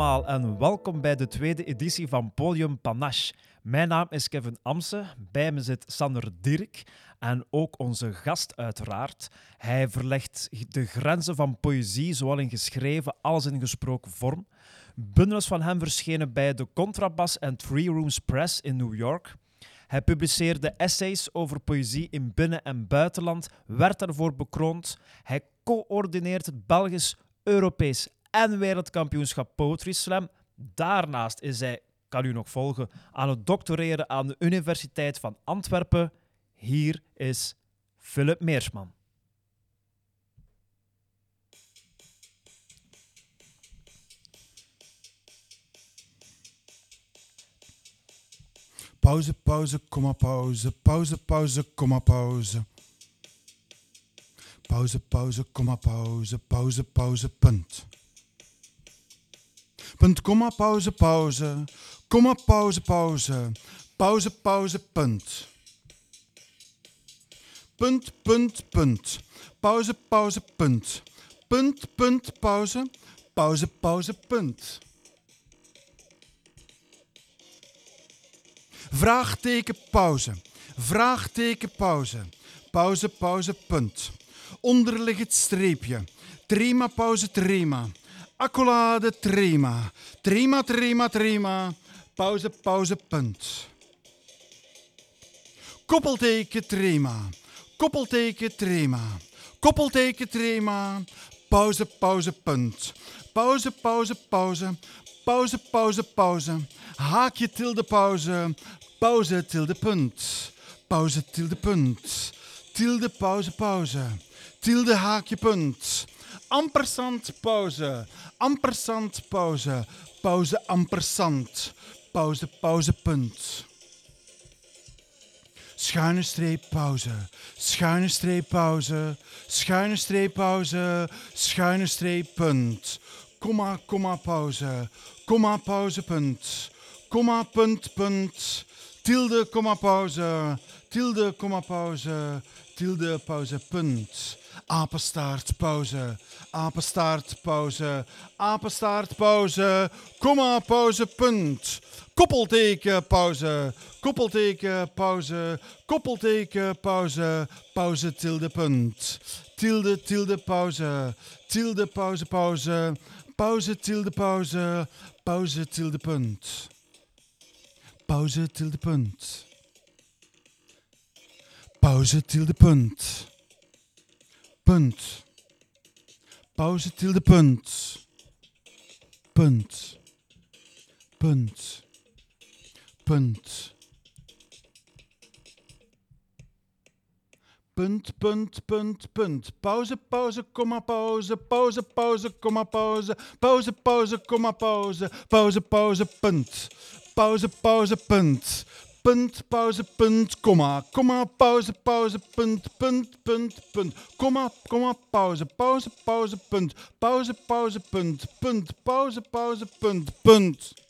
allemaal en welkom bij de tweede editie van Podium Panache. Mijn naam is Kevin Amse, bij me zit Sander Dirk en ook onze gast uiteraard. Hij verlegt de grenzen van poëzie, zowel in geschreven als in gesproken vorm. Bundels van hem verschenen bij de Contrabas en Three Rooms Press in New York. Hij publiceerde essays over poëzie in binnen- en buitenland, werd daarvoor bekroond. Hij coördineert het Belgisch, Europees en Wereldkampioenschap Poetry Slam. Daarnaast is hij, kan u nog volgen, aan het doctoreren aan de Universiteit van Antwerpen. Hier is Philip Meersman. Pauze, pauze, komma, pauze. Pauze, pauze, komma, pauze. Pauze, pauze, komma, pauze. Pauze, pauze, punt. Punt, komma, pauze, pauze. Komma, pauze, pauze. Pauze, pauze, punt. Punt, punt, punt. Pauze, pauze, punt. Punt, punt, pauze. Pauze, pauze, punt. Vraagteken pauze. Vraagteken pauze. Pauze, pauze, punt. Onderliggend streepje. Trema, pauze, trema. Accolade, trema. Trema, trema, trema. Pauze, pauze, punt. Koppelteken, trema. Koppelteken, trema. Koppelteken, trema. Pauze, pauze, punt. Pauze, pauze, pauze. Pauze, pauze, pauze. Haakje, tilde, pauze. Pauze, tilde, punt. Pauze, tilde, punt. Tilde, pauze, pauze. Tilde, haakje, punt. Ampersand, pauze. Ampersand, pauze. Pauze, ampersand. Pauze, pauze, punt. Schuine streep, pauze. Schuine streep, pauze. Schuine streep, pauze. Schuine streep, punt. Komma, komma, pauze. Komma, pauze, punt. Komma, punt, punt. Tilde, komma, pauze. Tilde, komma, pauze. Tilde, pauze, punt. Apenstaart, pauze. Apenstaart, pauze. Apenstaart, pauze. Komma, pauze, punt. Koppelteken, pauze. Koppelteken, pauze. Koppelteken, pauze. Pauze, tilde, punt. Tilde, tilde, pauze. Tilde, pauze, pauze. Pauze, tilde, pauze. Pauze, tilde, punt. Pauze, tilde, punt. Pauze, tilde, punt. Punt. Pauze, tilde, punt. Punt. Punt. Punt. Punt, punt, punt, punt. Pauze, pauze, komma, pauze. Pauze, pauze, komma, pauze. Pauze, pauze, komma, pauze. Pauze, pauze, punt. Pauze, pauze, punt. Punt, pauze, punt, komma. Komma, pauze, pauze, punt, punt, punt, punt. Komma, komma, pauze, pauze, pauze, punt. Pauze, pauze, punt, punt. Pauze, pauze, punt, punt.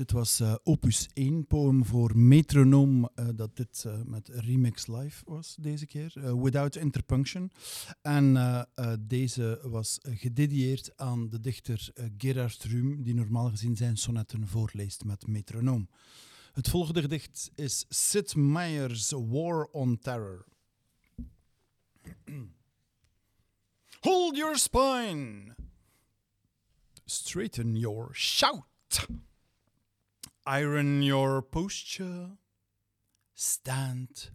Dit was eh, opus 1, poem voor metronoom, eh, dat dit eh, met Remix Live was deze keer, Without Interpunction. En deze was gededieerd aan de dichter Gerard Ruhm, die normaal gezien zijn sonnetten voorleest met metronoom. Het volgende gedicht is Sid Meier's War on Terror. Hold your spine. Straighten your shout. Iron your posture. Stand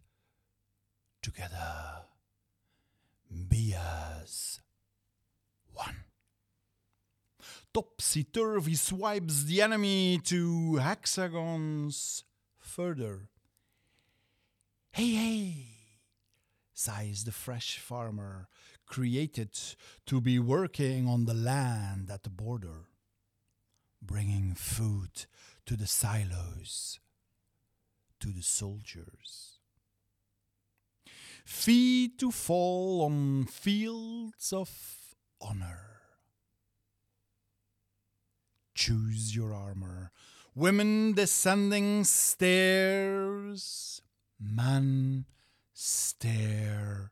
together. Be as one. Topsy turvy swipes the enemy to hexagons further. Hey, hey, sighs the fresh farmer, created to be working on the land at the border, bringing food to the silos, to the soldiers. Feet to fall on fields of honor. choose your armor. Women descending stairs, man stare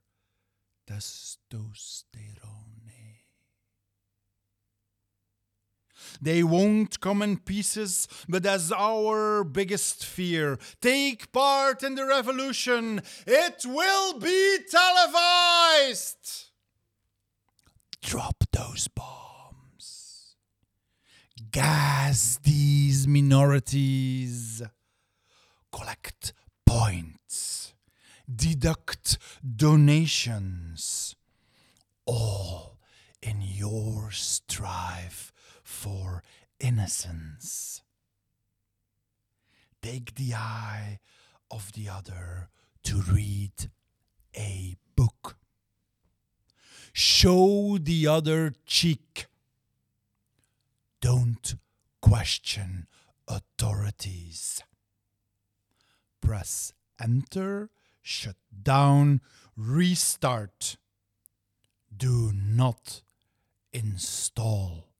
testosterone. They won't come in pieces, but as our biggest fear. Take part in the revolution. It will be televised. Drop those bombs. Gas these minorities. Collect points. Deduct donations. All in your strive for innocence. Take the eye of the other to read a book. Show the other cheek. Don't question authorities. Press enter, shut down, restart. Do not install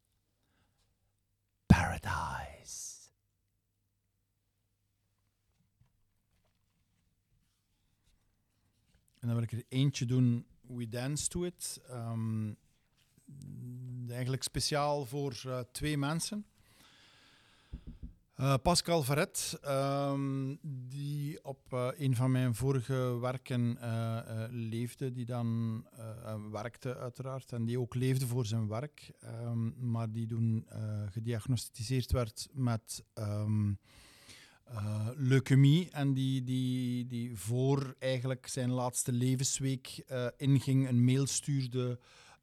paradise. En dan wil ik er eentje doen, We Dance to It. Ehm, eigenlijk speciaal voor uh, twee mensen. Uh, Pascal Verret, um, die op uh, een van mijn vorige werken uh, leefde, die dan werkte uiteraard en die ook leefde voor zijn werk, um, maar die toen gediagnosticeerd werd met um, leukemie en die, die, die voor eigenlijk zijn laatste levensweek inging, een mail stuurde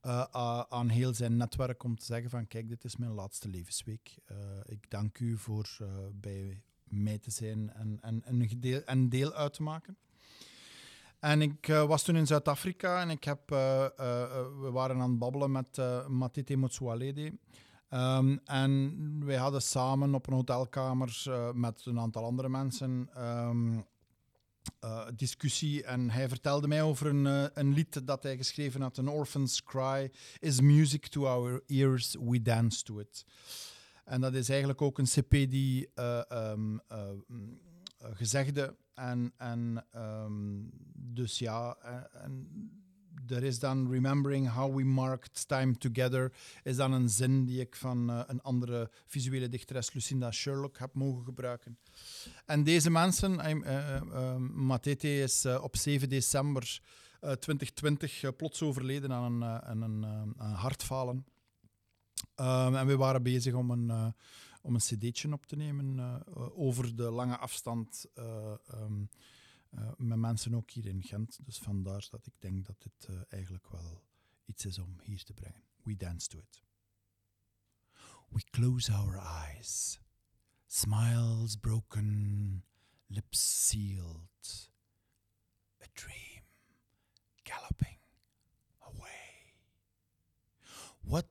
uh, aan heel zijn netwerk om te zeggen van kijk, dit is mijn laatste levensweek. Uh, ik dank u voor uh, bij mij te zijn en, en, en, een, deel, een deel uit te maken. En ik was toen in Zuid-Afrika en ik heb, we waren aan het babbelen met Matete Motsoalede. Um, en wij hadden samen op een hotelkamer met een aantal andere mensen um, uh, discussie en hij vertelde mij over een, uh, een lied dat hij geschreven had, An Orphan's Cry is music to our ears, we dance to it. En dat is eigenlijk ook een cp die uh, um, gezegde en, en um, dus ja, en er is dan Remembering How We Marked Time Together, is dan een zin die ik van uh, een andere visuele dichteres, Lucinda Sherlock, heb mogen gebruiken. En deze mensen, uh, uh, Matete is op 7 december 2020 plots overleden aan een, aan een, hartfalen. Um, en we waren bezig om een, om een cd'tje op te nemen over de lange afstand uh, met mensen ook hier in Gent. Dus vandaar dat ik denk dat dit uh, eigenlijk wel iets is om hier te brengen. We dance to it. We close our eyes. Smiles broken, lips sealed. A dream galloping away. What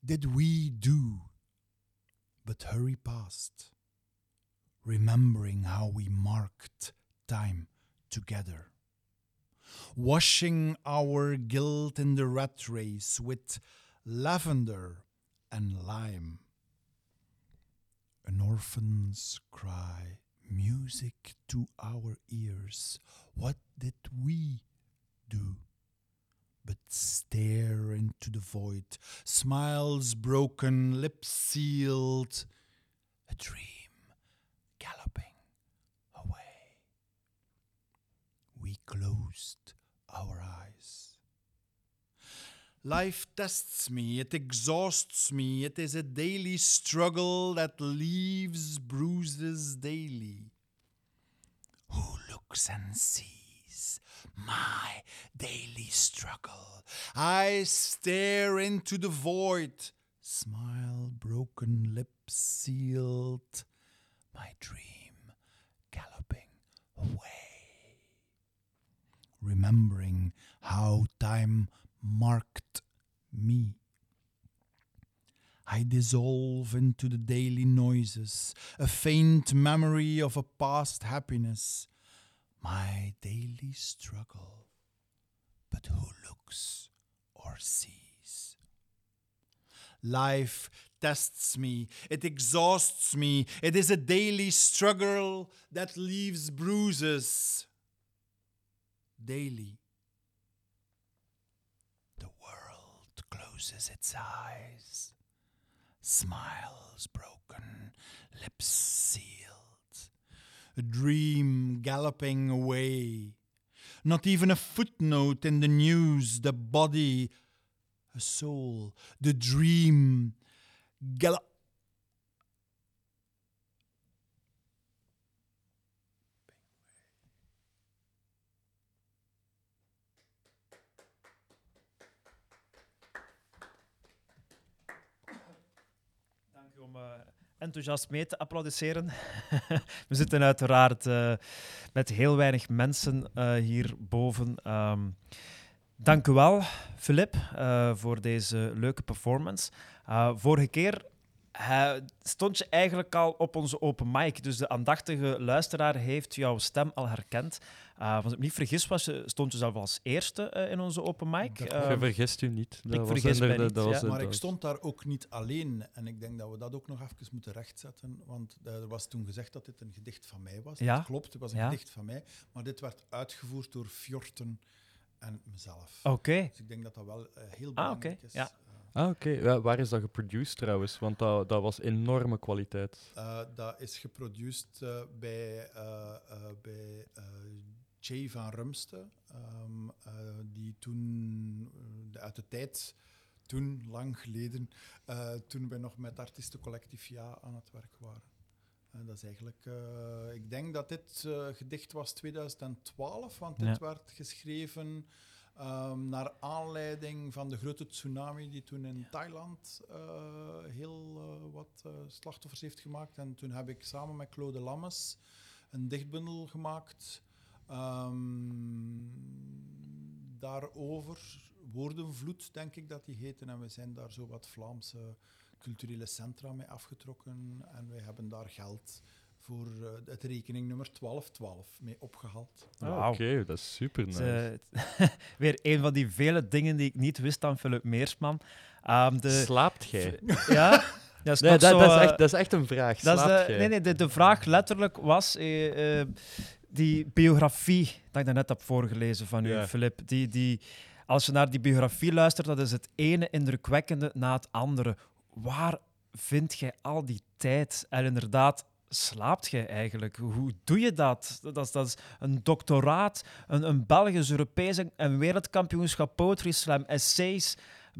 did we do but hurry past, remembering how we marked time together. Washing our guilt in the rat race with lavender and lime. An orphan's cry, music to our ears. What did we do? But stare into the void, smiles broken, lips sealed, a dream galloping we closed our eyes. Life tests me, it exhausts me, it is a daily struggle that leaves bruises daily. Who looks and sees my daily struggle? I stare into the void, smile, broken lips sealed, my dream galloping away remembering how time marked me. I dissolve into the daily noises, a faint memory of a past happiness, my daily struggle. But who looks or sees? Life tests me, it exhausts me. It is a daily struggle that leaves bruises. Daily. The world closes its eyes, smiles broken, lips sealed, a dream galloping away. Not even a footnote in the news, the body, a soul, the dream gallop. Om eh, enthousiast mee te applaudisseren. We zitten uiteraard eh, met heel weinig mensen uh, hierboven. Um, dank u wel, Filip, voor deze leuke performance. Vorige keer stond je eigenlijk al op onze open mic, dus de aandachtige luisteraar heeft jouw stem al herkend. Uh, als ik me niet vergis, was je, stond je zelf als eerste uh, in onze open mic. Dat, uh, je vergist u niet. Dat ik vergis mij niet. Dat ja. Maar ik stond daar ook niet alleen. En ik denk dat we dat ook nog even moeten rechtzetten. Want er was toen gezegd dat dit een gedicht van mij was. Ja? Dat klopt, het was een ja. gedicht van mij. Maar dit werd uitgevoerd door Fjorten en mezelf. Oké. Okay. Dus ik denk dat dat wel heel belangrijk ah, okay. is. Ja. Ah, oké. Okay. Ja, waar is dat geproduced trouwens? Want dat, dat was enorme kwaliteit. Uh, dat is geproduceerd uh, bij, uh, bij Jay van Rumste, um, die toen uit de tijd, toen lang geleden, toen wij nog met Artistencollectief Ja aan het werk waren. dat is eigenlijk, ik denk dat dit gedicht was 2012, want dit Ja. werd geschreven Um, naar aanleiding van de grote tsunami die toen in Thailand uh, heel uh, wat uh, slachtoffers heeft gemaakt. En toen heb ik samen met Claude Lammes een dichtbundel gemaakt um, daarover. Woordenvloed, denk ik dat die heten. En we zijn daar zo wat Vlaamse culturele centra mee afgetrokken. En wij hebben daar geld voor uh, het rekeningnummer 1212 mee opgehaald. Ah. Oké, dat is super nice. Eh, weer een van die vele dingen die ik niet wist aan Philip Meersman. Um, de, Slaapt jij? ja, dat is, Nee, nog dat, zo, dat, is eh, echt, dat is echt een vraag. dat is Slaapt de, jij? nee, nee, de, de vraag letterlijk was eh, eh, die biografie dat ik daarnet heb voorgelezen van u, Ja. Philip. Die, die, als je naar die biografie luistert, dat is het ene indrukwekkende na het andere. Waar vind jij al die tijd? En inderdaad, slaapt jij eigenlijk? Hoe doe je dat? Dat is, dat is een doctoraat, een, een Belgisch, Europees en- en wereldkampioenschap poetry slam, essays,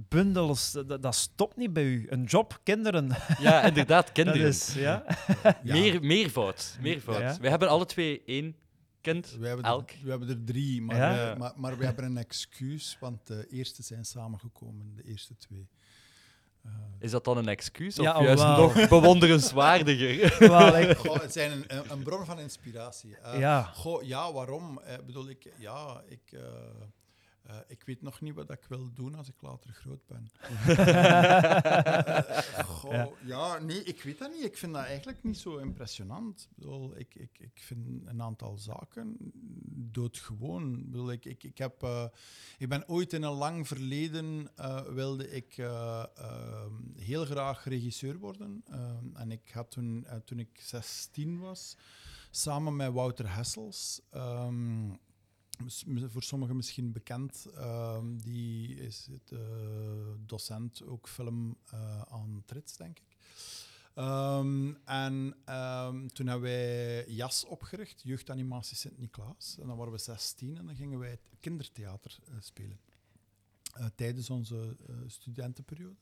bundels. Dat, dat stopt niet bij u. Een job, kinderen. Ja, inderdaad, Dat kinderen. is, ja? Ja. Meer, meervoud. meervoud. Ja. We hebben alle twee één kind. We hebben, Elk. Er, we hebben er drie, maar, Ja? we, maar, maar we hebben een excuus, want de eerste zijn samengekomen, de eerste twee. Is dat dan een excuus? Of Ja, juist nog bewonderenswaardiger? Wel, ik- goh, het zijn een, een, een bron van inspiratie. Eh, Ja. Goh, ja, waarom? Eh, bedoel ik, ja, ik, eh, eh, ik weet nog niet wat ik wil doen als ik later groot ben. Eh, goh, Ja. ja. nee, ik weet dat niet. Ik vind dat eigenlijk niet zo impressionant. Ik, bedoel, ik, ik, ik vind een aantal zaken doodgewoon. Ik, bedoel, ik, ik, ik, heb, eh, ik ben ooit in een lang verleden wilde ik heel graag regisseur worden. En ik had toen, toen ik 16 was, samen met Wouter Hessels. ehm, voor sommigen misschien bekend. ehm, die is het, eh, docent, ook film eh, aan Trits, denk ik. Ehm, en ehm, toen hebben wij JAS opgericht, Jeugdanimatie Sint-Niklaas. En dan waren we 16 en dan gingen wij kindertheater eh, spelen. Tijdens onze studentenperiode.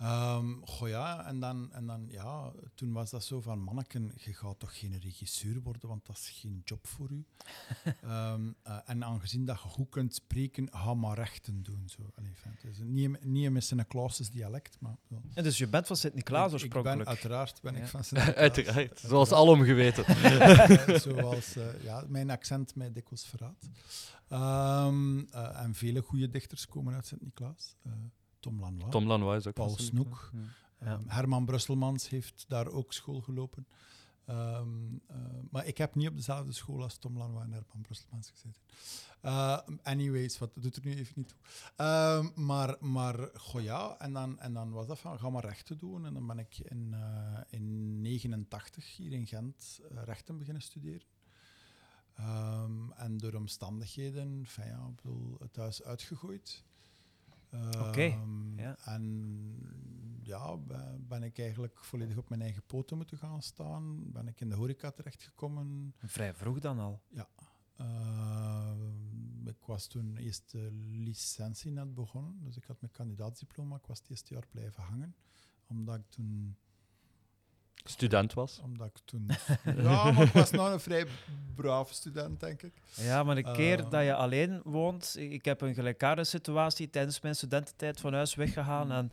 Ehm, goh ja, en dan, en dan, ja, toen was dat zo van, manneken, je gaat toch geen regisseur worden, want dat is geen job voor u. Ehm, eh, en aangezien dat je goed kunt spreken, ga maar rechten doen. Zo. Allee, fijn, het is niet, niet met zijn Clauses dialect, maar... En dus je bent van Sint-Niklaas Ik- ik ben, oorspronkelijk. uiteraard ben Ja. ik van Sint-Niklaas. Uiteraard. Zoals alom geweten. Eh, Zoals eh, ja, mijn accent mij dikwijls verraadt. Ehm, eh, en vele goede dichters komen uit Sint-Niklaas. Eh, Tom Lanois, Tom Lanois is ook Paul van Snoek. Ja. Ehm, Herman Brusselmans heeft daar ook school gelopen. Ehm, eh, maar ik heb niet op dezelfde school als Tom Lanois en Herman Brusselmans gezeten. Uh, anyways, wat doet er nu even niet toe. Ehm, maar, maar goh ja, en dan, en dan was dat van, ga maar rechten doen. En dan ben ik in, uh, in 89 hier in Gent uh, rechten beginnen studeren. Um, en door omstandigheden, fijn, ja, ik bedoel, het huis uitgegooid. Oké. Okay. Ja. En ja, ben ik eigenlijk volledig op mijn eigen poten moeten gaan staan. Ben ik in de horeca terechtgekomen. Vrij vroeg dan al? Ja. Uh, ik was toen eerst de licentie net begonnen, dus ik had mijn kandidaatsdiploma. Ik was het eerste jaar blijven hangen, omdat ik toen... Student was? Omdat ik toen... ja, maar ik was nog een vrij brave student, denk ik. Ja, maar de keer uh, dat je alleen woont... Ik heb een gelijkaardige situatie tijdens mijn studententijd van huis weggegaan mm. en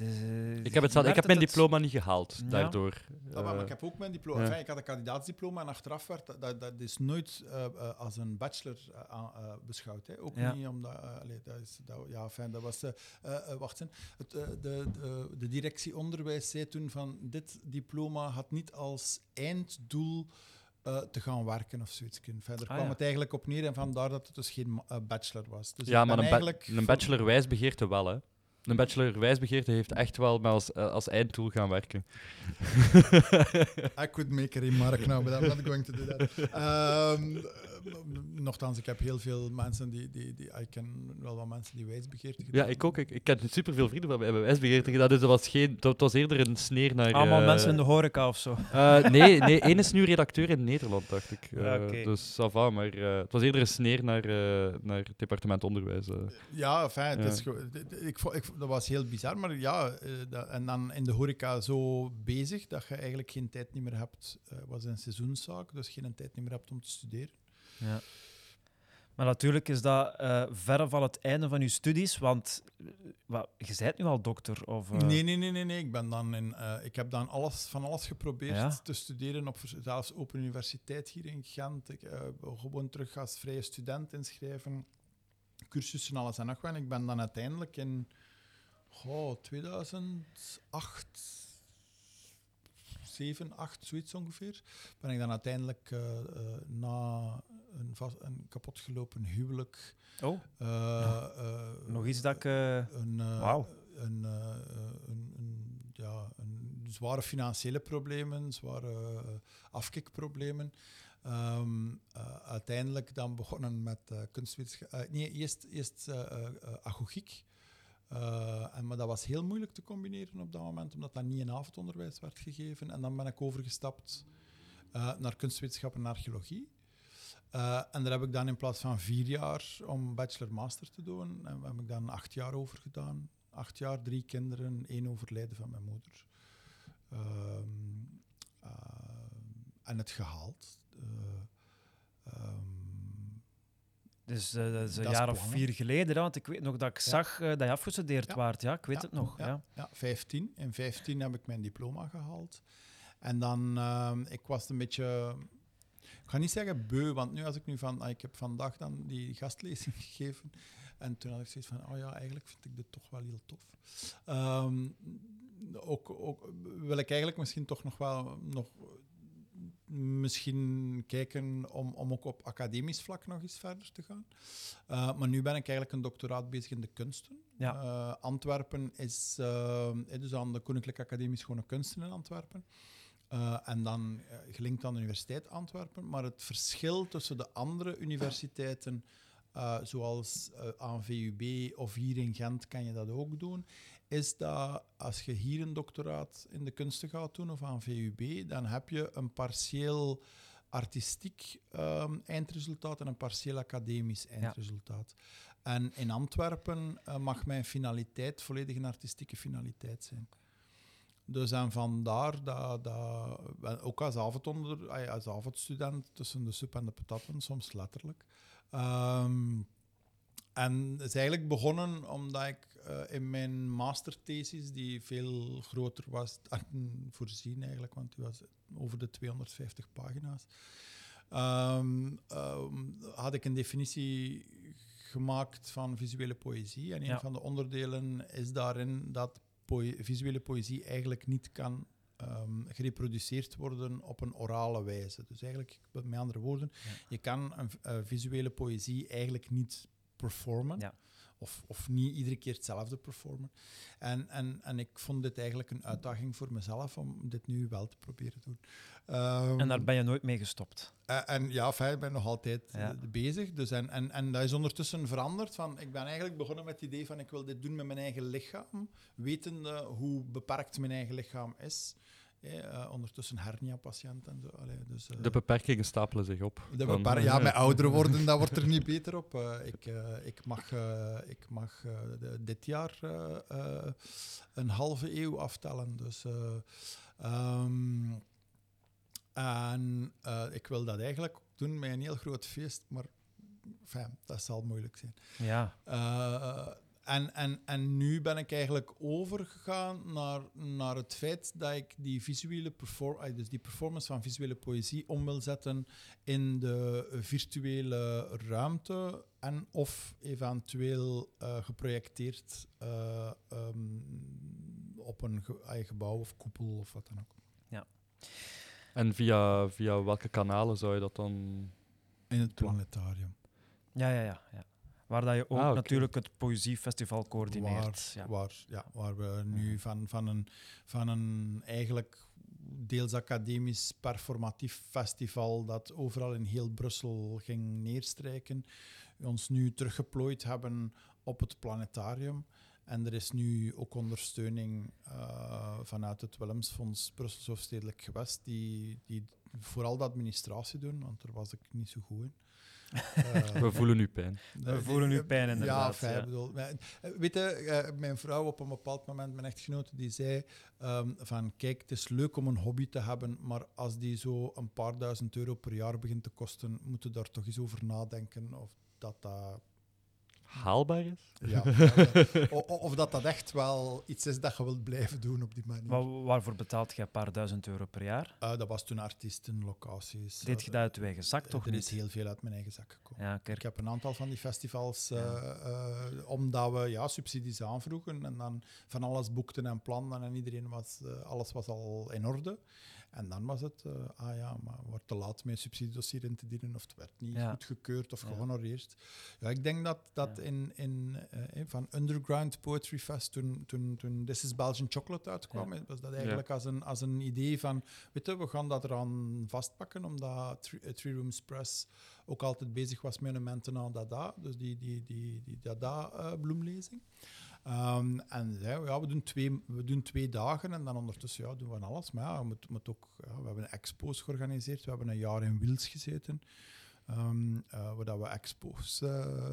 uh, ik heb, het, ik heb mijn diploma niet gehaald, ja. daardoor. Uh, maar, maar, ik heb ook mijn diploma. Ja. Enfin, ik had een kandidaatsdiploma en achteraf werd dat, dat, dat is nooit uh, als een bachelor beschouwd. Hè. Ook ja. niet omdat... Allee, dat is, dat, ja, enfin, dat was... wacht eens. Het, de, de, de directie onderwijs zei toen van dit diploma had niet als einddoel... Te gaan werken of zoiets. Verder ah, kwam ja. het eigenlijk op neer en vandaar dat het dus geen bachelor was. Dus ja, maar een, ba een bachelor wijsbegeerte wel, hè? Een bachelor wijsbegeerte heeft echt wel met als, uh, als eindtool gaan werken. I could make a remark now, but I'm not going to do that. Um, nochtans, ik heb heel veel mensen die, die, die... Ik ken wel wat mensen die wijsbegeerte gedaan Ja, ik ook. Ik, ik ken superveel vrienden mij hebben wijsbegeerte gedaan, dus dat was, geen, dat was eerder een sneer naar... Allemaal uh, mensen in de horeca of zo? Uh, nee, nee, één is nu redacteur in Nederland, dacht ik. Ja, okay. Dus ça va, maar het was eerder een sneer naar, naar het departement onderwijs. Ja, fijn. Ja. Is, ik, ik, dat was heel bizar, maar ja, dat, en dan in de horeca zo bezig dat je eigenlijk geen tijd meer hebt. Het was een seizoenszaak, dus geen tijd meer hebt om te studeren. Ja. Maar natuurlijk is dat uh, verre van het einde van je studies, want wat, je bent nu al dokter? Of, uh... nee, nee, nee, nee, nee. Ik, ben dan in, uh, ik heb dan alles, van alles geprobeerd ja? te studeren op zelfs Open Universiteit hier in Gent. Ik gewoon terug als vrije student inschrijven, cursussen, alles en nog wat. Ik ben dan uiteindelijk in oh, 2008 7, 8, zoiets ongeveer, ben ik dan uiteindelijk uh, uh, na een, vast, een kapotgelopen huwelijk. Oh. Uh, Nog iets dat ik. een, wow. een, een, een, ja, een zware financiële problemen, zware afkikproblemen. Um, uiteindelijk dan begonnen met kunstwetenschap. nee, eerst, eerst agogiek. Uh, en, maar dat was heel moeilijk te combineren op dat moment, omdat dat niet in avondonderwijs werd gegeven. En dan ben ik overgestapt uh, naar kunstwetenschappen en archeologie. Uh, en daar heb ik dan in plaats van vier jaar om bachelor-master te doen, en heb ik dan acht jaar over gedaan. Acht jaar, drie kinderen, één overlijden van mijn moeder. Ehm, en het gehaald. Um, dus dat is een dat jaar is of vier geleden, want ik weet nog dat ik ja. zag dat je afgestudeerd ja. waard. Ja, ik weet ja. het nog. Ja. Ja. 15. In 15 heb ik mijn diploma gehaald. En dan, uh, ik was een beetje, ga niet zeggen beu, want nu als ik nu van, ik heb vandaag dan die gastlezing gegeven. En toen had ik zoiets van, oh ja, eigenlijk vind ik dit toch wel heel tof. Um, ook, ook wil ik eigenlijk misschien toch nog wel nog misschien kijken om, om ook op academisch vlak nog eens verder te gaan. Uh, maar nu ben ik eigenlijk een doctoraat bezig in de kunsten. Ja. Uh, Antwerpen is uh, dus aan de Koninklijke Academie Schone Kunsten in Antwerpen. En dan gelinkt aan de Universiteit Antwerpen. Maar het verschil tussen de andere universiteiten, zoals aan VUB of hier in Gent, kan je dat ook doen is dat als je hier een doctoraat in de kunsten gaat doen of aan VUB, dan heb je een partieel artistiek um, eindresultaat en een partieel academisch eindresultaat. Ja. En in Antwerpen mag mijn finaliteit volledig een artistieke finaliteit zijn. Dus en vandaar dat, dat ook als, avondonder, als avondstudent tussen de soep en de patatten, soms letterlijk. Um, en het is eigenlijk begonnen omdat ik uh, in mijn masterthesis, die veel groter was dan voorzien eigenlijk, want die was over de 250 pagina's, um, um, had ik een definitie gemaakt van visuele poëzie. En een ja. van de onderdelen is daarin dat poë visuele poëzie eigenlijk niet kan ehm, gereproduceerd worden op een orale wijze. Dus eigenlijk, met andere woorden, Ja. je kan een eh, visuele poëzie eigenlijk niet performen. Ja. Of, of niet iedere keer hetzelfde performen. En, en, en ik vond dit eigenlijk een uitdaging voor mezelf om dit nu wel te proberen te doen. Ehm, En daar ben je nooit mee gestopt. eh, en ja, ik ben nog altijd Ja. eh, bezig. Dus en, en, en dat is ondertussen veranderd. Van, ik ben eigenlijk begonnen met het idee van ik wil dit doen met mijn eigen lichaam. Wetende hoe beperkt mijn eigen lichaam is. Eh, eh, ondertussen hernia-patiënt en zo. Allee, dus, eh, De beperkingen stapelen zich op. de beper- ja, met ouder worden, dat wordt er niet beter op. Eh, ik, eh, ik mag, eh, ik mag eh, dit jaar eh, eh, een halve eeuw aftellen. Dus, eh, ehm, en eh, ik wil dat eigenlijk doen met een heel groot feest, maar enfin, dat zal moeilijk zijn. Ja. En, en, en nu ben ik eigenlijk overgegaan naar, naar het feit dat ik die visuele perform eh, dus die performance van visuele poëzie om wil zetten in de virtuele ruimte en of eventueel eh, geprojecteerd eh, ehm, op een ge- eh, gebouw of koepel of wat dan ook. En via, via welke kanalen zou je dat dan... In het planetarium. Ja, ja, ja, ja. Waar dat je ook Ah, natuurlijk het Poëziefestival coördineert. Waar, ja. waar, ja, waar we nu van, van, een, van een eigenlijk deels academisch performatief festival dat overal in heel Brussel ging neerstrijken, ons nu teruggeplooid hebben op het planetarium. En er is nu ook ondersteuning eh, vanuit het Willemsfonds Brussels Hoofdstedelijk Gewest, die, die vooral de administratie doen, want daar was ik niet zo goed in. Eh, We voelen nu pijn. We voelen nu pijn, inderdaad, Ja, fijn, ja. bedoel, eh, weet je, eh, mijn vrouw op een bepaald moment, mijn echtgenote, die zei ehm, van kijk, het is leuk om een hobby te hebben, maar als die zo een paar duizend euro per jaar begint te kosten, moeten we daar toch eens over nadenken of dat dat... Haalbaar is? Ja, o- o- of dat dat echt wel iets is dat je wilt blijven doen op die manier. Maar waarvoor betaalt je een paar duizend euro per jaar? Eh, dat was toen artiesten, locaties. Deed je dat uit je eigen zak toch Er is niet? heel veel uit mijn eigen zak gekomen. Ja, Ik heb een aantal van die festivals, Ja. eh, eh, omdat we ja, subsidies aanvroegen en dan van alles boekten en plannen en iedereen was, eh, alles was al in orde. En dan was het, eh, ah ja, maar wordt te laat met een subsidiedossier in te dienen of het werd niet Ja. goedgekeurd of Ja. gehonoreerd. Ja, ik denk dat, dat Ja. in, in, eh, van Underground Poetry Fest, toen, toen, toen This is Belgian Chocolate uitkwam, eh, was dat eigenlijk als, een, als een idee van, weet je, we gaan dat eraan vastpakken, omdat Three, eh, Three Rooms Press ook altijd bezig was met een maintenant dada, dus die, die, die, die dada-bloemlezing. Ehm, en ja, we, doen twee, we doen twee dagen en dan ondertussen ja, doen we alles. Maar ja, we, moet, moet ook, we hebben expo's georganiseerd, we hebben een jaar in Wils gezeten. Eh, waar dat we expos, eh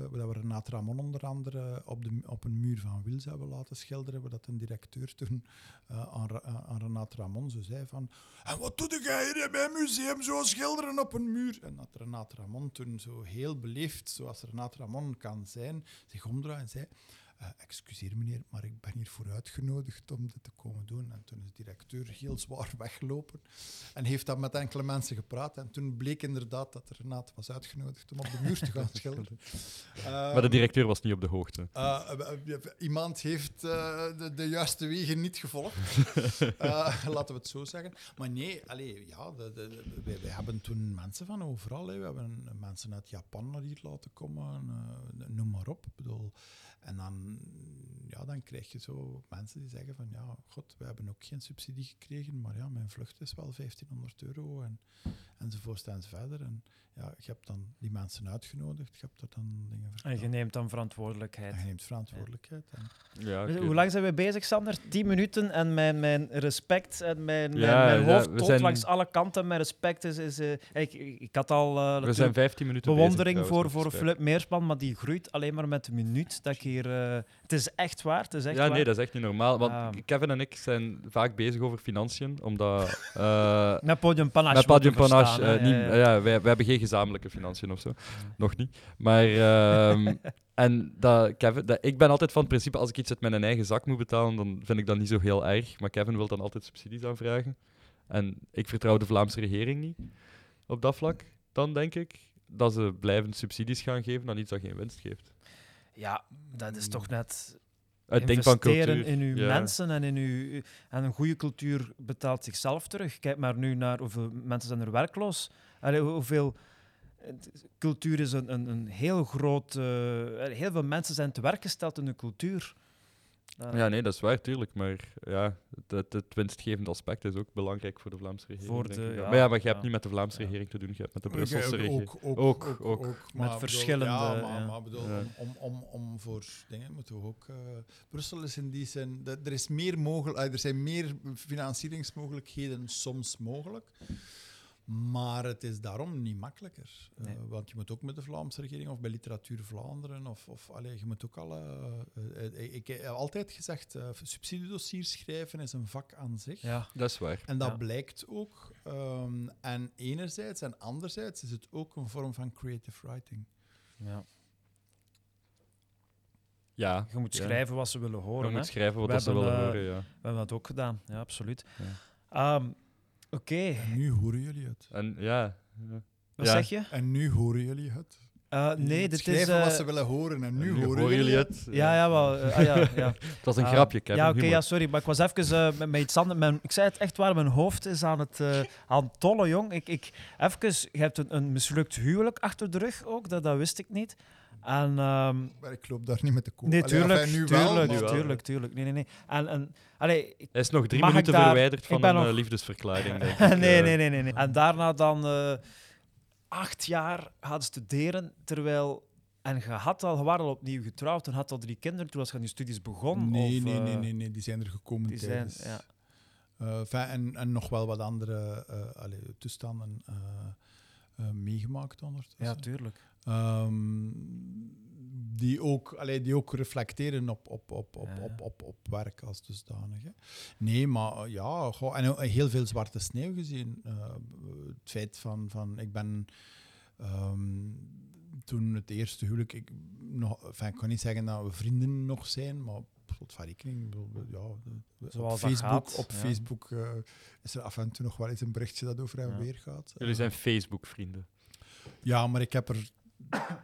waar dat we Renate Ramon onder andere op, de, op een muur van Wils hebben laten schilderen, waar dat een directeur toen eh, aan, aan Renate Ramon zei van en wat doe jij hier in mijn museum zo schilderen op een muur? En dat Renate Ramon toen zo heel beleefd, zoals Renate Ramon kan zijn, zich omdraaide en zei eh, excuseer meneer, maar ik ben hier voor uitgenodigd om dit te komen doen. En toen is de directeur heel zwaar weggelopen en heeft dan met enkele mensen gepraat. En toen bleek inderdaad dat Renate was uitgenodigd om op de muur te gaan schilderen. Maar de directeur was niet op de hoogte. eh, eh, eh, iemand heeft eh, de, de juiste wegen niet gevolgd. Eh, laten we het zo zeggen. Maar nee, allee, ja, de, de, de- wij, wij hebben toen mensen van overal. Hè. We hebben mensen uit Japan naar hier laten komen. eh, noem maar op. Ik bedoel, en dan, ja, dan krijg je zo mensen die zeggen van ja, god, we hebben ook geen subsidie gekregen, maar ja, mijn vlucht is wel 1500 euro en, enzovoort enzoverder. En ja, je hebt dan die mensen uitgenodigd, je hebt er dan dingen En verteld. je neemt dan verantwoordelijkheid. En je neemt verantwoordelijkheid. En Ja, je, oké. Hoe lang zijn we bezig, Sander? 10 minuten en mijn, mijn respect en mijn, mijn, Ja, mijn ja, hoofd toont zijn- langs alle kanten. Mijn respect is... is eh, ik, ik had al eh, We zijn natuurlijk 15 minuten bewondering bezig, voor, trouwens, voor Flip Meerspan, maar die groeit alleen maar met de minuut dat ik hier... eh, het is echt waar, het is echt ja, waar. nee, dat is echt niet normaal. Want Ah. Kevin en ik zijn vaak bezig over financiën, omdat... eh, Met podium panache. met je Panache, verstaan, eh, niet, Ja, ja. ja, wij, wij hebben geen gezamenlijke financiën of zo. Nog niet. Maar... ehm, en dat Kevin, dat, ik ben altijd van het principe, als ik iets uit mijn eigen zak moet betalen, dan vind ik dat niet zo heel erg. Maar Kevin wil dan altijd subsidies aanvragen. En ik vertrouw de Vlaamse regering niet op dat vlak. Dan denk ik dat ze blijvend subsidies gaan geven aan iets dat geen winst geeft. Ja, dat is toch net... Het investeren in uw ja. mensen en in uw... En een goede cultuur betaalt zichzelf terug. Kijk maar nu naar hoeveel mensen zijn er werkloos. Allee, hoe- hoeveel... Cultuur is een, een, een heel groot... eh, heel veel mensen zijn te werk gesteld in de cultuur. Ja, nee, dat is waar, tuurlijk. Maar ja, het, het, winstgevend aspect is ook belangrijk voor de Vlaamse regering. Voor denk de- ik. ja, maar ja, maar je hebt ja. niet met de Vlaamse Ja. regering te doen, je hebt met de Brusselse ook, regering. ook, Ook, ook. maar bedoel, verschillende, Ja, maar, ja. maar bedoel, Ja. om, om, om, voor dingen moeten we ook. eh, Brussel is in die zin. dat- Er, is meer mogelijk, eh, er zijn meer financieringsmogelijkheden soms mogelijk. Maar het is daarom niet makkelijker. Eh, want je moet ook met de Vlaamse regering of bij Literatuur Vlaanderen. Of, of allee, je moet ook alle. eh, eh, ik heb altijd gezegd: eh subsidiedossiers schrijven is een vak aan zich. ja. Dat is waar. En dat Ja. blijkt ook. ehm, en enerzijds en anderzijds is het ook een vorm van creative writing. ja. Ja. Je moet ja. schrijven wat ze willen Je horen. hè. moet schrijven wat We ze hebben, willen horen, ja. We hebben dat ook gedaan, ja, absoluut. Ja. Ehm, Oké, En nu horen jullie het. En ja, wat Ja. zeg je? En nu horen jullie het. Eh, Je nee, dit is... schrijven wat eh, ze willen horen en nu, En horen, jullie het. Ja, ja, wel. eh, ah, ja, ja. Het was een Ah, grapje, Kevin. Ja, oké, ja, sorry, maar ik was even met, met iets anders. Mijn, ik zei het echt waar, mijn hoofd is aan het, eh, aan het tollen, jong. Ik, ik, even, je hebt een, een mislukt huwelijk achter de rug ook, dat, dat wist ik niet. En, ehm, Maar ik loop daar niet met de koop. nee, Allee, tuurlijk, enfin, nu wel, tuurlijk, maar- wel, tuurlijk, tuurlijk. Nee, nee, nee. En, en, allee, ik- Hij is nog drie minuten daar- verwijderd van een nog- eh, liefdesverklaring, denk ik. nee, Eh, nee, nee, nee, nee. En daarna dan eh, acht jaar gaan studeren, terwijl... En je, had al, je waren al opnieuw getrouwd en had al drie kinderen toen was je aan je studies begon? Nee, of, nee, nee, nee, nee, die zijn er gekomen Die zijn, tijdens. ja. Eh, en, en nog wel wat andere eh, allee, toestanden eh, eh, meegemaakt ondertussen. ja, tuurlijk. Ehm, die, ook, allee, die ook reflecteren op, op, op, op, Ja. op, op, op werk als dusdanig. Hè. Nee, maar eh, ja, goh, en ook heel veel zwarte sneeuw gezien. Eh, het feit van, van ik ben ehm, toen het eerste huwelijk, ik, nog, enfin, ik kan niet zeggen dat we vrienden nog zijn, maar tot van rekening. Ja, Zoals op Facebook, gaat, op ja. Facebook eh, is er af en toe nog wel eens een berichtje dat over en Ja. weer gaat. Jullie Eh, zijn Facebook-vrienden. ja, maar ik heb er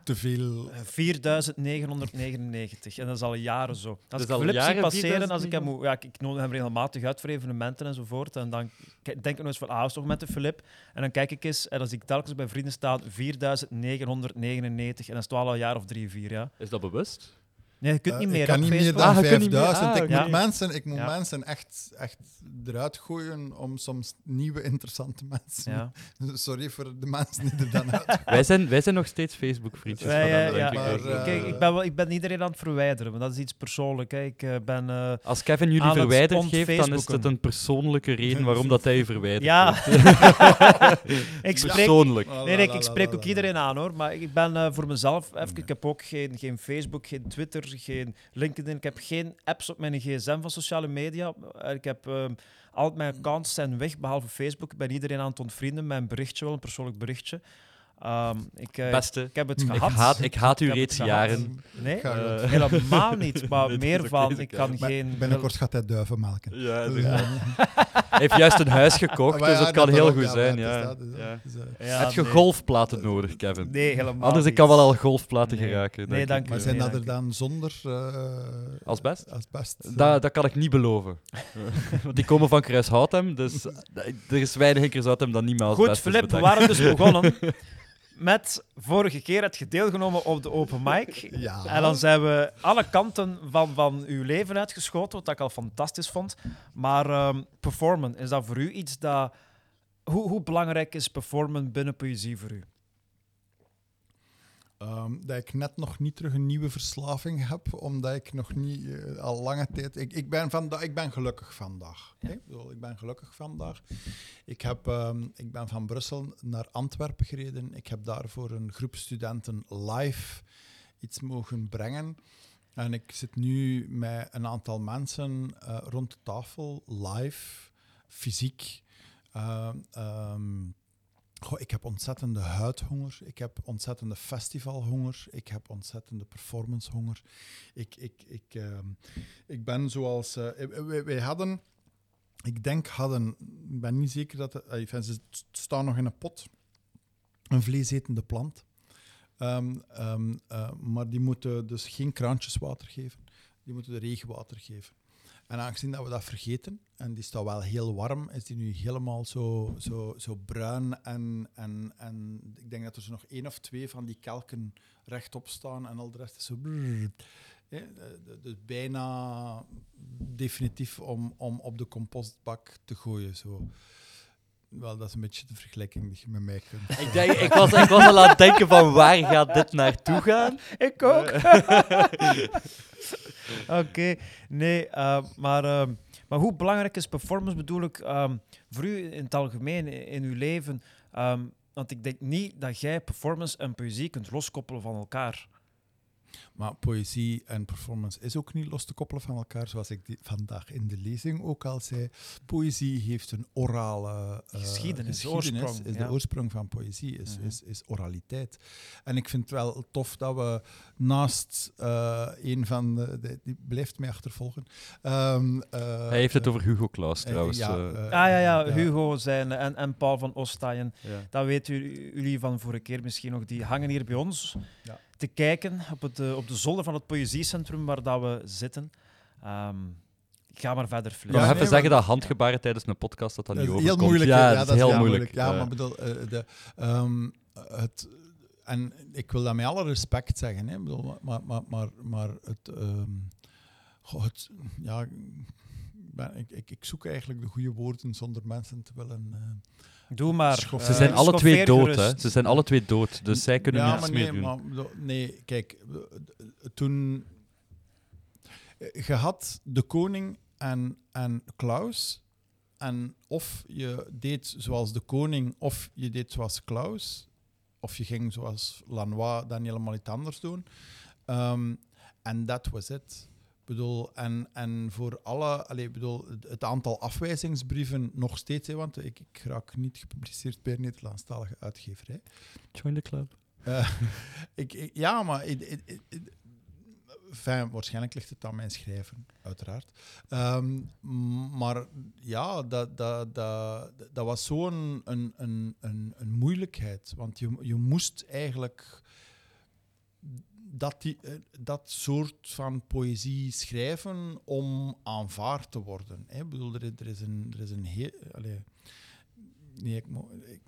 te veel. Eh, 4999. En dat is al jaren zo. Als Dat ik is al jaren passeren, als ik, hem, 4999? moet- ja, ik, ik nodig hem regelmatig uit voor evenementen enzovoort. En dan denk ik nog eens van, ah, is toch met de Filip? En dan kijk ik eens, en dan zie ik telkens bij vrienden staan 4999. En dat is toch al een jaar of drie, vier, ja. Is dat bewust? Nee, je kunt Eh, niet meer ik kan niet meer dan Ah, je kunt niet meer- 5000. ah, ik moet, mensen, ik moet Ja. mensen echt, echt eruit gooien om soms nieuwe, interessante mensen. Ja. Sorry voor de mensen die er dan uit. wij, zijn, wij zijn nog steeds Facebook-vriendjes. Eh, denk ik. maar, eh, eh, Kijk, ik ben, wel, ik ben iedereen aan het verwijderen, maar dat is iets persoonlijk. Hè. Ik eh, ben... eh, Als Kevin jullie verwijderd geeft, dan is het een persoonlijke reden waarom dat hij je verwijdert. ja, ik spreek... Persoonlijk. Nee, nee, ik spreek ook iedereen aan hoor. Maar ik ben eh, voor mezelf even. Ik heb ook geen, geen Facebook, geen Twitter, geen LinkedIn. Ik heb geen apps op mijn gsm van sociale media. Eh, Ik heb. ehm, al mijn accounts zijn weg, behalve Facebook. Ik ben iedereen aan het ontvrienden. Mijn berichtje wel, een persoonlijk berichtje. Ehm, ik, eh, Beste, ik heb het Ik ik gehad. haat, ik haat u Ik reeds gehad. jaren. Nee. Eh, helemaal niet. Maar Nee, meer van, ik kan. Maar geen... Binnenkort gaat hij duiven melken. Ja, Dus, eh, Hij heeft juist een huis gekocht, maar dus dat kan heel goed zijn. Ja. Heb je golfplaten nodig, Kevin? Nee, helemaal Anders ik kan wel al golfplaten Nee. geraken. Nee, dank ik. Maar u. zijn dat er dan zonder... eh, Als best? Als best. Dat, dat kan ik niet beloven. Want die komen van Kruishoutem, dus er is weinig in Kruishoutem dat niet meer als Goed, Filip, we waren dus begonnen met vorige keer het je deelgenomen op de open mic. Ja. En dan zijn we alle kanten van, van uw leven uitgeschoten, wat ik al fantastisch vond. Maar ehm, performen, is dat voor u iets dat... Hoe, hoe belangrijk is performen binnen poëzie voor u? Ehm, dat ik net nog niet terug een nieuwe verslaving heb, omdat ik nog niet eh, al lange tijd. Ik, ik, ben vanda- ik ben gelukkig vandaag. Ik, bedoel, ik ben gelukkig vandaag. Ik, heb, ehm, ik ben van Brussel naar Antwerpen gereden. Ik heb daar voor een groep studenten live iets mogen brengen. En ik zit nu met een aantal mensen eh, rond de tafel, live, fysiek. Ehm, Ik heb ontzettende huidhonger. Ik heb ontzettende festivalhonger. Ik heb ontzettende performancehonger. Ik, ik, ik, ehm, ik ben zoals... eh, wij, wij hadden... Ik denk hadden... Ik ben niet zeker dat... eh, ze st- staan nog in een pot. Een vleesetende plant. Ehm, ehm, eh, maar die moeten dus geen kraantjeswater geven. die moeten de regenwater geven. En aangezien dat we dat vergeten, en die staat wel heel warm, is die nu helemaal zo, zo, zo bruin. En, en, en ik denk dat er zo nog één of twee van die kelken rechtop staan en al de rest is zo. brrr. Eh, Dus bijna definitief om, om op de compostbak te gooien. Zo. Wel, dat is een beetje de vergelijking die je met mij kunt. Ik, denk, ik, was, ik was al aan het denken van waar gaat dit naartoe gaan? Ik ook. Oké, nee, eh, maar, ehm, maar hoe belangrijk is performance bedoel ik ehm, voor u in het algemeen in, in uw leven? Ehm, want ik denk niet dat jij performance en poëzie kunt loskoppelen van elkaar. Maar poëzie en performance is ook niet los te koppelen van elkaar, zoals ik die vandaag in de lezing ook al zei. Poëzie heeft een orale eh, Geschiedenis, geschiedenis, oorsprong, is ja. de oorsprong van poëzie, is, Mhm. is, is oraliteit. En ik vind het wel tof dat we naast eh, een van de, de- die blijft mij achtervolgen. Ehm, eh, Hij heeft het over Hugo Claus eh, trouwens. ja, ah ja, ja, Hugo zijn en, en Paul van Ostaaien. ja. Dat weten u- jullie van vorige keer misschien nog. Die hangen hier bij ons Ja. Te kijken op, het, eh, op de zolder van het Poëziecentrum waar dat we zitten. Ehm, ga maar verder, Ik kan Ja, nee, even zeggen maar- dat handgebaren tijdens een podcast dat dat Dat niet is heel overkomt. moeilijk. Ja, dat is heel heel moeilijk. Ja, maar bedoel, eh, de, ehm, het, en ik wil dat met alle respect zeggen, hè, bedoel, maar, maar, maar, maar het, ehm, goh, het, ja, ik ben- ik, ik, ik zoek eigenlijk de goede woorden zonder mensen te willen. eh, Doe maar. Schof- eh, Ze zijn alle twee dood, gerust. hè? Ze zijn alle twee dood, dus zij kunnen ja, niets maar meer nee, doen. maar nee, kijk, toen eh, je had de koning en, en Klaus. En of je deed zoals de koning, of je deed zoals Klaus, of je ging zoals Lanois dan helemaal iets anders doen. Ehm, En dat was het. Ik bedoel, en, en voor alle, allee, ik bedoel, het- aantal afwijzingsbrieven nog steeds, hè, want ik, ik raak niet gepubliceerd bij Nederlandstalige uitgeverij. Join the club. Eh, ik, ik- ja, maar enfin, waarschijnlijk ligt het aan mijn schrijven, uiteraard. Ehm, maar ja, dat, dat, dat, dat was zo'n een, een, een, een moeilijkheid. Want je, je moest eigenlijk dat, die, eh, dat soort van poëzie schrijven om aanvaard te worden. Hè. Ik bedoel, er, is- er is een, er is een heel... allee, nee, ik moet ik,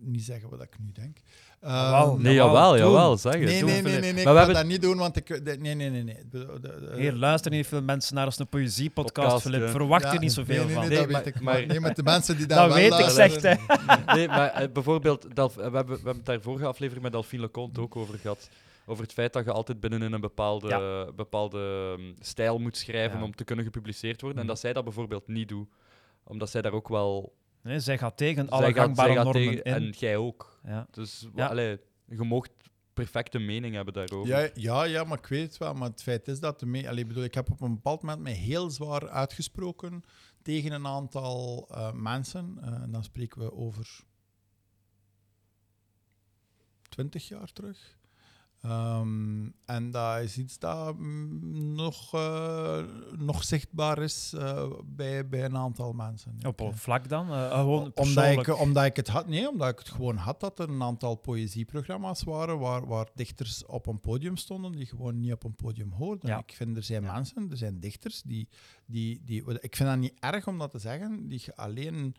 niet zeggen wat ik nu denk. Jawel, Ehm, Nee, Jawel, jawel, zeg het. Nee, nee, nee, nee, nee, Maar ik we ga hebben- dat niet doen, want ik... Nee, nee, nee, nee. De- de- de- Hier luisteren niet veel mensen naar als een poëziepodcast, ja. Verwacht Ja, er niet zoveel nee, nee, van. Nee, Nee, dat maar- weet ik. maar- nee, met de mensen die daar Dat wel weet ik, zegt hij. Nee, maar eh, bijvoorbeeld, Delf, we, hebben, we hebben het daar vorige aflevering met Delphine Leconte ook over gehad. Over het feit dat je altijd binnen in een bepaalde, bepaalde mm, stijl moet schrijven Ja. om te kunnen gepubliceerd worden. En Mhm. dat zij dat bijvoorbeeld niet doet. Omdat zij daar ook wel... Nee, zij gaat tegen alle zij gaat, gangbare gaat normen tegen, in. En jij ook. Ja. Dus Ja. allee, je mocht perfecte mening hebben daarover. Ja, ja, ja, maar ik weet het wel. Maar het feit is dat... De me Allee, bedoel, ik heb op een bepaald moment mij heel zwaar uitgesproken tegen een aantal eh, mensen. Eh, en dan spreken we over twintig jaar terug. Ehm, en dat is iets dat mm, nog, eh, nog zichtbaar is eh, bij, bij een aantal mensen. Op een vlak dan? Eh, gewoon omdat ik, omdat ik het had, nee, omdat ik het gewoon had dat er een aantal poëzieprogramma's waren waar, waar dichters op een podium stonden die gewoon niet op een podium hoorden. Ja. Ik vind er zijn Ja. mensen, er zijn dichters die, die, die. Ik vind dat niet erg om dat te zeggen, die je alleen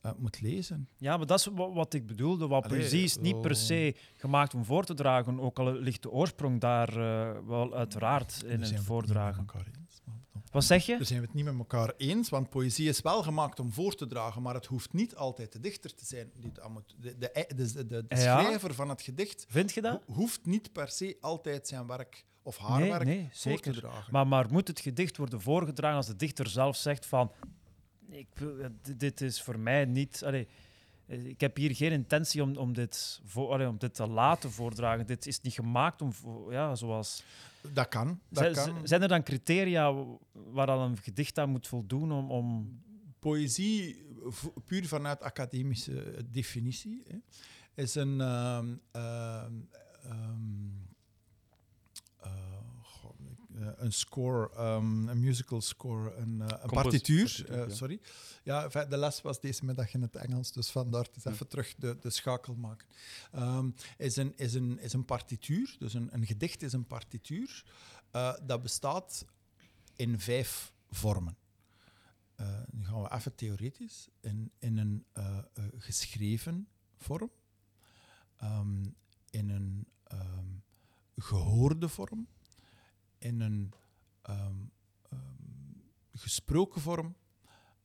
eh, moet lezen. Ja, maar dat is wa- wat ik bedoelde. Wat Allee, poëzie is niet per zo- se gemaakt om voor te dragen, ook al ligt de oorsprong daar eh, wel uiteraard in het niet voordragen. eens, bon. Wat zeg je? Daar zijn we het niet met elkaar eens, want poëzie is wel gemaakt om voor te dragen, maar het hoeft niet altijd de dichter te zijn het. De, de, de, de, Ja. schrijver van het gedicht Vind je dat? ho- hoeft niet per se altijd zijn werk of haar Nee, werk nee, voor te dragen. Maar, maar moet het gedicht worden voorgedragen als de dichter zelf zegt van... Ik, eh, dit is voor mij niet... Allee, eh, ik heb hier geen intentie om, om, dit voor, allee, om dit te laten voordragen. Dit is niet gemaakt om... Ja, zoals... Dat kan. Dat Zijn, kan. zijn er dan criteria waar dan een gedicht aan moet voldoen om... om Poëzie, puur vanuit academische definitie, hè, is een, ehm, ehm, ehm, eh, goh, ik- eh, een score, ehm, een musical score, een, eh, een partituur. eh, ja. sorry. Ja, de les was deze middag in het Engels, dus vandaar het is even terug de, de schakel maken. Ehm, is, een, is, een, is een partituur, dus een, een gedicht is een partituur. Eh, dat bestaat in vijf vormen. Eh, nu gaan we even theoretisch. In, in een eh, eh, geschreven vorm, ehm, in een gehoorde vorm, in een ehm, ehm, gesproken vorm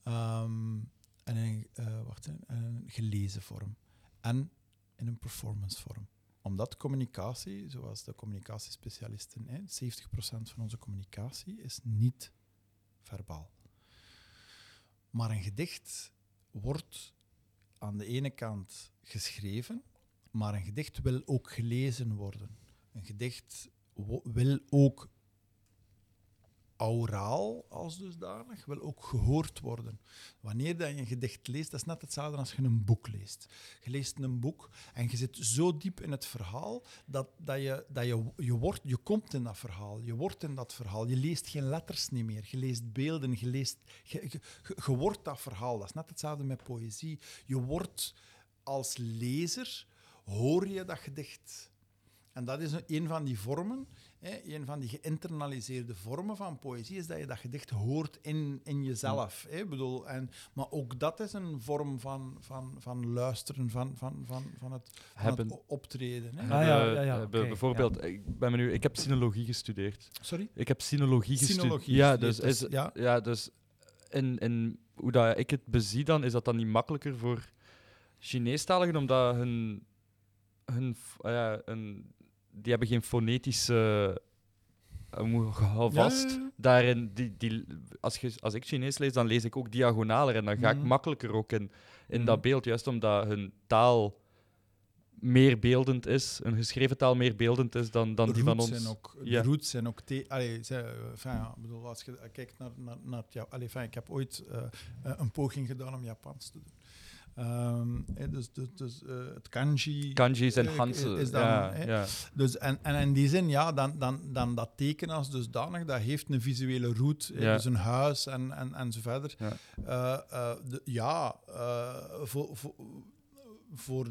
ehm, en in, eh, wacht, een gelezen vorm. En in een performance vorm. Omdat communicatie, zoals de communicatiespecialisten, hè, 70% van onze communicatie is niet verbaal. Maar een gedicht wordt aan de ene kant geschreven, maar een gedicht wil ook gelezen worden. Een gedicht wil ook auraal als dusdanig, wil ook gehoord worden. Wanneer je een gedicht leest, dat is net hetzelfde als je een boek leest. Je leest een boek en je zit zo diep in het verhaal dat, dat, je, dat je, je, wordt, je komt in dat verhaal, je wordt in dat verhaal. Je leest geen letters niet meer, je leest beelden, je, leest, je, je, je- je wordt dat verhaal. Dat is net hetzelfde met poëzie. Je wordt als lezer, hoor je dat gedicht. En dat is een van die vormen, hè, een van die geïnternaliseerde vormen van poëzie, is dat je dat gedicht hoort in, in jezelf. Hè, bedoel, en, maar ook dat is een vorm van, van, van luisteren, van, van, van, van het, van Hebben- het o- optreden. Hè. Ah, ja, ja, ja, bijvoorbeeld, ik, ben nu, ik heb sinologie gestudeerd. Sorry? Ik heb sinologie gestudeerd. Sinologie Ja, gestudeerd, dus, dus, is, ja. ja. dus in, in hoe dat ik het bezie dan, is dat dan niet makkelijker voor Chineestaligen, omdat hun, hun, ah ja, hun, die hebben geen fonetische. Ja, ja, ja. Daarin, die, die, als, je, als ik Chinees lees, dan lees ik ook diagonaler en dan ga ik Mhm. makkelijker ook in, in Mhm. dat beeld, juist omdat hun taal meer beeldend is, een geschreven taal meer beeldend is dan, dan die van ons. Zijn ook, Ja. De roots zijn ook... Te, allee, eh, enfin, ja, ik bedoel, als je kijkt naar, naar, naar het Ja- allee, enfin, ik heb ooit eh, eh, een poging gedaan om Japans te doen. Hè, dus dus, dus eh, het kanji... Kanji's en eh, Hansen. is dan, ja, hè, ja. Dus, en, en in die zin, ja, dan, dan, dan dat teken als dusdanig, dat heeft een visuele route, Ja. dus een huis en, en, en zo verder. Ja. De- ja, voor, voor, voor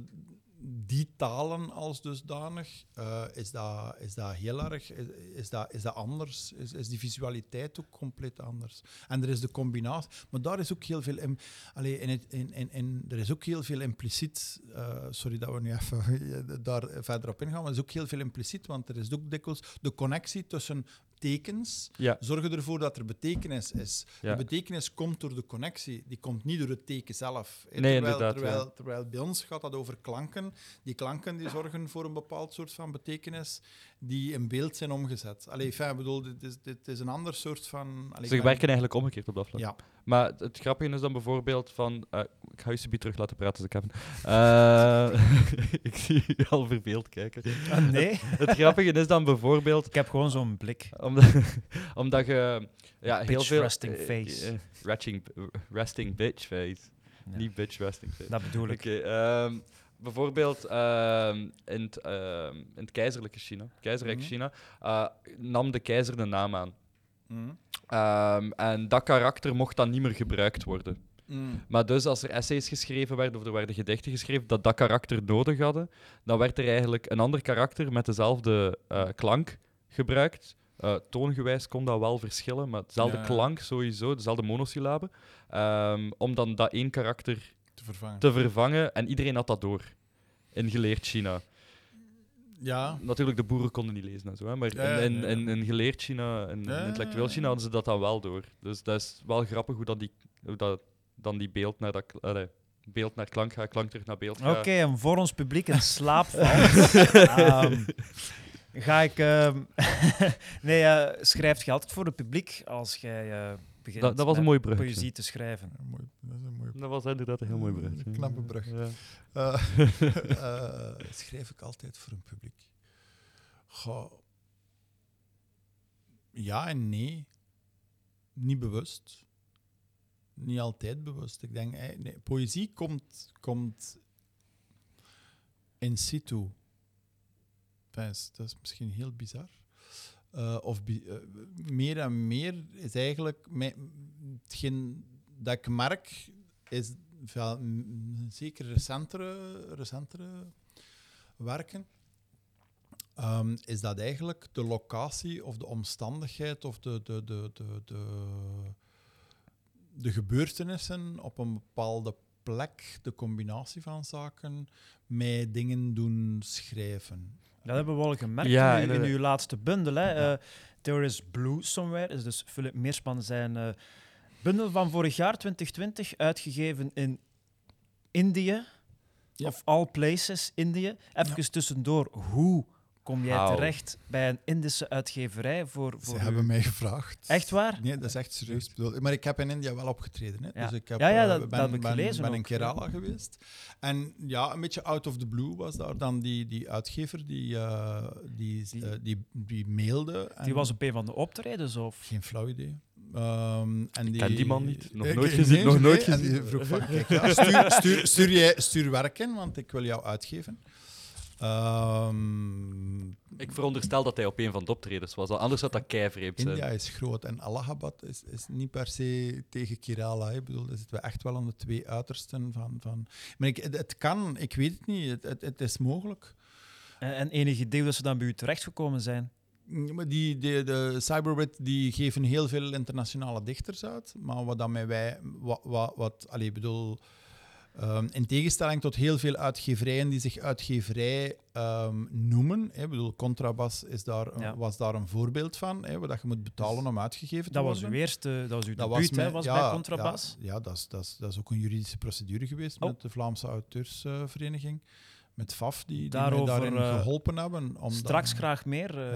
die talen als dusdanig uh, is, dat, is dat heel erg, is, dat, is dat anders, is, is die visualiteit ook compleet anders. En er is de combinatie, maar daar is ook heel veel, in, allee, in in, in, in, er is ook heel veel impliciet, uh, sorry dat we nu even daar verder op ingaan, maar er is ook heel veel impliciet, want er is ook dikwijls de connectie tussen tekens ja. zorgen ervoor dat er betekenis is. Ja. De betekenis komt door de connectie, die komt niet door het teken zelf. Nee, terwijl, inderdaad, terwijl, terwijl bij ons gaat dat over klanken. Die klanken die zorgen voor een bepaald soort van betekenis die in beeld zijn omgezet. Allee, enfin, ik bedoel, dit is, dit is een ander soort van... Allee, Ze werken eigenlijk omgekeerd op dat vlak. Ja. Maar het, het grappige is dan bijvoorbeeld van... eh, ik ga je subiet terug laten praten, dus Kevin. Eh, ik zie je al verveeld kijken. Ah, nee, Het grappige is dan bijvoorbeeld... ik heb gewoon zo'n blik. Omdat, omdat je ja, heel Bitch veel... resting eh, face. eh, resting, resting bitch face. Ja. Niet bitch resting face. Dat bedoel ik. Oké, ehm, bijvoorbeeld ehm, in, het, ehm, in het keizerlijke China, keizerrijk Mhm. China, nam de keizer de naam aan. Ehm, en dat karakter mocht dan niet meer gebruikt worden. Mhm. Maar dus als er essays geschreven werden of er werden gedichten geschreven dat dat karakter nodig hadden, dan werd er eigenlijk een ander karakter met dezelfde eh, klank gebruikt. Eh, toongewijs kon dat wel verschillen, maar dezelfde Ja. klank sowieso, dezelfde monosyllaben. Ehm, om dan dat één karakter Te vervangen. te vervangen. En iedereen had dat door in geleerd China. Ja. Natuurlijk, de boeren konden niet lezen en zo, hè, maar Ja, in, in, ja. in, in geleerd China, in, Ja, ja, intellectueel China, hadden ze dat dan wel door. Dus dat is wel grappig hoe, dat die, hoe dat, dan die beeld naar, dat, allee, beeld naar klank gaat, klank terug naar beeld Oké, en voor ons publiek in slaap valt, ehm, ga ik... ehm, nee, eh schrijft je altijd voor het publiek als jij eh, begint Dat, dat was een met mooi bruggetje. poëzie te schrijven? Ja, mooi. Dat is een mooi. Dat was inderdaad een heel mooi brug. Een knappe brug. Ja. Eh, eh, schrijf ik altijd voor een publiek? Goh. Ja en nee. Niet bewust. Niet altijd bewust. Ik denk, eh, nee, poëzie komt, komt in situ. Is- dat is misschien heel bizar. Eh, of eh, meer en meer is eigenlijk hetgeen dat ik merk, is veel, zeker recentere, recentere werken, ehm, is dat eigenlijk de locatie of de omstandigheid of de, de, de, de, de, de gebeurtenissen op een bepaalde plek, de combinatie van zaken, mij dingen doen schrijven. Dat hebben we al gemerkt Ja, in, uw, in inderdaad. uw laatste bundel. Hè. Ja. Eh, There is Blue Somewhere is dus Philip Meersman zijn eh, bundel van vorig jaar, 2020, uitgegeven in Indië. Ja. Of all places, Indië. Even tussendoor, hoe kom jij How? terecht bij een Indische uitgeverij voor, Ze voor hebben uw- mij gevraagd. Echt waar? Nee, dat is echt serieus. Ik bedoel, Maar ik heb in India wel opgetreden. Hè? Ja. Dus ik heb, Ja, ja, eh, dat- ben, dat heb ik ben, gelezen ben in ook. Kerala geweest. En ja, een beetje out of the blue was daar dan die, die uitgever die, eh, die, Die- eh, die, die mailde. En Die was op een van de optredens, of? Geen flauw idee. Ehm, en die, ken die man niet. Nog nooit ik- gezien, nee, nog nee, nooit En die gezien. vroeg van, kijk, ja, stuur, stuur, stuur, jij, stuur werk in, want ik wil jou uitgeven. Ehm, Ik veronderstel dat hij op een van de optredens was, anders zou dat keivreemd zijn. India is groot en Allahabad is, is niet per se tegen Kerala. hè. Ik bedoel, daar zitten we echt wel aan de twee uitersten van. van. Maar ik, het, het kan, ik weet het niet. Het, het, het is mogelijk. En, en enig idee dat ze dan bij u terechtgekomen zijn? Ja, Maar die, de, de Cyberwit die geven heel veel internationale dichters uit. Maar wat dan met wij, wat, wat, wat allee, ik bedoel, ehm, in tegenstelling tot heel veel uitgeverijen die zich uitgeverij ehm, noemen. Hè, ik bedoel, Contrabas is daar, Ja. was daar een voorbeeld van, hè, wat je moet betalen om uitgegeven te Dat was worden. uw eerste, dat was uw Dat debuut, was, hè, mijn- was ja, bij Contrabas. Ja, ja dat, is, dat, is, dat is ook een juridische procedure geweest Oh. met de Vlaamse Auteursvereniging. Met FAF, die, die Daarover, mij daarin eh, geholpen hebben. Om Straks graag meer. eh,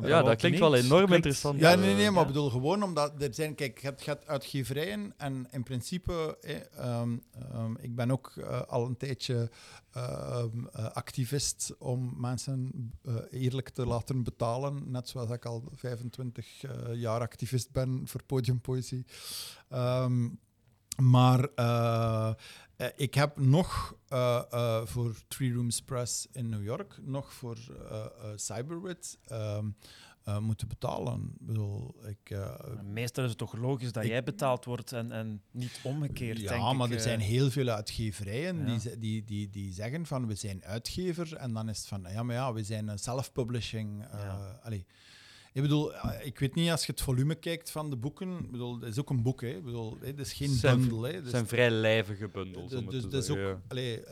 Ja. Ja, dat klinkt niet. wel enorm Klinkt- interessant. Ja, nee, nee, maar ja. ik bedoel gewoon omdat er zijn, kijk, je hebt, je hebt uitgeverijen en in principe, eh, ehm, ehm, ik ben ook al een tijdje ehm, eh, activist om mensen eerlijk te laten betalen, net zoals ik al 25 eh, jaar activist ben voor podiumpoëzie. Ehm, maar eh, eh, ik heb nog eh, eh, voor Three Rooms Press in New York, nog voor Cyberwit ehm, eh, moeten betalen. Ik bedoel, ik, Meestal is het toch logisch dat Ik- jij betaald wordt en, en niet omgekeerd, denk ja, maar ik, er zijn heel veel uitgeverijen Ja. die, die, die, die zeggen van we zijn uitgever en dan is het van ja, maar ja, we zijn een self-publishing. Ja. allee. Ik bedoel, eh, ik weet niet als je het volume kijkt van de boeken. Ik bedoel, het is ook een boek, hè. Ik bedoel, hè, het is geen Zijn- bundel. Hè. Het zijn vrij lijvige bundels. om het dus te dat is ook, allee,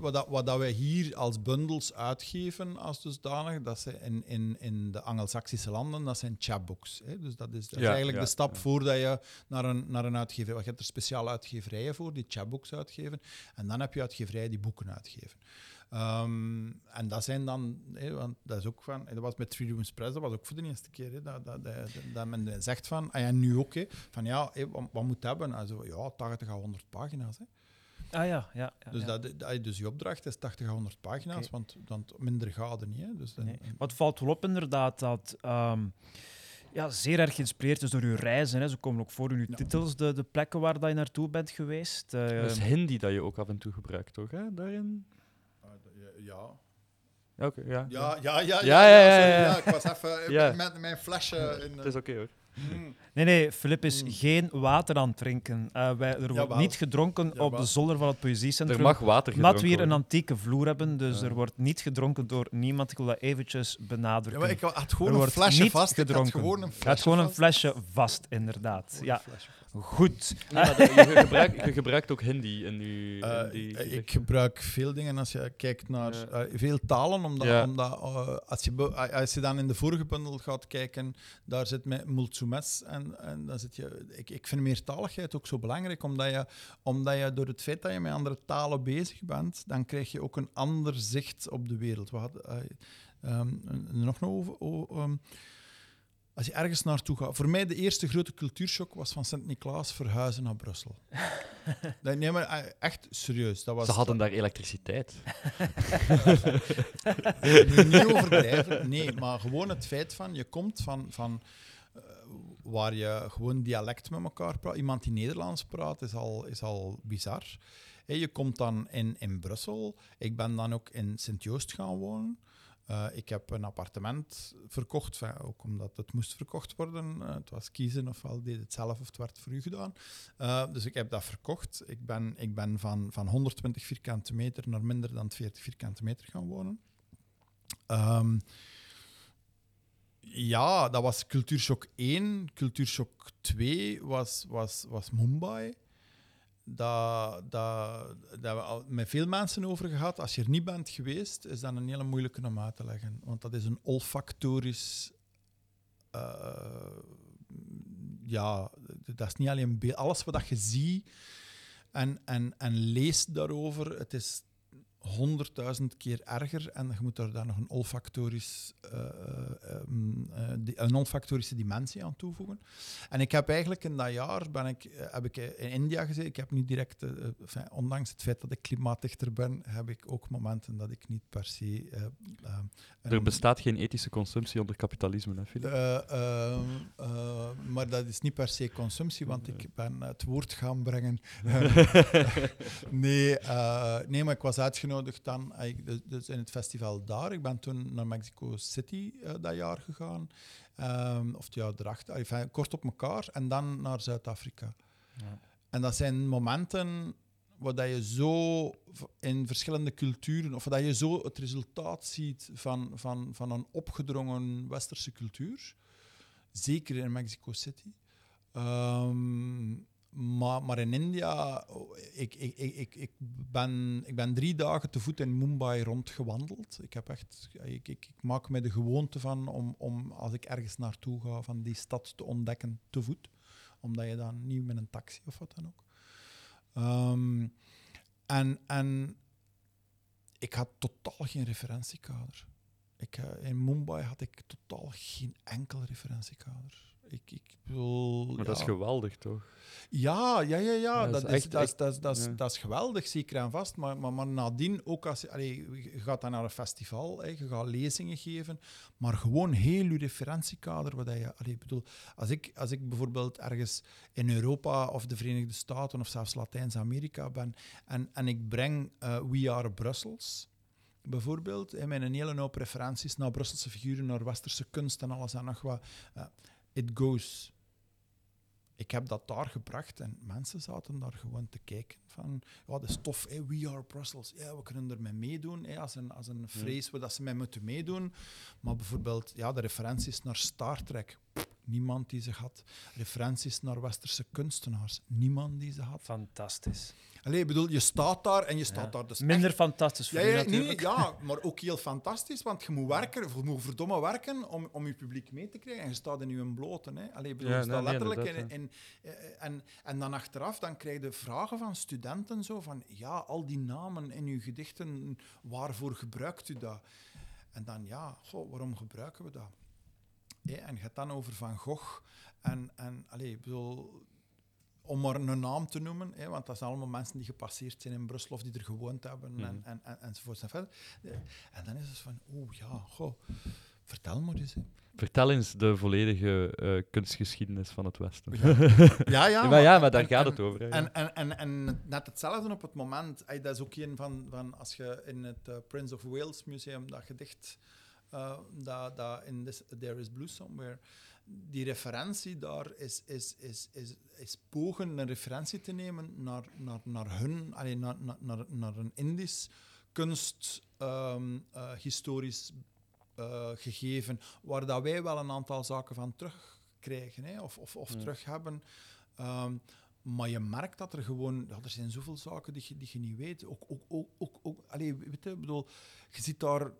wat, dat, wat dat wij hier als bundels uitgeven als dusdanig, dat zijn in, in, in de Angelsaksische landen, dat zijn chapbooks. Hè. Dus dat is, dat is Ja, eigenlijk ja, de stap ja. voordat je naar een, naar een uitgever... Je hebt er speciale uitgeverijen voor, die chapbooks uitgeven. En dan heb je uitgeverijen die boeken uitgeven. Ehm, en dat zijn dan, hè, want dat is ook van, dat was met Three Rooms Press, dat was ook voor de eerste keer, hè, dat, dat, dat, dat men zegt van, ah ja, nu ook, hè, van ja, hè, wat, wat moet het hebben? Also, ja, 80 à 100 pagina's. Hè. Ah ja, ja. ja, Dus, ja. dat, dat, dus je opdracht is 80 à 100 pagina's, want, want minder gaat er niet. Hè. Dus, Nee. en- Wat valt wel op inderdaad dat ehm, ja, zeer erg geïnspireerd is door uw reizen. Hè. Ze komen ook voor in uw Ja. titels, de, de plekken waar dat je naartoe bent geweest. Eh, Dat is Hindi dat je ook af en toe gebruikt, toch? Hè? Daarin? Ja. Ja, oké, ja. Ja, ja, ja, Ja, ja, ja, ja. ik was even Ja. met mijn flesje. In, Het is oké hoor. Mm. Nee, nee, Filip is Mm. geen water aan het drinken. Eh, wij, er wordt Jawel. niet gedronken op de zolder van het Er poëziecentrum. mag water Omdat we gedronken hier een antieke vloer hebben, dus Ja. er wordt niet gedronken door niemand. Ik wil dat eventjes Ja, benadrukken. maar ik had Er gewoon een wordt flesje vast. Ik had gedronken. gewoon een Het flesje gaat gewoon een vast. flesje vast, inderdaad. Gewoon Ja, een flesje vast. Goed. Nee, maar dat- je, gebruikt, je gebruikt ook Hindi in, uw, Eh, in die... ik- ik gebruik veel dingen als je kijkt naar Ja. eh, veel talen, omdat, Ja. omdat eh, als, je, als je dan in de vorige bundel gaat kijken, daar zit met Multsumes en, en dan zit je. Ik, ik vind meertaligheid ook zo belangrijk, omdat je, omdat je door het feit dat je met andere talen bezig bent, dan krijg je ook een ander zicht op de wereld. We hadden, eh, ehm, nog nog over. ehm, als je ergens naartoe gaat. Voor mij de eerste grote cultuurshock was van Sint-Niklaas verhuizen naar Brussel. Nee, nee, maar eh, echt serieus. Dat was, Ze hadden daar elektriciteit. niet overdrijven, nee, maar gewoon het feit van je komt van, van eh, waar je gewoon dialect met elkaar praat. Iemand die Nederlands praat is al, is al bizar. Je komt dan in, in Brussel. Ik ben dan ook in Sint-Joost gaan wonen. Eh, ik heb een appartement verkocht, ook omdat het moest verkocht worden. Eh, het was kiezen, ofwel deed het zelf of het werd voor u gedaan. Eh, dus ik heb dat verkocht. Ik ben, ik ben van, van 120 vierkante meter naar minder dan 40 vierkante meter gaan wonen. Ehm, ja, dat was Cultuurshock 1. Cultuurshock 2 was, was, was Mumbai. Daar dat, dat we al met veel mensen over gehad. Als je er niet bent geweest, is dat een hele moeilijke om uit te leggen. Want dat is een olfactorisch... eh, ja, dat is niet alleen beeld. Alles wat dat je ziet en, en, en leest daarover, het is honderdduizend keer erger en je moet er daar nog een olfactorisch, eh, eh, ehm, eh, een olfactorische dimensie aan toevoegen. En ik heb eigenlijk in dat jaar ben ik, heb ik in India gezeten. Ik heb niet direct, enfin, ondanks het feit dat ik klimaatdichter ben, heb ik ook momenten dat ik niet per se. eh, eh, Er bestaat geen ethische consumptie onder kapitalisme, hè, eh, ehm, eh, maar dat is niet per se consumptie, want ik ben het woord gaan brengen. nee, nee, maar ik was uitgenodigd dan eh, ik- dus- in het festival daar. Ik ben toen naar Mexico City eh, dat jaar gegaan. Ehm, of het jaar erachter, enfin, kort op elkaar. En dan naar Zuid-Afrika. Ja. En dat zijn momenten waar dat je zo in verschillende culturen, of dat je zo het resultaat ziet van, van, van een opgedrongen westerse cultuur. Zeker in Mexico City. Ehm, maar, in India, oh, ik, ik, ik, ik, ik, ben, ik ben drie dagen te voet in Mumbai rondgewandeld. Ik, heb echt, ik, ik, ik maak me de gewoonte van om, om, als ik ergens naartoe ga, van die stad te ontdekken te voet. Omdat je dan niet met een taxi of wat dan ook. Ehm, en, en ik had totaal geen referentiekader. Ik, eh, in Mumbai had ik totaal geen enkel referentiekader. Ik, ik bedoel, Maar dat is geweldig, toch? Ja, ja, ja, ja. Dat, is, echt- dat, is, echt- dat, is, dat, is, ja. dat is geweldig, zeker en vast. Maar, maar, maar nadien, ook als je, allee, je gaat dan naar een festival, hè, je gaat lezingen geven, maar gewoon heel je referentiekader. Wat je, allee, bedoel, als, ik, als ik bijvoorbeeld ergens in Europa of de Verenigde Staten of zelfs Latijns-Amerika ben en, en ik breng eh, We Are Brussels bijvoorbeeld, met een hele hoop referenties naar Brusselse figuren, naar westerse kunst en alles en nog wat. eh, it goes. Ik heb dat daar gebracht en mensen zaten daar gewoon te kijken van, ja, dat is tof, we are Brussels, ja, we kunnen ermee meedoen, hè, als een, als een vrees dat ze mee moeten meedoen. Maar bijvoorbeeld, ja, de referenties naar Star Trek, niemand die ze had. Referenties naar westerse kunstenaars, niemand die ze had. Fantastisch. Allee, ik bedoel, je staat daar en je staat Ja. daar dus Minder echt- fantastisch voor ja, ja, nee, ja, maar ook heel fantastisch, want je moet werken, je moet verdomme werken om, om je publiek mee te krijgen. En je staat in je blote. Hè. Allee, ik bedoel, Ja, je staat nee, nee, letterlijk in, eh, en, en dan achteraf dan krijg je vragen van studenten zo van, ja, al die namen in uw gedichten, waarvoor gebruikt u dat? En dan, ja, goh, waarom gebruiken we dat? En je hebt dan over Van Gogh en, en allee, ik bedoel, om maar een naam te noemen, hè, want dat zijn allemaal mensen die gepasseerd zijn in Brussel of die er gewoond hebben Mhm. en, en, en, enzovoort en verder. Eh, En dan is het van, oeh ja, goh, vertel maar eens. Hè. Vertel eens de volledige eh, kunstgeschiedenis van het Westen. Ja, ja, maar, ja, maar daar en- gaat en- het over. hè, ja. En, en, en, en net hetzelfde op het moment, dat is ook een van, van als je in het eh, Prince of Wales Museum dat gedicht, dat, dat in this, There is Blue Somewhere, die referentie daar is, is, is, is, is pogen een referentie te nemen naar, naar, naar hun, allee, naar, naar, naar, naar een Indisch kunst, ehm, eh, historisch eh, gegeven, waar dat wij wel een aantal zaken van terugkrijgen hè, of, of, of Ja. terug hebben. Ehm, maar je merkt dat er gewoon... Ja, er zijn zoveel zaken die je, die je niet weet. Ook, ook, ook, ook, ook, allee, weet je, bedoel, je zit daar...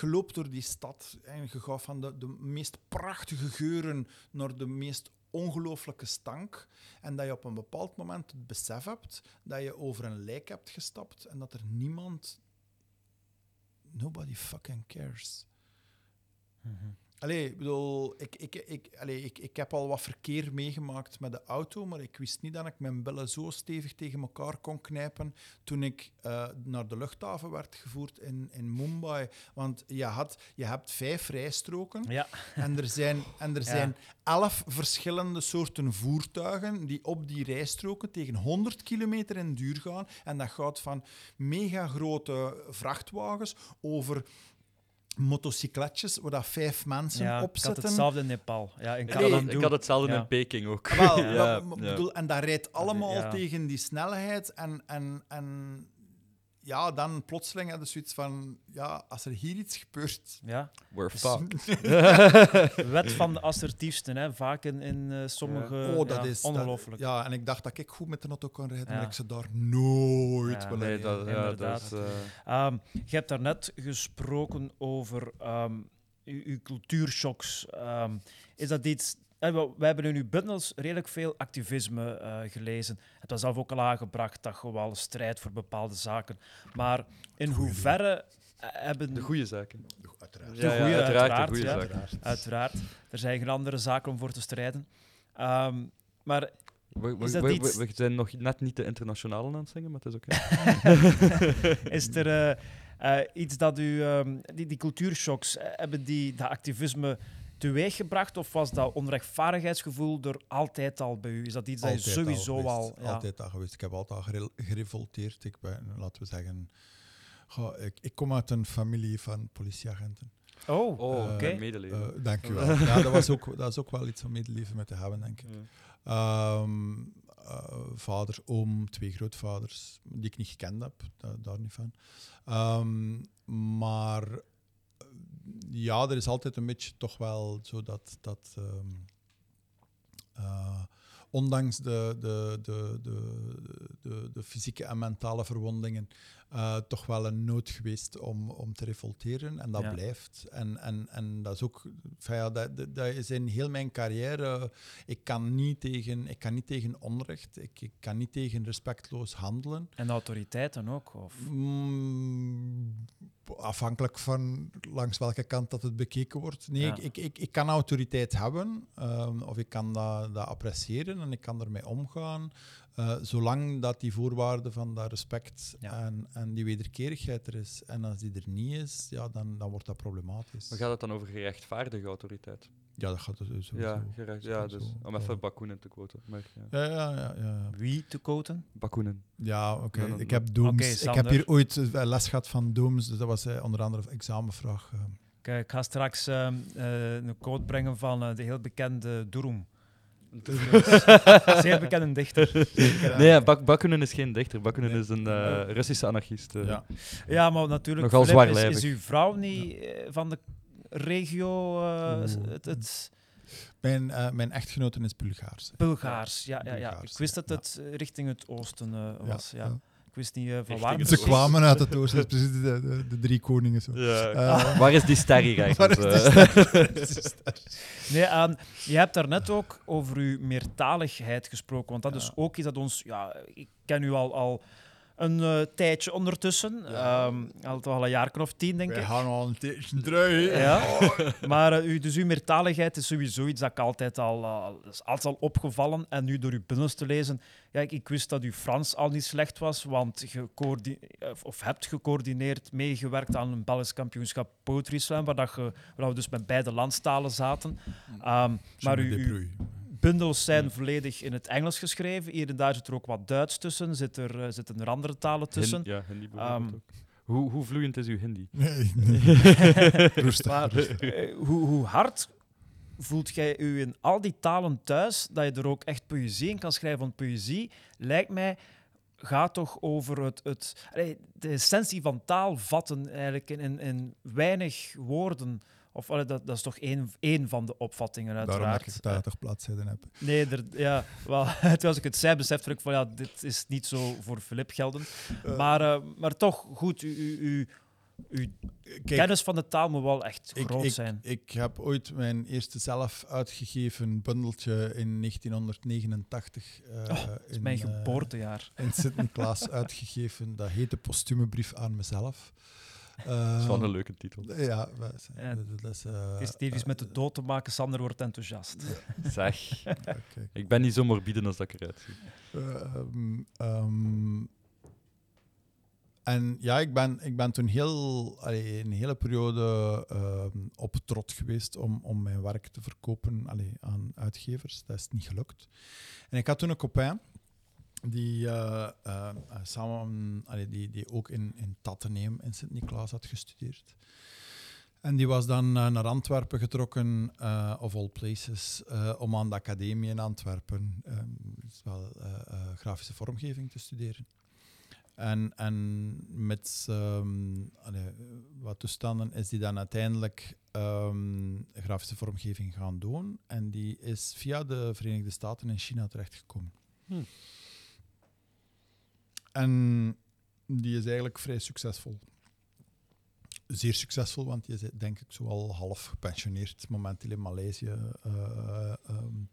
Je loopt door die stad en je gaat van de, de meest prachtige geuren naar de meest ongelooflijke stank. En dat je op een bepaald moment het besef hebt dat je over een lijk hebt gestapt en dat er niemand... Nobody fucking cares. Mhm. Allee, ik bedoel, ik, ik, ik, allee, ik, ik heb al wat verkeer meegemaakt met de auto, maar ik wist niet dat ik mijn billen zo stevig tegen elkaar kon knijpen toen ik eh, naar de luchthaven werd gevoerd in, in Mumbai. Want je, had, je hebt vijf rijstroken Ja, en er zijn, en er Ja. zijn elf verschillende soorten voertuigen die op die rijstroken tegen 100 kilometer in duur gaan. En dat gaat van mega grote vrachtwagens over motocycletjes waar dat vijf mensen ja op ik had zitten. hetzelfde in Nepal. Ja, in ik, Nee. ik had hetzelfde Ja. in Peking ook. Wel, Ja, wel, ja. bedoel, en dat rijdt allemaal ja. tegen die snelheid. En, en, en ja, dan plotseling had je zoiets van, ja, als er hier iets gebeurt... Ja. We're Dus- fucked. Wet van de assertiefste, hè? vaak in, in eh, sommige. oh, dat ja, is... dat- ongelooflijk. ja, en ik dacht dat ik goed met de auto kon rijden, Ja. maar ik ze daar nooit Ja, Nee, dat, ja, Inderdaad. dat is... eh, Ehm, je hebt daarnet gesproken over ehm, uw, uw cultuurshocks. Ehm, is dat iets... eh, we, we hebben in uw bundels redelijk veel activisme eh, gelezen. Het was zelf ook al aangebracht dat je wel strijdt voor bepaalde zaken. Maar in Goeie hoeverre eh, hebben... de goede zaken. Uiteraard. De goeie, uiteraard, uiteraard, de goede ja. zaken. Uiteraard. Er zijn geen andere zaken om voor te strijden. Ehm, maar We, we, Is dat we, iets- we- we zijn nog net niet de internationale aan het zingen, maar het is oké. is er eh, eh, iets dat u... ehm, die, die cultuurshocks, hebben die dat activisme teweeggebracht? Of was dat onrechtvaardigheidsgevoel er altijd al bij u? Is dat iets dat je sowieso al. al... ja. Altijd al geweest. Ik heb altijd al gere- gerevolteerd. Ik ben, laten we zeggen... goh, ik, ik kom uit een familie van politieagenten. Oh, Oh, Eh, oké. medeleven. Eh, dank u wel. Ja, dat, was ook, dat is ook wel iets om medeleven met te hebben, denk ik. Ja. Ehm, eh, vader, oom, twee grootvaders, die ik niet gekend heb, da- daar niet van. Ehm, maar eh, ja, er is altijd een beetje toch wel zo dat, dat ehm, eh, ondanks de, de, de, de, de, de fysieke en mentale verwondingen, eh, toch wel een nood geweest om, om te revolteren. En dat Ja. blijft. En, en, en dat is ook, ja, dat, dat, dat is in heel mijn carrière. Ik kan niet tegen, ik kan niet tegen onrecht, ik, ik kan niet tegen respectloos handelen. En de autoriteiten ook? Of? Mm, afhankelijk van langs welke kant dat het bekeken wordt. Nee, Ja. ik, ik, ik, ik kan autoriteit hebben, ehm, of ik kan dat, dat appreciëren en ik kan ermee omgaan. eh, zolang dat die voorwaarde van dat respect Ja. en, en die wederkerigheid er is. En als die er niet is, ja, dan, dan wordt dat problematisch. Maar gaat het dan over gerechtvaardige autoriteit? Ja, dat gaat dus sowieso. Ja, gerecht, ja dus, om Ja. even Bakunin te quoten. Maar, ja. Ja, ja, ja. ja. Wie te quoten? Bakunin. Ja, oké. Ik heb Dooms. Ik heb hier ooit eh, les gehad van Dooms, dus dat was eh, onder andere een examenvraag. eh. Kijk, ik ga straks ehm, eh, een quote brengen van de heel bekende Durum. Zeer bekende dichter. Nee, ja, Bak Bakunin is geen dichter. Bakunin Nee. is een eh, Russische anarchist. Ja. Ja, maar natuurlijk, Nogal is, uw vrouw niet van de regio eh, het, het Mijn, eh, mijn echtgenote is Bulgaars. Bulgaars? Ja, ja, ja. Bulgaars, Ik wist dat het richting het oosten eh, was. Ja, Ik wist niet van waar. het Ze kwamen uit het oosten, dus precies de, de, de drie koningen. Zo. Ja. Eh, Waar is die ster hier eigenlijk? Waar is die Eh, Nee, je hebt daarnet ook over uw meertaligheid gesproken, want dat Ja. is ook iets dat ons... Ja, ik ken u al, al een eh, tijdje ondertussen, Ja. Ehm, al toch al een jaar of tien, denk Wij ik. gaan al een tijdje terug. Ja. Maar eh, u, dus uw meertaligheid is sowieso iets dat ik altijd al, al- is altijd al opgevallen. En nu door uw bundels te lezen, ja, ik, ik wist dat uw Frans al niet slecht was, want je of, of hebt gecoördineerd, meegewerkt aan een Belgisch kampioenschap Poetry Slam, waar, dat je, waar we dus met beide landstalen zaten. Ehm, maar débrouille. Bundels zijn volledig in het Engels geschreven. Hier en daar zit er ook wat Duits tussen, zit er, eh, zitten er andere talen tussen. Hin- ja, Hindi bijvoorbeeld Ehm, ook. Hoe, hoe vloeiend is uw Hindi? Nee, nee. Rustig. Maar eh, hoe, hoe hard voelt jij u in al die talen thuis, dat je er ook echt poëzie in kan schrijven? Want poëzie, lijkt mij, gaat toch over het, het, de essentie van taal vatten eigenlijk in, in, in weinig woorden. Of allee, dat, dat is toch één, één van de opvattingen, Daarom dat uiteraard. ik 80 bladzijden heb. Nee, er, ja, wel, als ik het zei, besefte ik van ja, dit is niet zo voor Filip geldend. Eh, Maar, eh, maar toch, goed, u, u, u, uw Kijk, kennis van de taal moet wel echt ik, groot ik, zijn. ik heb ooit mijn eerste zelf uitgegeven bundeltje in 1989. eh, Oh, dat is in, mijn geboortejaar. in Sint-Niklaas uitgegeven. Dat heette Postume Brief aan mezelf. Dat is wel Eh, een leuke titel. Ja, dat is, eh, Het is tevens met de dood te maken, Sander wordt enthousiast. Zeg, ik ben niet zo morbide als dat ik eruit zie. Ehm, ehm, en ja, ik ben, ik ben toen heel, allee, een hele periode ehm, op trot geweest om, om mijn werk te verkopen allee, aan uitgevers. Dat is niet gelukt. En ik had toen een copain die, eh, eh, samen, allee, die, die ook in, in Tatteneem in Sint-Niklaas had gestudeerd. En die was dan eh, naar Antwerpen getrokken, eh, of all places, eh, om aan de academie in Antwerpen ehm, wel, eh, eh, grafische vormgeving te studeren. En, en met ehm, wat toestanden is die dan uiteindelijk ehm, grafische vormgeving gaan doen. En die is via de Verenigde Staten in China terechtgekomen. Hm. En die is eigenlijk vrij succesvol. Zeer succesvol, want die is denk ik zo al half gepensioneerd momenteel in Maleisië. eh, ehm,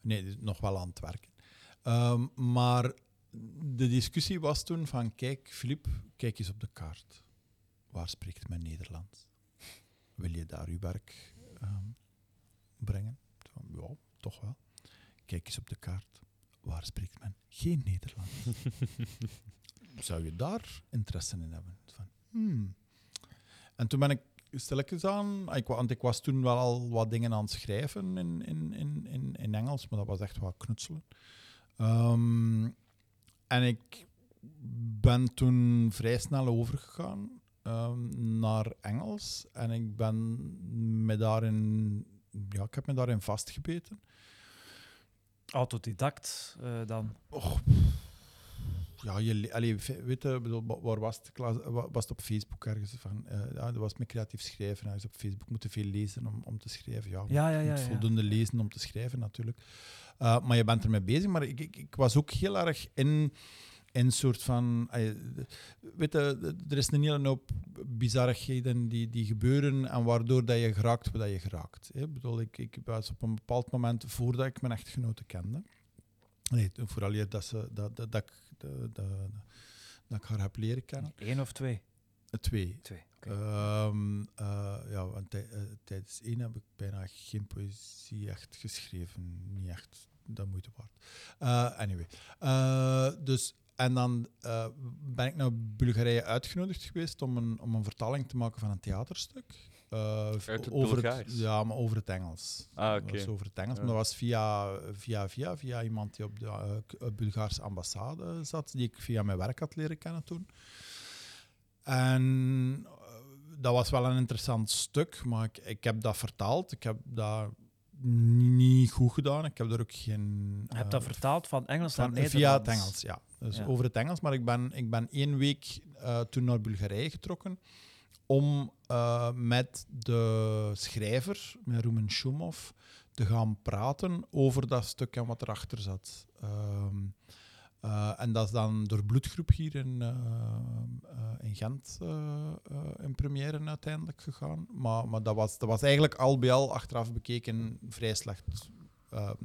nee, nog wel aan het werken. Ehm, maar de discussie was toen van, kijk, Filip, kijk eens op de kaart. Waar spreekt men Nederlands? Wil je daar uw werk ehm, brengen? Ja, toch wel. Kijk eens op de kaart. Waar spreekt men geen Nederlands? Zou je daar interesse in hebben? Van, hmm. En toen ben ik stilletjes aan, ik, wa- want ik was toen wel al wat dingen aan het schrijven in, in, in, in, in Engels, maar dat was echt wat knutselen. Ehm, en ik ben toen vrij snel overgegaan ehm, naar Engels. En ik ben me daarin, ja, ik heb me daarin vastgebeten. Autodidact eh, dan. Och, ja, je, le- allee, weet je, bedoel, wa- waar was het? Was het op Facebook ergens? Van, eh, ja, dat was met creatief schrijven. ergens op Facebook moeten veel lezen om, om te schrijven. Ja, Ja, ja, je ja. moet ja. voldoende lezen om te schrijven natuurlijk. Uh, maar je bent ermee bezig. Maar ik, ik, ik was ook heel erg in een soort van. Weet je, er is een hele hoop bizarigheden die, die gebeuren en waardoor dat je geraakt wat je geraakt. Ik bedoel, ik, ik was op een bepaald moment, voordat ik mijn echtgenote kende, nee, vooral eer dat, ze, dat, dat, dat, ik, dat, dat, dat ik haar heb leren kennen. Eén of twee? Twee. Twee. Ehm, eh, ja, want tij- eh, tijdens één heb ik bijna geen poëzie echt geschreven. Niet echt de moeite waard. Eh, anyway. Dus, en dan eh, ben ik naar Bulgarije uitgenodigd geweest om een, om een vertaling te maken van een theaterstuk. Eh, Uit het over Bulgaars? ja, maar over het Engels. Ah, Dat oké. was over het Engels. Ja. Maar dat was via, via, via, via iemand die op de eh, Bulgaarse ambassade zat, die ik via mijn werk had leren kennen toen. En dat was wel een interessant stuk, maar ik, ik heb dat vertaald. Ik heb dat niet goed gedaan. Ik heb er ook geen... Je hebt eh, dat vertaald van Engels naar van, Nederlands? via het Engels, ja. Dus Ja. over het Engels. Maar ik ben, ik ben één week eh, toen naar Bulgarije getrokken om eh, met de schrijver, met Rumen Shumov, te gaan praten over dat stuk en wat erachter zat. Ehm, eh, en dat is dan door Bloedgroep hier in, eh, eh, in Gent in première uiteindelijk gegaan. Maar, maar dat, was, dat was eigenlijk al bij al achteraf bekeken vrij slecht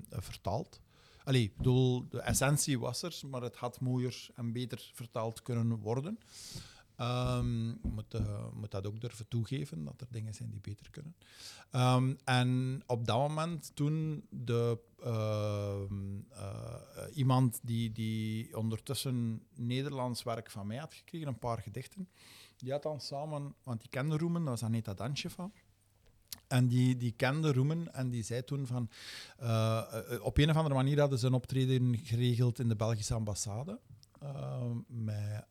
vertaald. Allee, bedoel, de essentie was er, maar het had mooier en beter vertaald kunnen worden. Je moet, eh, moet dat ook durven toegeven, dat er dingen zijn die beter kunnen. Ehm, en op dat moment, toen de, ehm, eh, iemand die, die ondertussen Nederlands werk van mij had gekregen, een paar gedichten, die had dan samen, want die kende Roemen, dat was Aneta Dancheva. En die, die kende Roemen en die zei toen van... eh, op een of andere manier hadden ze een optreden geregeld in de Belgische ambassade. met,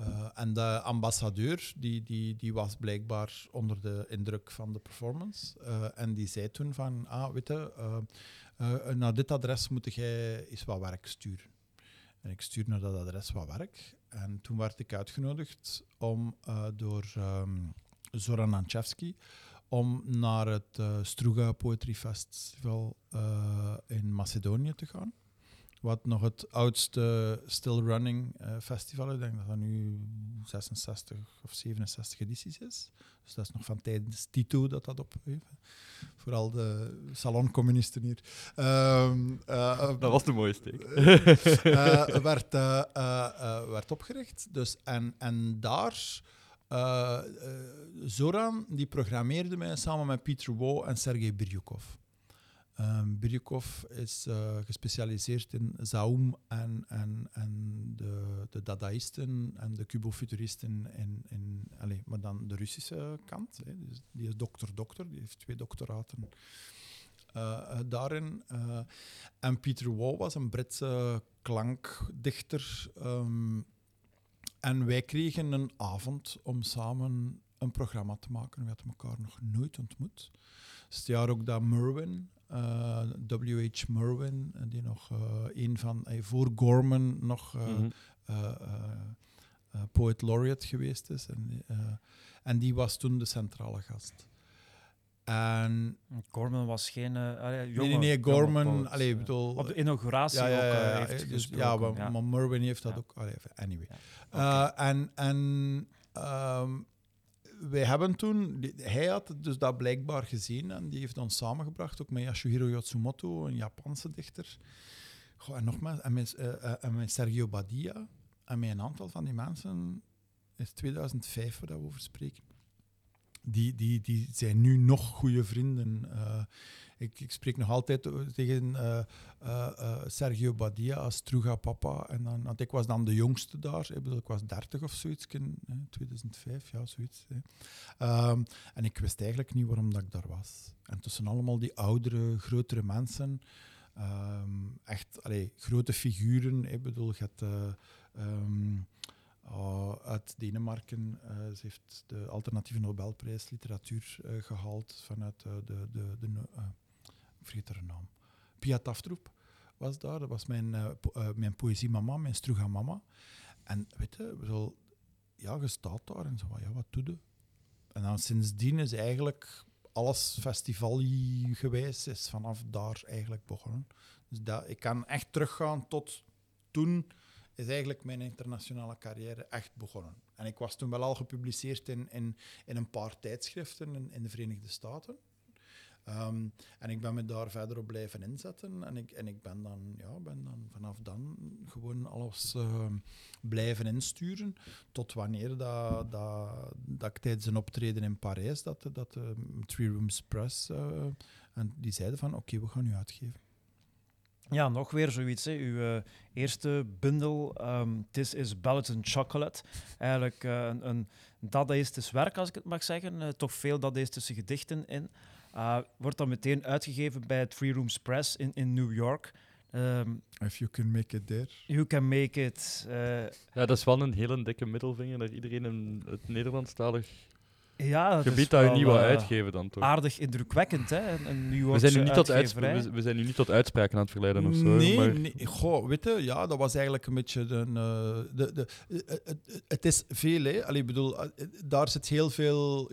eh, en de ambassadeur die, die, die was blijkbaar onder de indruk van de performance. eh, en die zei toen van, ah, weet eh, naar dit adres moet jij eens wat werk sturen. En ik stuurde naar dat adres wat werk. En toen werd ik uitgenodigd om door ehm, Zoran Anchevski om naar het Struga Poetry Festival in Macedonië te gaan. Wat nog het oudste still running eh, festival. Ik denk dat dat nu 66 of 67 edities is. Dus dat is nog van tijdens Tito dat dat op. Vooral de saloncommunisten hier. Ehm, eh, Dat was de mooie steek. eh, werd, eh, eh, eh, werd opgericht. Dus, en, en daar, eh, eh, Zoran, die programmeerde mij samen met Pieter Wo en Sergei Biryukov. Um, is eh, gespecialiseerd in Zaum en, en, en de, de Dadaïsten en de Cubofuturisten, in, in, allez, maar dan de Russische kant. Hè. Dus die is dokter-dokter, die heeft twee doctoraten eh, eh, daarin. En Peter Waugh was een Britse klankdichter. ehm, en wij kregen een avond om samen een programma te maken. We hadden elkaar nog nooit ontmoet. Het is het jaar ook dat Merwin W.H. Merwin, eh, die nog eh, een van, eh, voor Gorman nog eh, eh, eh, eh, poet laureate geweest is. En, eh, en die was toen de centrale gast. En Gorman was geen uh, allee, nee, jonge, nee, Gorman, allee, eh. bedoel, op de inauguratie ja, ja, ook ja, eh, heeft dus, gesproken. ja, maar, Merwin heeft dat Ja. ook. allee, anyway. Ja. Eh, en en ehm, wij hebben toen, hij had dus dat blijkbaar gezien en die heeft ons samengebracht, ook met Yasuhiro Yatsumoto, een Japanse dichter. Goh, en nogmaals, en met, eh, eh, en met Sergio Badia en met een aantal van die mensen, is 2005 waar we over spreken. Die, die, die zijn nu nog goede vrienden. Eh, ik, spreek nog altijd o- tegen eh, eh, eh, Sergio Badia als Truga Papa. En dan, want ik was dan de jongste daar. Ik, bedoel, ik was 30 of zoiets in eh, 2005, ja, zoiets. hè. Ehm, en ik wist eigenlijk niet waarom dat ik daar was. En tussen allemaal die oudere, grotere mensen, ehm, echt allee, grote figuren. Ik bedoel, je hebt eh, ehm, uh, uit Denemarken. Ze heeft de alternatieve Nobelprijs literatuur gehaald vanuit de, de, de, vergeet haar naam. Pia Taftroep was daar. Dat was mijn, uh, mijn poëziemama, mijn struga mama. En weet je, bedoel, ja, je staat daar en zo, ja, wat doe je? En dan sindsdien is eigenlijk alles festival geweest, is vanaf daar eigenlijk begonnen. Dus dat, ik kan echt teruggaan tot toen is eigenlijk mijn internationale carrière echt begonnen. En ik was toen wel al gepubliceerd in, in, in een paar tijdschriften in de Verenigde Staten. Um, en ik ben me daar verder op blijven inzetten. En ik, en ik ben, dan, ja, ben dan vanaf dan gewoon alles uh, blijven insturen. Tot wanneer dat, dat, dat ik tijdens een optreden in Parijs, dat, dat uh, Three Rooms Press, uh, en die zeiden van oké, we gaan u uitgeven. Ja, nog weer zoiets. Hè. Uw uh, eerste bundel, um, This is Ballads and Chocolate. Eigenlijk uh, een, een dadaïstisch werk, als ik het mag zeggen. Uh, toch veel dadaïstische gedichten in. Uh, wordt dan meteen uitgegeven bij Three Rooms Press in, in New York. Um, If you can make it there. You can make it. Uh, ja, dat is wel een hele dikke middelvinger naar iedereen in het Nederlandstalig ja, dat gebied is dat je niet wil uh, uitgeven dan toch? Aardig indrukwekkend, hè? Een, een New we zijn, nu niet tot we, we zijn nu niet tot uitspraken aan het verleiden of zo. Nee, maar... nee. Goh, weet je, ja, dat was eigenlijk een beetje de... Uh, de, de, het, het, het is veel, hè. Allee, bedoel, daar zit heel veel...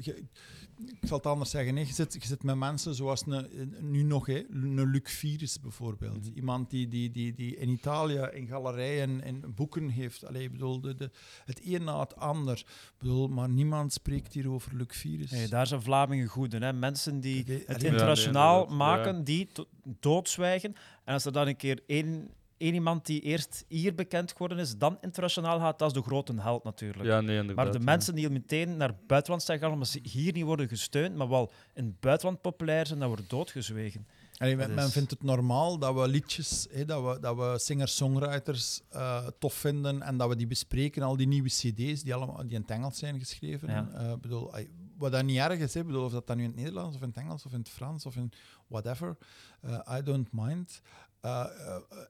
Ik zal het anders zeggen, hè. Je, zit, je zit met mensen zoals een, nu nog, hè, een Luc Virus bijvoorbeeld. Mm -hmm. Iemand die, die, die, die in Italië in galerijen en boeken heeft. Allee, bedoel, de, de, het een na het ander. Bedoel, maar niemand spreekt hier over Luc Virus. Nee, daar zijn Vlamingen goed in. Hè? Mensen die De- het ja, internationaal nee, maken, ja. die doodzwijgen. En als er dan een keer één, één iemand die eerst hier bekend geworden is, dan internationaal gaat, dat is de grote held natuurlijk. Ja, nee, inderdaad. Maar de ja. mensen die meteen naar het buitenland zijn gegaan, omdat ze hier niet worden gesteund, maar wel in het buitenland populair zijn, dat wordt doodgezwegen. Allee, men, Dat vindt het normaal dat we liedjes, hè, dat we, dat we singer-songwriters eh, tof vinden en dat we die bespreken, al die nieuwe cd's die, allemaal, die in het Engels zijn geschreven. Ja. Eh, bedoel, wat dat niet erg is, hè, bedoel, of dat dan nu in het Nederlands of in het Engels of in het Frans of in whatever, eh, I don't mind.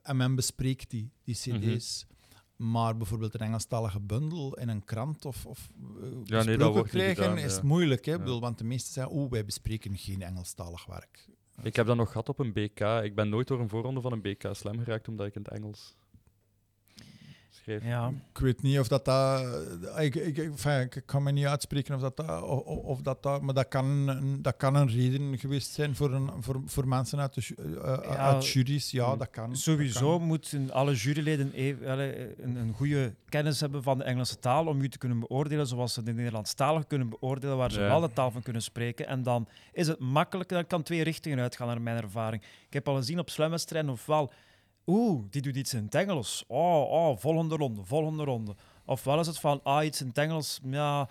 En men bespreekt die, die cd's. Maar bijvoorbeeld een Engelstalige bundel in een krant of, of eh, dat wordt krijgen gedaan, is ja. moeilijk. Hè? Ja. Bedoel, want de meesten zeggen, oh, wij bespreken geen Engelstalig werk. Ik heb dat nog gehad op een BK. Ik ben nooit door een voorronde van een BK Slam geraakt, omdat ik in het Engels Ja. Ik weet niet of dat dat... Ik, ik, ik, enfin, ik kan me niet uitspreken of dat dat... Of, of dat, dat maar dat kan, een, dat kan een reden geweest zijn voor, een, voor, voor mensen uit, de, eh, uit juries. Ja, Mm. dat kan. Sowieso dat kan. moeten alle juryleden ev- allee, een, een goede kennis hebben van de Engelse taal om u te kunnen beoordelen zoals ze de Nederlandstalige kunnen beoordelen, waar ze Ja. de taal van kunnen spreken. En dan is het makkelijk, dat kan twee richtingen uitgaan naar mijn ervaring. Ik heb al gezien op slamwedstrijden ofwel, oeh, die doet iets in het Engels. Oh, oh, volgende ronde, volgende ronde. Ofwel is het van, ah, iets in het Engels, ja...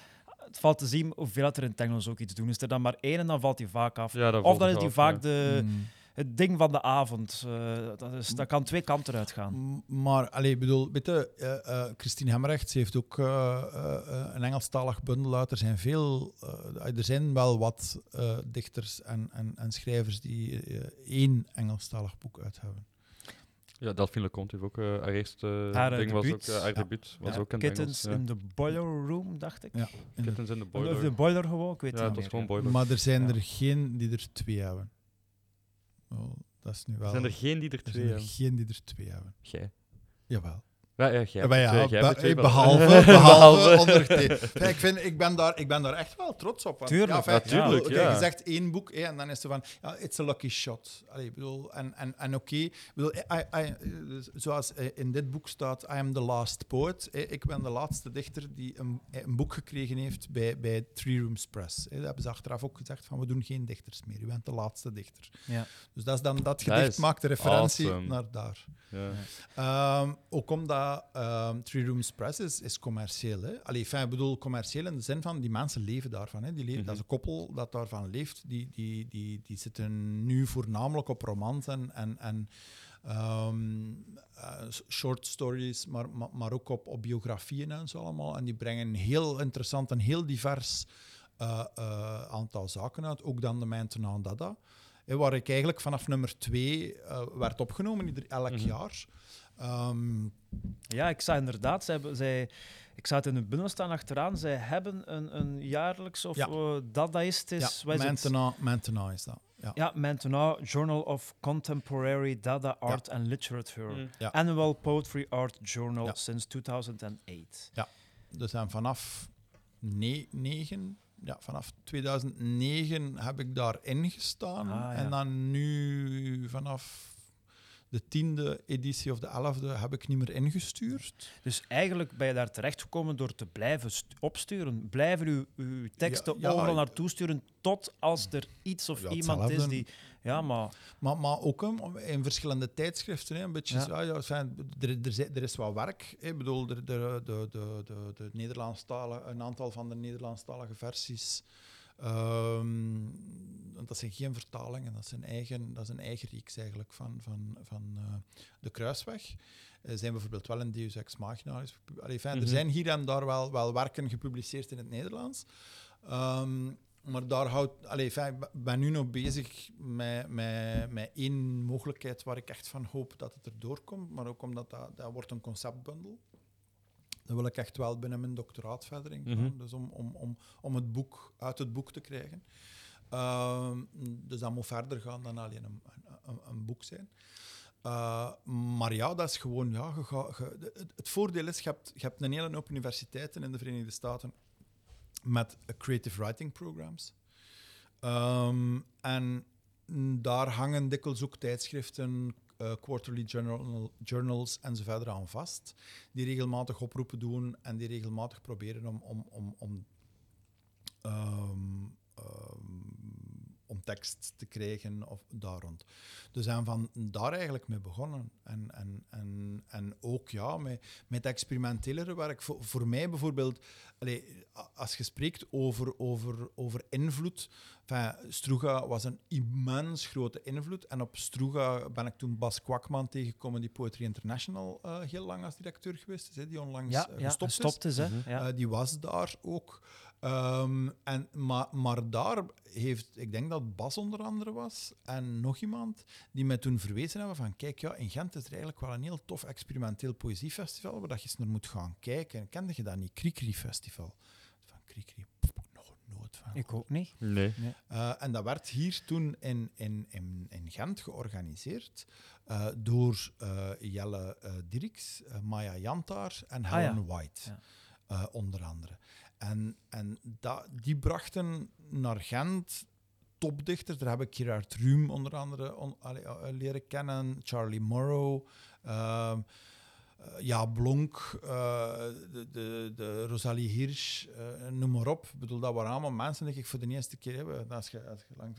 Het valt te zien hoeveel dat er in het Engels ook iets doen. Is er dan maar één en dan valt hij vaak af. Ja, Of dan is af, die vaak ja. de, Mm. het ding van de avond. Eh, dat, is, dat kan twee kanten uitgaan. Maar, allee, ik bedoel, weet je, eh, eh, Christine Hemrechts heeft ook een Engelstalig bundel uit. Er zijn veel, er zijn wel wat eh, dichters en, en, en schrijvers die één Engelstalig boek uit hebben. Ja, Delphine Leconte heeft ook uh, haar eerste Haar, eh, ding was ook uh, haar Ja. debuut was Ja, ook in Kittens Engels. in the Boiler Room, dacht ik. Ja. Kittens in the Of Boiler. de boiler gewoon, ik weet ja, het niet was meer. gewoon boiler. Maar er zijn Ja. er geen die er twee hebben. Oh, dat is nu wel... Zijn er geen die er er twee zijn er hebben? geen die er twee hebben. Jij. Jawel. Ja, ja, jij Ja, maar hebt ja, twee. Jij be- hebt twee wel. behalve, behalve. Ja, ik, vind, ik, ben daar, ik ben daar echt wel trots op. want- Tuurlijk. ja, fijn, Ja, ja. Je zegt één boek hè, en dan is het van, ja, it's a lucky shot. Allee, ik bedoel, en en, en oké, zoals eh, in dit boek staat, I am the last poet. Ik ben de laatste dichter die een, een boek gekregen heeft bij, bij Three Rooms Press. Dat hebben ze achteraf ook gezegd, van we doen geen dichters meer. U bent de laatste dichter. Ja. Dus dat is dan dat gedicht maakt de referentie awesome. naar daar. Ja. Ehm, ook omdat ehm, Three Rooms Press is, is commercieel. Hè? Allee, ik bedoel commercieel in de zin van die mensen leven daarvan. Hè? Die leven, Mhm. Dat is een koppel dat daarvan leeft. Die, die, die, die zitten nu voornamelijk op romans en, en, en ehm, eh, short stories, maar, maar, maar ook op, op biografieën en zo allemaal. En die brengen een heel interessant en heel divers eh, eh, aantal zaken uit. Ook dan de Maintenant Dada. waar ik eigenlijk vanaf nummer twee werd opgenomen, ieder, elk Mhm. jaar. Ehm, Ja, ik zag inderdaad, zij, hebben- zij, ik zag het in hun staan achteraan, zij hebben een, een jaarlijks of Ja. Dadaistisch, ja, wat is het? Maintenant, Maintenant is dat. Ja. Ja, Maintenant, Journal of Contemporary Dada Art and Literature. Mm. Ja. Annual Poetry Art Journal Ja. since 2008. Dus en vanaf ne- negen, ja, vanaf 2009 heb ik daarin gestaan. Ah, ja. En dan nu vanaf de tiende editie of de elfde heb ik niet meer ingestuurd. Dus eigenlijk ben je daar terechtgekomen door te blijven st- opsturen. Blijven uw, uw teksten Ja, ja, overal naartoe sturen tot als er iets of Ja, iemand is die... Ja, maar... Maar, maar ook in verschillende tijdschriften. Een beetje, Ja. ja, er, er, er is wat werk. Ik bedoel, de, de, de, de, de, de Nederlandstalige, een aantal van de Nederlandstalige versies. Want dat zijn geen vertalingen, dat is een eigen, dat is een eigen reeks eigenlijk van, van, van eh, de Kruisweg. Er zijn bijvoorbeeld wel een Deus Ex Machina. enfin, Mhm. Er zijn hier en daar wel, wel werken gepubliceerd in het Nederlands. Ehm, maar daar houdt, allee, ik ben nu nog bezig met, met, met één mogelijkheid waar ik echt van hoop dat het erdoor komt. Maar ook omdat dat, dat wordt een conceptbundel. Daar wil ik echt wel binnen mijn doctoraat verder in gaan. Mhm. Dus om, om, om, om het boek uit het boek te krijgen. Ehm, dus dat moet verder gaan dan alleen een, een, een, boek zijn. Uh, maar ja, dat is gewoon... Ja, je- de- het, het voordeel is, je hebt, je hebt een hele hoop universiteiten in de Verenigde Staten met eh, creative writing programs. Ehm, en daar hangen dikwijls ook tijdschriften, eh, quarterly journal, journals en zo verder aan vast, die regelmatig oproepen doen en die regelmatig proberen om, om, om, om, ehm, ehm, tekst te krijgen of daar rond. Dus zijn van daar eigenlijk mee begonnen. En, en, en, en ook ja, met, met experimentelere werk. Voor, voor mij bijvoorbeeld, als je spreekt over, over, over invloed. Enfin, Struga was een immens grote invloed. En op Struga ben ik toen Bas Kwakman tegengekomen, die Poetry International eh, heel lang als directeur geweest is, hè, die onlangs Ja, ja gestopt is. is, hè. Mhm. Ja. Eh, die was daar ook. Ehm, en, maar, maar daar heeft, ik denk dat Bas onder andere was, en nog iemand, die mij toen verwezen hebben van, kijk, ja, in Gent is er eigenlijk wel een heel tof experimenteel poëziefestival, waar dat je eens naar moet gaan kijken. Kende je dat niet? Krikri Festival. Van Krikri, nog nooit van. Ik ook niet. Nee. Eh, en dat werd hier toen in, in, in, in Gent georganiseerd eh, door eh, Jelle eh Dirks, Maya Jantaar en Ah, Helen ja. White, Ja. eh, onder andere. En, en dat, die brachten naar Gent topdichters. Daar heb ik Gerard Ruum onder andere eh, leren kennen, Charlie Morrow, eh, ja, Blonk, eh, de, de, de Rosalie Hirsch, noem maar op. Ik bedoel, dat waren allemaal mensen die ik voor de eerste keer heb. Als je lang...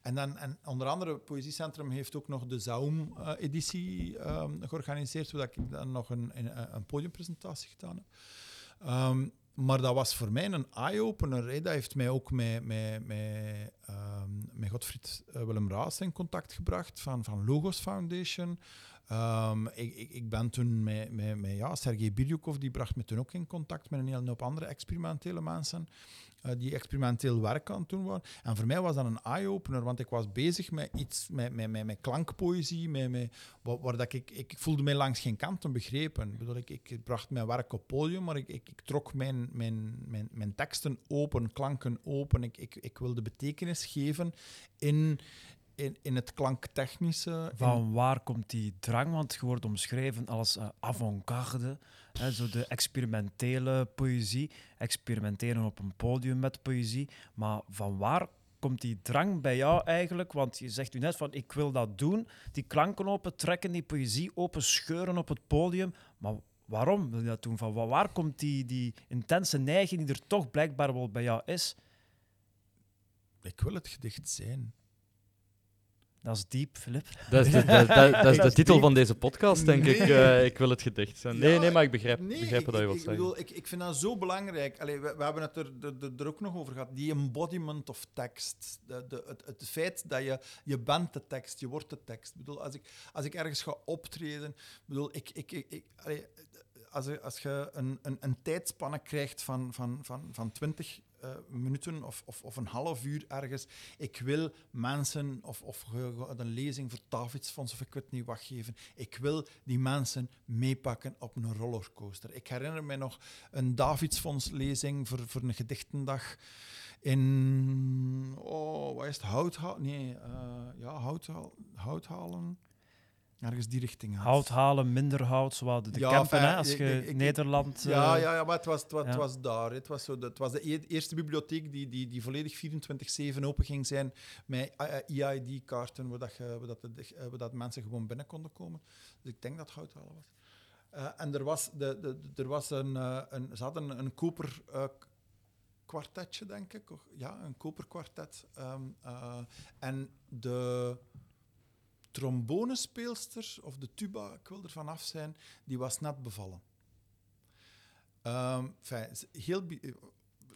En, dan, en onder andere, Poëziecentrum heeft ook nog de Zaum-editie ehm, georganiseerd, waar ik dan nog een, een, een podiumpresentatie gedaan heb. Ehm, maar dat was voor mij een eye-opener. Dat heeft mij ook met, met, met, ehm, met Godfried eh, Willem Raas in contact gebracht van, van Logos Foundation. Ehm, ik, ik, ik ben toen met, met, met ja, Sergej Birjukov, die bracht me toen ook in contact met een hele hoop andere experimentele mensen eh, die experimenteel werk aan het doen waren. En voor mij was dat een eye-opener, want ik was bezig met iets, met, met, met, met klankpoëzie, met, met, waar, dat ik, ik, voelde mij langs geen kanten begrepen. Ik, bedoel, ik, ik bracht mijn werk op podium, maar ik, ik, ik trok mijn, mijn, mijn, mijn teksten open, klanken open. Ik, ik, ik wilde betekenis geven in, in, in het klanktechnische. Van waar komt die drang? Want je wordt omschreven als eh, avant-garde, zo de experimentele poëzie, experimenteren op een podium met poëzie. Maar van waar komt die drang bij jou eigenlijk? Want je zegt u net van ik wil dat doen, die klanken open trekken, die poëzie open scheuren op het podium. Maar waarom wil je dat doen? Van wa- waar komt die, die intense neiging die er toch blijkbaar wel bij jou is? Ik wil het gedicht zijn. Dat is diep, Filip. Dat is de, dat, dat- dat is Dat de is titel diep. van deze podcast, denk ik. Eh, ik wil het gedicht zijn. Nee, Ja, nee, maar ik begrijp, Nee, begrijp ik, wat je ik, wilt ik zeggen. bedoel, ik, ik vind dat zo belangrijk. Allee, we, we hebben het er, er, ook nog over gehad. Die embodiment of tekst. De, de, het, het feit dat je, je bent de tekst, je wordt de tekst. Ik bedoel, als, ik, als ik ergens ga optreden, bedoel, ik, ik, ik, ik- allee, als, je, als je een, een, een tijdspanne krijgt van, van, van, van 20 eh, minuten of, of, of een half uur ergens, ik wil mensen, of, of een lezing voor Davidsfonds of ik weet niet wat geven, ik wil die mensen meepakken op een rollercoaster. Ik herinner me nog een Davidsfonds-lezing voor, voor een gedichtendag in, oh, wat is het, Houthalen? Nee, eh, ja, Houthaal, Houthalen. Ergens die richting. gaat. Hout halen, minder hout, zo hadden de Ja, Kempen, hè, als je Nederland... Ja, eh, ja, ja, maar het was, het was, het ja. was daar. Het was, zo, de- het was de e- eerste bibliotheek die, die, die volledig 24-7 open ging zijn met eh, EID-kaarten, waar, dat, je- waar, dat de- eh, waar dat mensen gewoon binnen konden komen. Dus ik denk dat het Houthalen was. Eh, en er was, de, de, er was een, eh, een... Ze hadden een, een koper... eh, k- kwartetje, denk ik. Ja, een koperkwartet. Ehm, eh, en de trombonespeelster, of de tuba, ik wil er vanaf zijn, die was net bevallen. Ehm, is heel... bi-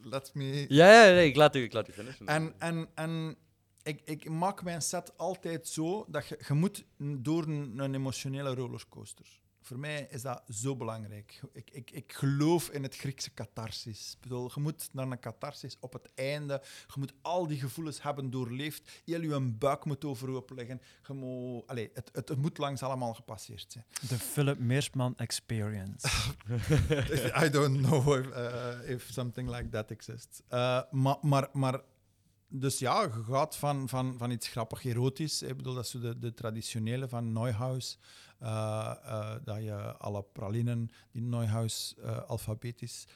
Let me... Ja, ja, nee, ik laat u, ik laat u finishen. En, en, en ik, ik maak mijn set altijd zo dat je, je moet door een, een emotionele rollercoaster. Voor mij is dat zo belangrijk. Ik, ik, ik geloof in het Griekse catharsis. Ik bedoel, je moet naar een catharsis op het einde. Je moet al die gevoelens hebben doorleefd. Heel je buik moet overhoop liggen. Je moet, allez, het, het, het moet langs allemaal gepasseerd zijn. De Philip Meersman Experience. I don't know if, uh, if something like that exists. Uh, maar, maar, maar, dus ja, je gaat van, van, van iets grappig erotisch. Ik bedoel, dat is de, de traditionele van Neuhaus. uh, dat je alle pralinen die Neuhaus uh, alfabetisch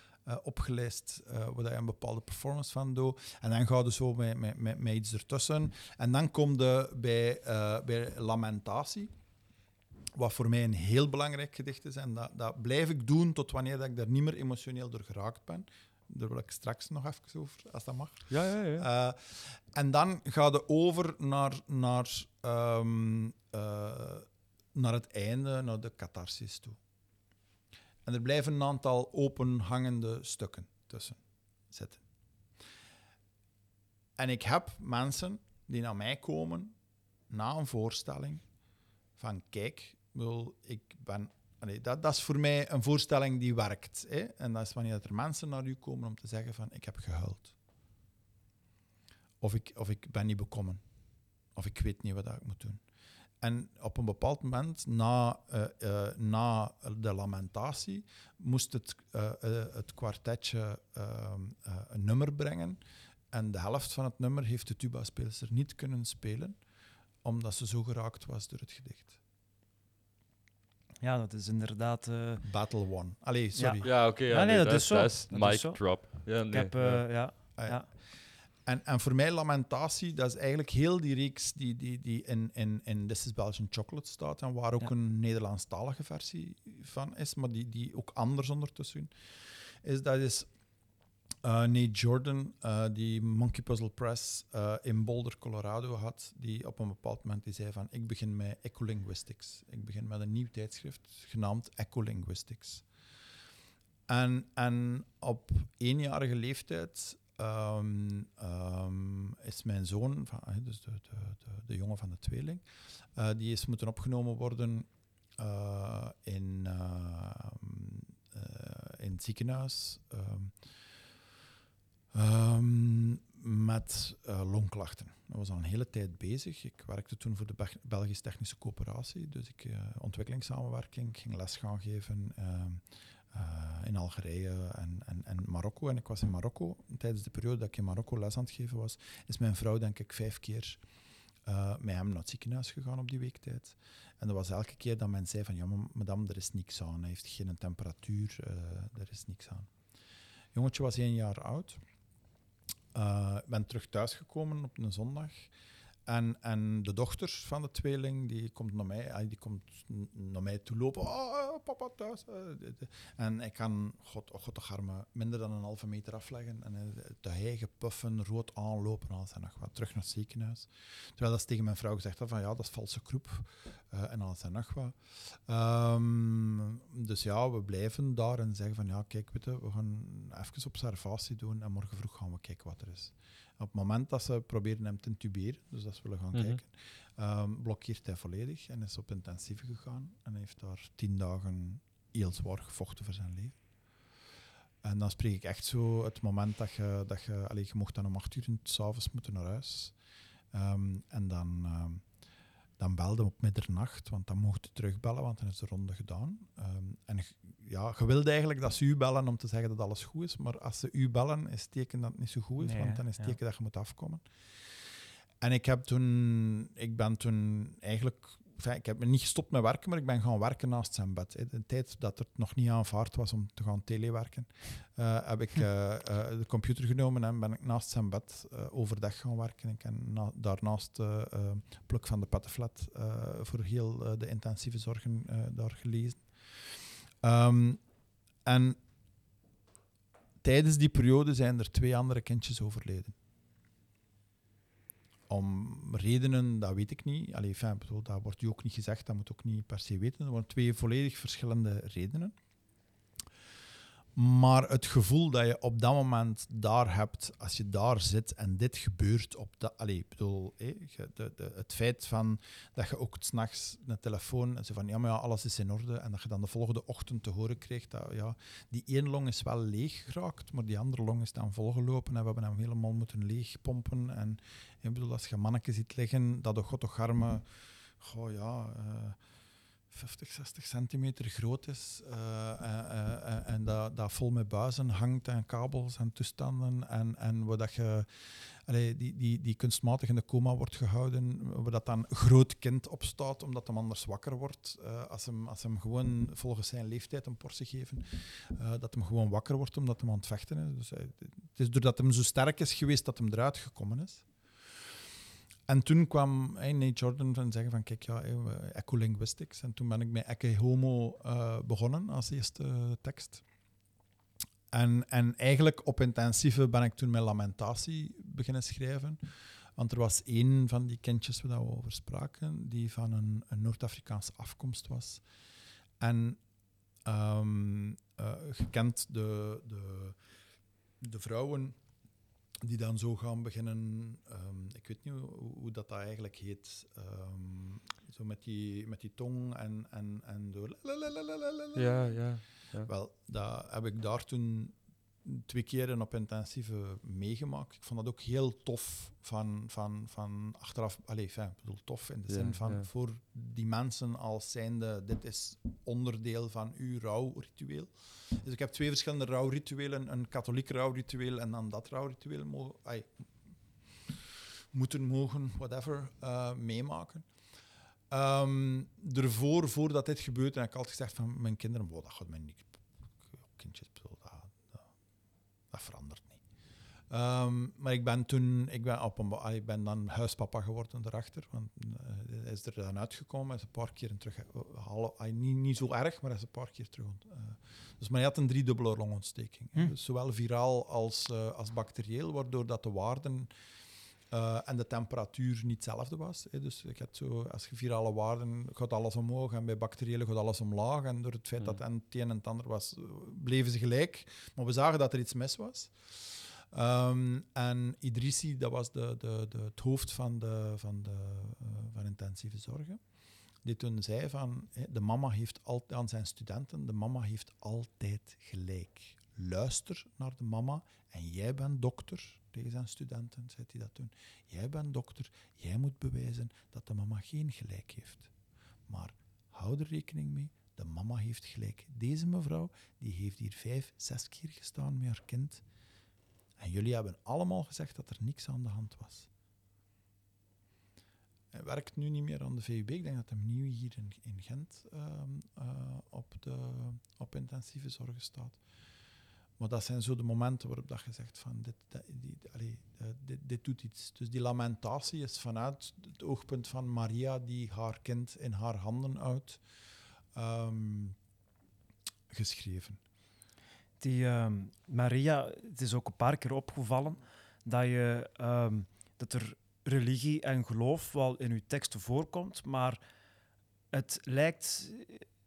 opgelijst, waar je een bepaalde performance van doet. En dan ga je zo met, met, met, iets ertussen. En dan kom je bij, bij Lamentatie wat voor mij een heel belangrijk gedicht is. En dat, dat blijf ik doen tot wanneer dat ik daar niet meer emotioneel door geraakt ben. Daar wil ik straks nog even over, als dat mag. Ja, ja, ja. Uh, en dan ga je over naar, naar, um, uh, naar het einde, naar de catharsis toe. En er blijven een aantal openhangende stukken tussen zitten. En ik heb mensen die naar mij komen na een voorstelling van kijk, wil, ik ben, dat, is voor mij een voorstelling die werkt. Hè? En dat is wanneer er mensen naar u komen om te zeggen van ik heb gehuild. Of ik, of ik ben niet bekomen. Of ik weet niet wat ik moet doen. En op een bepaald moment, na, uh, uh, na de lamentatie, moest het, uh, het kwartetje ehm, een nummer brengen. En de helft van het nummer heeft de tuba-speelster niet kunnen spelen, omdat ze zo geraakt was door het gedicht. Ja, dat is inderdaad... Uh... Battle One. Allee, sorry. Ja, ja oké. Okay, ja, ja, nee, nee, dat, dat, is zo. Dat is dat mic zo. drop. Ja, nee, Ik heb... ja. Uh, ja. Ah, ja. En, en voor mij, Lamentatie, dat is eigenlijk heel die reeks die, die, die in, in, in This is Belgian Chocolate staat en waar ook Ja. een Nederlandstalige versie van is, maar die, die ook anders ondertussen is. Dat is uh, Nate Jordan, uh, die Monkey Puzzle Press uh, in Boulder, Colorado had, die op een bepaald moment die zei van ik begin met ecolinguistics. Ik begin met een nieuw tijdschrift genaamd Ecolinguistics. En, en op eenjarige leeftijd um, um, is mijn zoon, dus de, de, de, jongen van de tweeling, die is moeten opgenomen worden in, uh, in het ziekenhuis met uh, longklachten. Dat was al een hele tijd bezig. Ik werkte toen voor de Be Belgische Technische Coöperatie, dus ik uh, ontwikkelingssamenwerking, ik ging les gaan geven uh, in Algerije en, en, en, Marokko. En ik was in Marokko. Tijdens de periode dat ik in Marokko les aan het geven was, is mijn vrouw denk ik vijf keer eh, met hem naar het ziekenhuis gegaan op die weektijd. En dat was elke keer dat men zei van, ja, madame, er is niks aan. Hij heeft geen temperatuur, eh, er is niks aan. Jongetje was één jaar oud. Eh, Ik ben terug thuisgekomen op een zondag. En, en de dochter van de tweeling die komt naar mij, ah, die komt naar mij toe lopen. Oh, papa thuis. eh, En ik kan, god, oh, god de arme, minder dan een halve meter afleggen. En eh, te hijgen, puffen, rood aanlopen, alles en nog wat. Terug naar het ziekenhuis. Terwijl dat tegen mijn vrouw gezegd had van ja, dat is valse kroep. eh, en alles en nog wat. Ehm, dus ja, we blijven daar en zeggen van ja, kijk, weet we gaan even observatie doen en morgen vroeg gaan we kijken wat er is. Op het moment dat ze proberen hem te intuberen, dus dat ze willen gaan Mhm. kijken, ehm, blokkeert hij volledig en is op intensieve gegaan en heeft daar tien dagen heel zwaar gevochten voor zijn leven. En dan spreek ik echt zo het moment dat je, dat je, allee, je mocht dan om acht uur s'avonds moeten naar huis. Ehm, en dan, ehm, dan belde op middernacht, want dan mocht je terugbellen, want dan is de ronde gedaan. Ehm, en je- ja, je wilde eigenlijk dat ze u bellen om te zeggen dat alles goed is, maar als ze u bellen, is het teken dat het niet zo goed is, Nee, want dan is het ja. teken dat je moet afkomen. En ik, heb toen, ik ben toen eigenlijk... enfin, ik heb me niet gestopt met werken, maar ik ben gaan werken naast zijn bed. hè. De tijd dat het nog niet aanvaard was om te gaan telewerken, eh, heb ik eh, eh, de computer genomen en ben ik naast zijn bed eh, overdag gaan werken. Ik heb na- daarnaast eh eh, Pluk van de Pettenflat eh, voor heel eh, de intensieve zorgen eh, daar gelezen. Ehm, en tijdens die periode zijn er twee andere kindjes overleden. Om redenen, dat weet ik niet. Allee, bedoel, dat wordt u ook niet gezegd, dat moet ook niet per se weten. Er waren twee volledig verschillende redenen. Maar het gevoel dat je op dat moment daar hebt, als je daar zit en dit gebeurt, op dat, allee, ik bedoel, de, de, het feit van dat je ook s'nachts een telefoon en zo van ja, maar ja, alles is in orde. En dat je dan de volgende ochtend te horen kreeg dat ja, die één long is wel leeg geraakt, maar die andere long is dan volgelopen en we hebben hem helemaal moeten leegpompen. En ik bedoel, als je manneke ziet liggen, dat de god toch arme, goh ja, eh, 50, 60 centimeter groot is eh, eh, eh, en dat, dat vol met buizen hangt en kabels en toestanden en, en waar dat je die, die, die kunstmatig in de coma wordt gehouden, waar dat dan groot kind op staat omdat hem anders wakker wordt. als, hem, als hem gewoon volgens zijn leeftijd een portie geven, dat hem gewoon wakker wordt omdat hem aan het vechten is. Dus, het is doordat hem zo sterk is geweest dat hem eruit gekomen is. En toen kwam hey, Nate Jordan van zeggen van kijk, ja, ecolinguistics. En toen ben ik met Ecce Homo eh, begonnen als eerste tekst. En, en eigenlijk op intensieve ben ik toen met lamentatie beginnen schrijven. Want er was één van die kindjes waar we over spraken, die van een, een Noord-Afrikaanse afkomst was. En ehm eh, je kent de, de, de vrouwen die dan zo gaan beginnen, ehm, ik weet niet hoe, hoe dat, dat eigenlijk heet, ehm, zo met die, met die tong en, en, en door. Ja, ja. Wel, dat heb ik daar toen twee keren op intensieve meegemaakt. Ik vond dat ook heel tof van, van, van achteraf. Allee, ik bedoel tof in de Ja, zin van ja. voor die mensen als zijnde, dit is onderdeel van uw rouwritueel. Dus ik heb twee verschillende rouwrituelen, een katholiek rouwritueel en dan dat rouwritueel mo- ai, moeten mogen, whatever, eh, meemaken. Ehm ervoor, voordat dit gebeurde, heb ik altijd gezegd van mijn kinderen, wow, dat gaat mij niet... Kindjes, dat verandert niet. Ehm, maar ik ben toen, ik ben, op een, ah, ik ben dan huispapa geworden daarachter, want eh, hij is er dan uitgekomen, hij is een paar keer terug, eh, halen- ah, niet, niet zo erg, maar hij is een paar keer terug. eh, dus maar hij had een driedubbele longontsteking. Hm. Dus zowel viraal als, als bacterieel, waardoor dat de waarden eh, en de temperatuur niet hetzelfde was. Hè. Dus ik had zo, als je virale waarden gaat alles omhoog en bij bacteriële gaat alles omlaag. En door het feit dat en het een en het ander was, bleven ze gelijk. Maar we zagen dat er iets mis was. Ehm, en Idrissi, dat was de, de, de, het hoofd van, de, van, de, eh, van intensieve zorgen. Die toen zei van, de mama heeft altijd aan zijn studenten, de mama heeft altijd gelijk. Luister naar de mama en jij bent dokter, tegen zijn studenten zei hij dat toen. Jij bent dokter, jij moet bewijzen dat de mama geen gelijk heeft. Maar hou er rekening mee, de mama heeft gelijk. Deze mevrouw, die heeft hier vijf, zes keer gestaan met haar kind. En jullie hebben allemaal gezegd dat er niks aan de hand was. Hij werkt nu niet meer aan de VUB. Ik denk dat hij nu hier in, in Gent ehm, eh, op, de, op intensieve zorg staat. Maar dat zijn zo de momenten waarop dat je zegt van dit, die, eh, dit, dit doet iets. Dus die lamentatie is vanuit het oogpunt van Maria die haar kind in haar handen houdt, ehm, geschreven. Die ehm, Maria, het is ook een paar keer opgevallen dat, je, ehm, dat er religie en geloof wel in je teksten voorkomt, maar het lijkt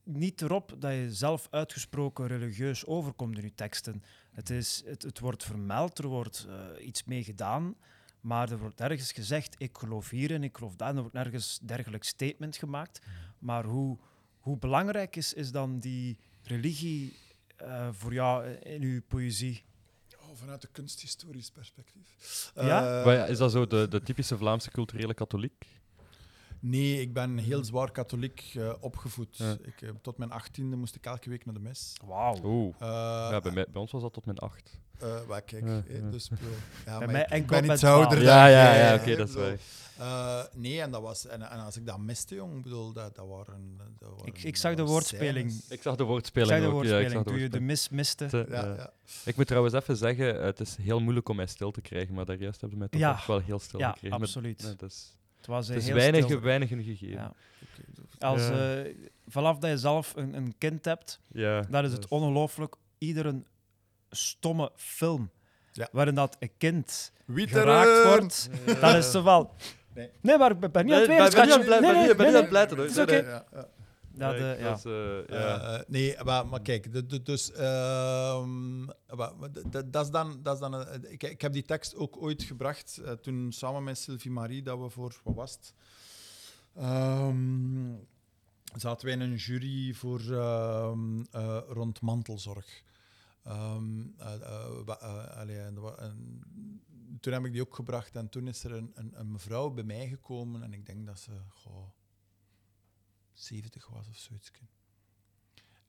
niet erop dat je zelf uitgesproken religieus overkomt in je teksten. Het, is, het, het wordt vermeld, er wordt eh, iets mee gedaan, maar er wordt ergens gezegd, ik geloof hier en ik geloof daar, en er wordt nergens dergelijk statement gemaakt. Maar hoe, hoe belangrijk is, is dan die religie eh, voor jou in uw poëzie? Oh, vanuit een kunsthistorisch perspectief. Ja? Eh, Maar ja, is dat zo de, de typische Vlaamse culturele katholiek? Nee, ik ben heel zwaar katholiek eh, opgevoed. Ja. Ik, eh, tot mijn achttiende moest ik elke week naar de mis. Wauw. Eh, Ja, bij, mij, bij ons was dat tot mijn acht. eh, wel, kijk, Ja, eh, ja. dus, ja, maar mij ik- ik, enkel ben met iets ouder dan Ja, ja, ja, oké, dat is waar. Eh, nee, en, dat was, en, en als ik dat miste, jong, ik bedoel, dat, dat waren... Dat waren Ik, ik dat zag de woordspeling. scènes. Ik zag de Ik woordspeling zag de ook. Ja, ik woordspeling, zag de toen je de woordspeling. mis miste. Te- Ja, ja. ja. Ik moet trouwens even zeggen, het is heel moeilijk om mij stil te krijgen, maar daar juist hebben ze mij toch Ja. echt wel heel stil Ja, gekregen. Met- absoluut. is, Het was eh, het is heel weinig, stil. weinig een gegeven. Ja. Als, Ja. eh, vanaf dat je zelf een, een kind hebt, Ja, dan is het dat ongelooflijk. Iedere stomme film Ja. waarin dat een kind Wieteren! geraakt wordt, dan is het wel... Nee. Nee, maar ik ben niet aan het weer, ben- ben niet aan het pleiten, ben ben dat is dan, dat is dan ik, ik heb die tekst ook ooit gebracht eh, toen samen met Sylvie Marie, dat we voor, wat was het? Ehm, zaten wij in een jury voor ehm, eh, rond mantelzorg. Ehm, eh, eh, wa- eh, allee, en dat wa- en toen heb ik die ook gebracht en toen is er een, een, een mevrouw bij mij gekomen en ik denk dat ze goh, 70 was of zoiets.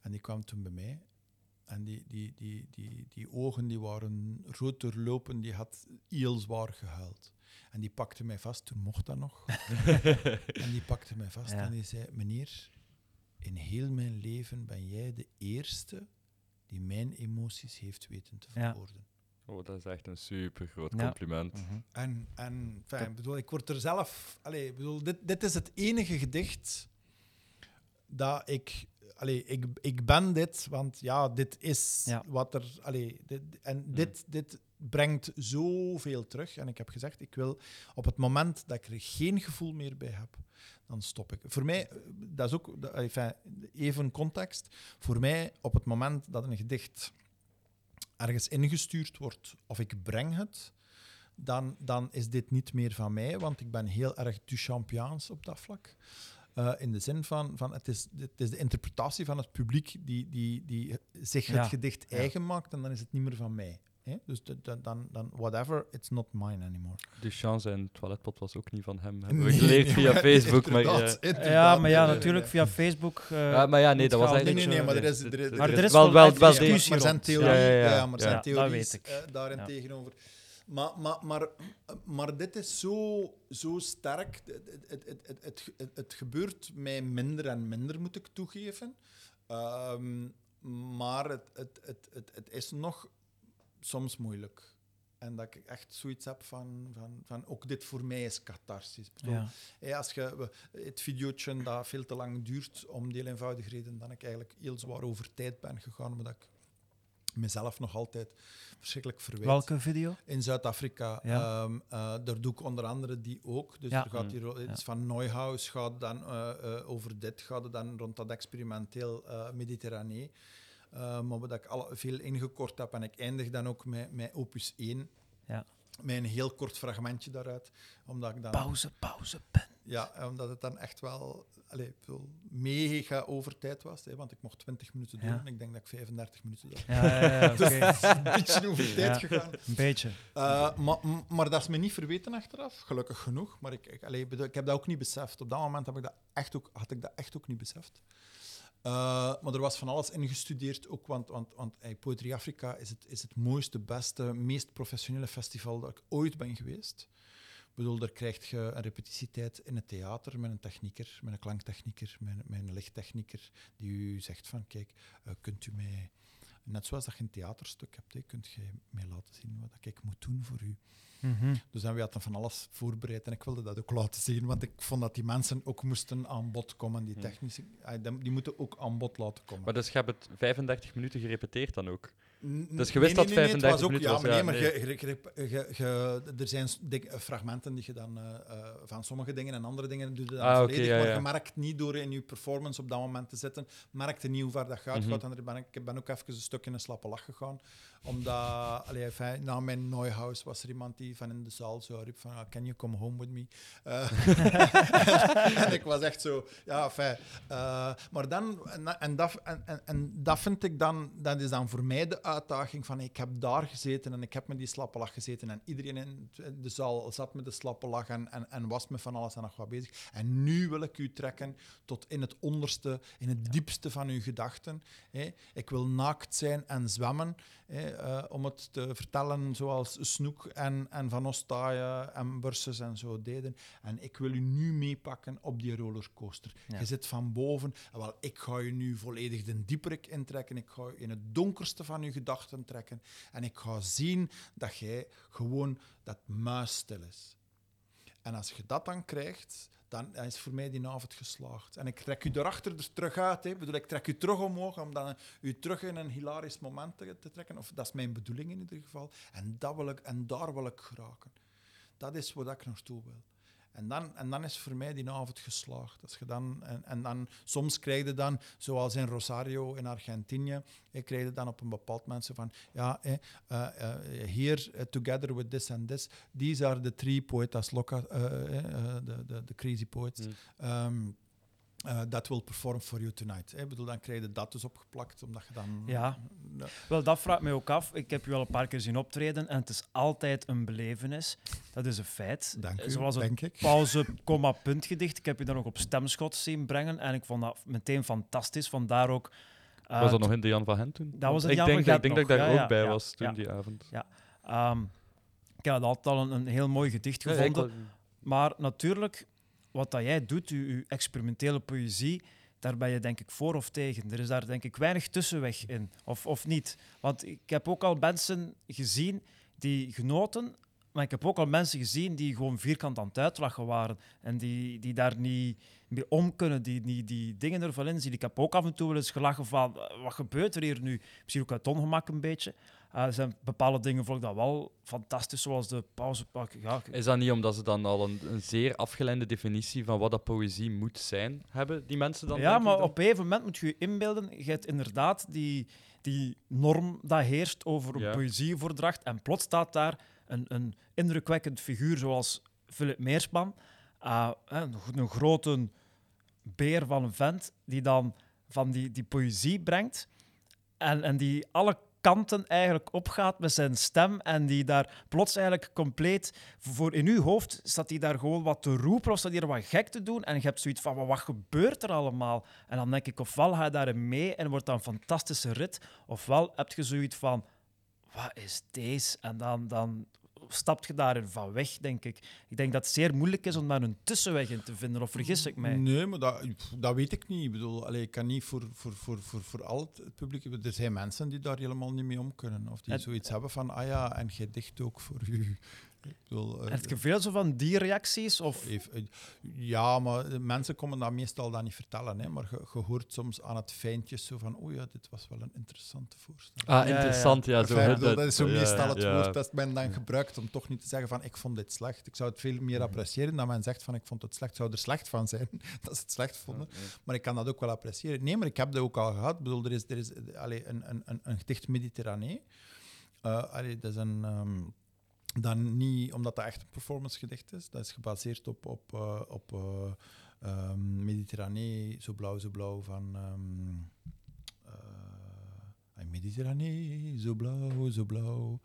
En die kwam toen bij mij. En die, die, die, die, die ogen die waren rood doorlopen, die had heel zwaar gehuild. En die pakte mij vast, toen mocht dat nog. en die pakte mij vast Ja. en die zei, meneer, in heel mijn leven ben jij de eerste die mijn emoties heeft weten te Ja. verwoorden. Oh, dat is echt een super groot Ja. compliment. Mhm. En, en ik bedoel, ik word er zelf. Allee, ik bedoel, dit, dit is het enige gedicht dat ik. Allee, ik, ik ben dit, want ja, dit is Ja. wat er. Allee, dit, en dit, dit brengt zoveel terug. En ik heb gezegd, ik wil op het moment dat ik er geen gevoel meer bij heb, dan stop ik. Voor mij, dat is ook enfin, even context. Voor mij, op het moment dat een gedicht ergens ingestuurd wordt of ik breng het, dan, dan is dit niet meer van mij, want ik ben heel erg du champions op dat vlak. Eh, in de zin van, van het, is, het is de interpretatie van het publiek die, die, die zich het Ja. gedicht Ja. eigen maakt en dan is het niet meer van mij. hè? Dus de- de- dan, dan, whatever, it's not mine anymore. Duchamp zijn toiletpot was ook niet van hem. Hebben we geleerd nee, via maar Facebook. Maar, inderdaad, ja. inderdaad. Ja, maar ja, natuurlijk via Facebook. eh, Ja, maar ja, nee, dat was eigenlijk... Nee, nee, nee, maar er is- er wel, wel wel, echt wel Ja, maar- discussie maar zijn rond. theorie, Ja, ja, ja. ja, maar zijn Ja, dat theorie weet is, ik. eh, daarin Ja. tegenover. Maar, maar, maar, maar dit is zo, zo sterk. Het, het, het, het, het, gebeurt mij minder en minder, moet ik toegeven. Ehm, maar het, het, het, het, het is nog soms moeilijk. En dat ik echt zoiets heb van, van, van ook dit voor mij is catharsis. Ja. Als je het videootje dat veel te lang duurt, om heel eenvoudige reden, dat ik eigenlijk heel zwaar over tijd ben gegaan, omdat ik mezelf nog altijd verschrikkelijk verwijt. Welke video? In Zuid-Afrika, Ja. ehm, eh, daar doe ik onder andere die ook. Dus Ja. er gaat Mm. hier, het is van Neuhaus gaat dan eh, eh, over dit, gaat dan rond dat experimenteel Mediterranee. Eh, maar wat ik al veel ingekort heb en ik eindig dan ook met, met opus 1. Ja. Met een heel kort fragmentje daaruit. Omdat ik dan Pauze, pauze, pen. ja, omdat het dan echt wel bedoel, mega over tijd was. Hè, want ik mocht 20 minuten doen Ja. en ik denk dat ik 35 minuten deed. Ja, ja, ja, oké. een beetje over tijd gegaan. Een beetje. Uh, maar, maar dat is me niet verweten achteraf, gelukkig genoeg. Maar ik, ik, ik heb dat ook niet beseft. Op dat moment heb ik dat echt ook, had ik dat echt ook niet beseft. Uh, maar er was van alles ingestudeerd, ook, want, want, want hey, Poetry Afrika is het, is het mooiste, beste, meest professionele festival dat ik ooit ben geweest. Bedoel, daar krijg je een repetitietijd in het theater met een technieker, met een klanktechnieker, met, met een lichttechnieker, die u zegt van, kijk, eh, kunt u mij... Net zoals dat je een theaterstuk hebt, hè, kunt je mij laten zien wat ik moet doen voor u. Mhm. Dus dan we hadden van alles voorbereid en ik wilde dat ook laten zien, want ik vond dat die mensen ook moesten aan bod komen, die Hm. technische, ah, die die moeten ook aan bod laten komen. Maar dus je hebt het 35 minuten gerepeteerd dan ook? Dus je wist nee, dat nee, nee, het 35 was ook, minuten ja, maar ja, nee, maar je- je- er zijn fragmenten die je dan eh, van sommige dingen en andere dingen doe je dan Ah, volledig, ja, maar je merkt niet door in je performance op dat moment te zitten, merkte niet hoe ver dat gaat. Mhm. gaat. En ben ik, ik ben ook even een stuk in een slappe lach gegaan, omdat allee, enfin, na mijn Neuhaus was er iemand die van in de zaal zo riep van, ah, can you come home with me? Eh, en ik was echt zo, ja, fijn. maar dan, en, en, dat, en, en, en dat vind ik dan, dat is dan voor mij de uitdaging van, ik heb daar gezeten en ik heb met die slappe lach gezeten en iedereen in de zaal zat met de slappe lach en, en, en was met van alles en nog wat bezig. En nu wil ik u trekken tot in het onderste, in het diepste van uw gedachten. Hè. Ik wil naakt zijn en zwemmen, hè, eh, om het te vertellen zoals Snoek en, en Van Ostaaien en Burses en zo deden. En ik wil u nu meepakken op die rollercoaster. Ja. Je zit van boven. En wel, ik ga je nu volledig de dieperik intrekken. Ik ga je in het donkerste van je gedachten trekken. En ik ga zien dat jij gewoon dat muisstil is. En als je dat dan krijgt, dan is voor mij die avond geslaagd. En ik trek u erachter dus terug uit. Hè. Ik bedoel, ik trek u terug omhoog om dan u terug in een hilarisch moment te, te trekken. Of dat is mijn bedoeling in ieder geval. En, dat wil ik, en daar wil ik geraken. Dat is wat ik naartoe wil. En dan, en dan is voor mij die avond geslaagd. Als je dan, en, en dan, soms krijg je dan, zoals in Rosario in Argentinië, ik krijg je dan op een bepaald moment van, ja, eh, uh, uh, here, uh, together with this and this, these are the three poetas loca, the, the, the crazy poets. Mm. Um, uh, that will perform for you tonight. Ik bedoel, dan krijg je dat dus opgeplakt, omdat je dan... Ja. Wel, dat vraagt mij ook af. Ik heb u al een paar keer zien optreden en het is altijd een belevenis. Dat is een feit. Dank u, Zoals het denk ik. pauze, komma, puntgedicht. Ik heb u dan ook op stemschot zien brengen en ik vond dat meteen fantastisch. Vandaar ook... uh, was dat nog in de Jan van Gent toen? Dat was in ik Jan denk, van dat- ik denk dat ik nog. daar Ja, ook ja, bij ja, was toen ja. die avond. um, ik had altijd al een, een heel mooi gedicht Ja, gevonden. Maar natuurlijk, wat dat jij doet, je, experimentele poëzie, daar ben je denk ik voor of tegen. Er is daar denk ik weinig tussenweg in, of, of niet. Want ik heb ook al mensen gezien die genoten, maar ik heb ook al mensen gezien die gewoon vierkant aan het uitlachen waren en die, die daar niet mee om kunnen, die, die, die dingen ervan inzien. Ik heb ook af en toe wel eens gelachen van, wat gebeurt er hier nu? Misschien ook uit ongemak een beetje. Uh, er zijn bepaalde dingen vond ik dat wel fantastisch, zoals de pauzepak. Ja, Is dat niet omdat ze dan al een, een zeer afgeleide definitie van wat dat poëzie moet zijn hebben, die mensen dan? ja, maar dan? op een gegeven moment moet je je inbeelden, je hebt inderdaad die, die norm dat heerst over een Ja. poëzievoordracht en plots staat daar een, een indrukwekkend figuur zoals Philip Meersman, uh, een, een grote beer van een vent, die dan van die, die poëzie brengt en, en die alle kanten eigenlijk opgaat met zijn stem en die daar plots eigenlijk compleet voor in uw hoofd staat hij daar gewoon wat te roepen of staat hij er wat gek te doen? En je hebt zoiets van wat, gebeurt er allemaal? En dan denk ik ofwel ga je daarin mee en wordt dat een fantastische rit ofwel heb je zoiets van wat is deze? En dan, dan stapt je daarin van weg denk ik ik denk dat het zeer moeilijk is om daar een tussenweg in te vinden of vergis ik mij Nee, maar dat, dat weet ik niet. Ik bedoel, ik kan niet voor, voor, voor, voor, voor al het publiek... Er zijn mensen die daar helemaal niet mee om kunnen. Of die zoiets hebben van, ah ja, en jij dicht ook voor u. Eh, heb je veel zo van die reacties of Even- eh, Ja, maar mensen komen dat meestal dan niet vertellen. Hè, maar je, je hoort soms aan het fijntjes zo van, oh ja, dit was wel een interessante voorstelling. Ah, Ja, ja, interessant. Ja, zo, dat is zo ja, meestal het ja. woord dat men dan gebruikt om toch niet te zeggen van ik vond dit slecht. Ik zou het veel meer appreciëren dan men zegt van ik vond het slecht. zou er slecht van zijn dat ze het slecht vonden. Maar ik kan dat ook wel appreciëren. Nee, maar ik heb dat ook al gehad. Ik bedoel, er is, er is allee, een, een, een, een gedicht Mediterranee. Eh, allee, dat is een... ehm, dan niet omdat dat echt een performance gedicht is. Dat is gebaseerd op, op, eh, op eh, ehm, Mediterranee, zo blauw, zo blauw van... ehm eh, Mediterranee, zo blauw, zo blauw.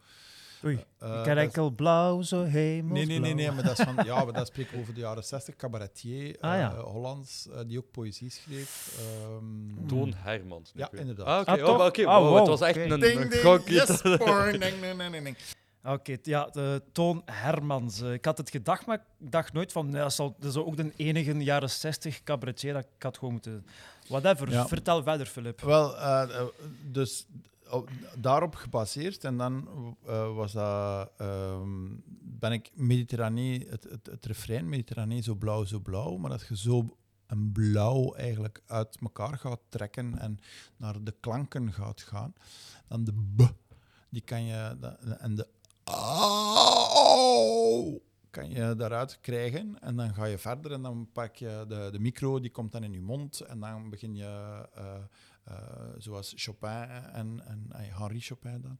Oei, ik is- enkel blauw, zo hemelsblauw. Nee, nee, nee, nee, maar dat is van, ja, maar dat spreekt over de jaren 60. Cabaretier, Ah, ja. eh, Hollands, die ook poëzie schreef. ehm, Toon Hermans. Ja, inderdaad. Ah, oké. Ah, oh, Ah, wow, wow, het was echt een, Ding, een ding, yes, boring, ding, ding, ding, ding, ding. Oké, ja, de Toon Hermans. Eh, Ik had het gedacht, maar ik dacht nooit van, ja, dat, zal, dat is ook de enige jaren 60 cabaretier dat ik had gewoon moeten... Whatever, Ja. vertel verder, Filip. Wel, eh, eh, dus op- daarop gebaseerd. En dan eh, was dat, ehm, ben ik Mediterranee, het, het, het refrein Mediterranee zo blauw, zo blauw. Maar dat je zo een blauw eigenlijk uit elkaar gaat trekken en naar de klanken gaat gaan. Dan de b, die kan je, en de au kan je daaruit krijgen. En dan ga je verder en dan pak je de, de micro, die komt dan in je mond. En dan begin je, eh, eh, zoals Chopin en, en eh, Henri Chopin dan,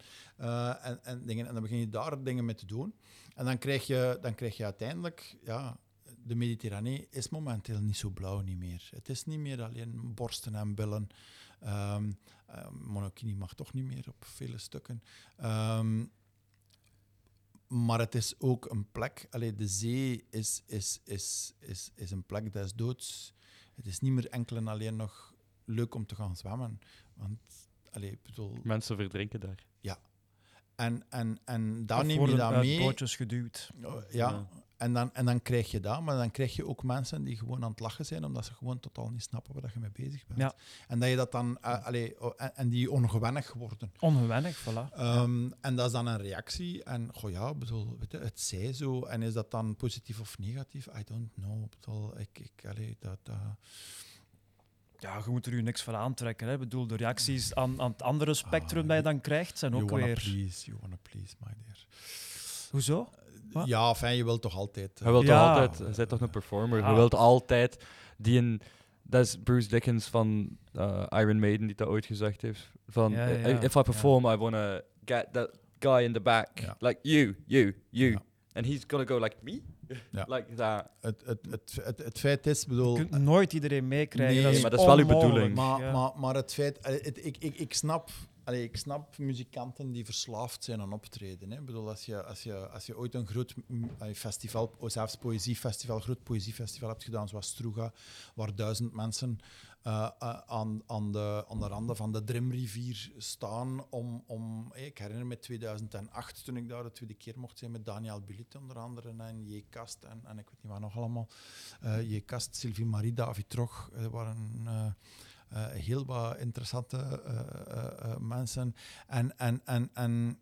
en, en, dingen, en dan begin je daar dingen mee te doen. En dan krijg je, dan krijg je uiteindelijk, ja, de Mediterranee is momenteel niet zo blauw niet meer. Het is niet meer alleen borsten en billen. Ehm eh, monokini mag toch niet meer op vele stukken. Ehm, maar het is ook een plek. Allee, de zee is, is, is, is, is een plek des doods. Het is niet meer enkel en alleen nog leuk om te gaan zwemmen. Want, allee, bedoel, Mensen verdrinken daar. en, en, en dan Of neem je dat mee. bootjes geduwd. Ja, En, dan, en dan krijg je dat, maar dan krijg je ook mensen die gewoon aan het lachen zijn, omdat ze gewoon totaal niet snappen waar je mee bezig bent. Ja. En dat je dat dan, eh, allee, en, die ongewennig worden. Ongewennig, voilà. Ehm, En dat is dan een reactie. En goh ja, bedoel, weet je, het zij zo. En is dat dan positief of negatief? I don't know. Bedoel, ik, ik, allee, dat, dat, Ja, je moet er u niks van aantrekken. Hè. Ik bedoel, de reacties aan, aan het andere spectrum dat je dan krijgt, zijn you ook wanna weer... please, you wanna please, my dear. Hoezo? Wat? Ja, fijn, je wilt toch altijd... eh, Hij wil Ja. toch altijd, hij bent toch een performer. Hij Ah. wil altijd die een. Dat is Bruce Dickens van eh, Iron Maiden die dat ooit gezegd heeft. Van Ja, ja, "I- ja. if I perform, I wanna get that guy in the back, Ja. like you, you, you, Ja. and he's gonna go like me, Ja. like that. het, het, het, het, het feit is, bedoel... Je kunt nooit iedereen meekrijgen. Nee, dat maar dat is wel uw bedoeling. Maar, Ja. maar, maar het feit, het, ik, ik, ik, snap, ik snap muzikanten die verslaafd zijn aan optreden. Hè. Ik bedoel, als je, als, je, als je ooit een groot festival, of zelfs poëziefestival, groot poëziefestival hebt gedaan, zoals Struga, waar duizend mensen eh, eh, aan, aan, de, aan de randen van de Drimrivier staan om... om ik herinner me 2008, toen ik daar de tweede keer mocht zijn met Daniel Billit onder andere en J. Kast en, en ik weet niet wat nog allemaal. Eh J. Kast, Sylvie Marie, David Trog, er waren... heel wat interessante eh, eh, eh, mensen. En, en, en, en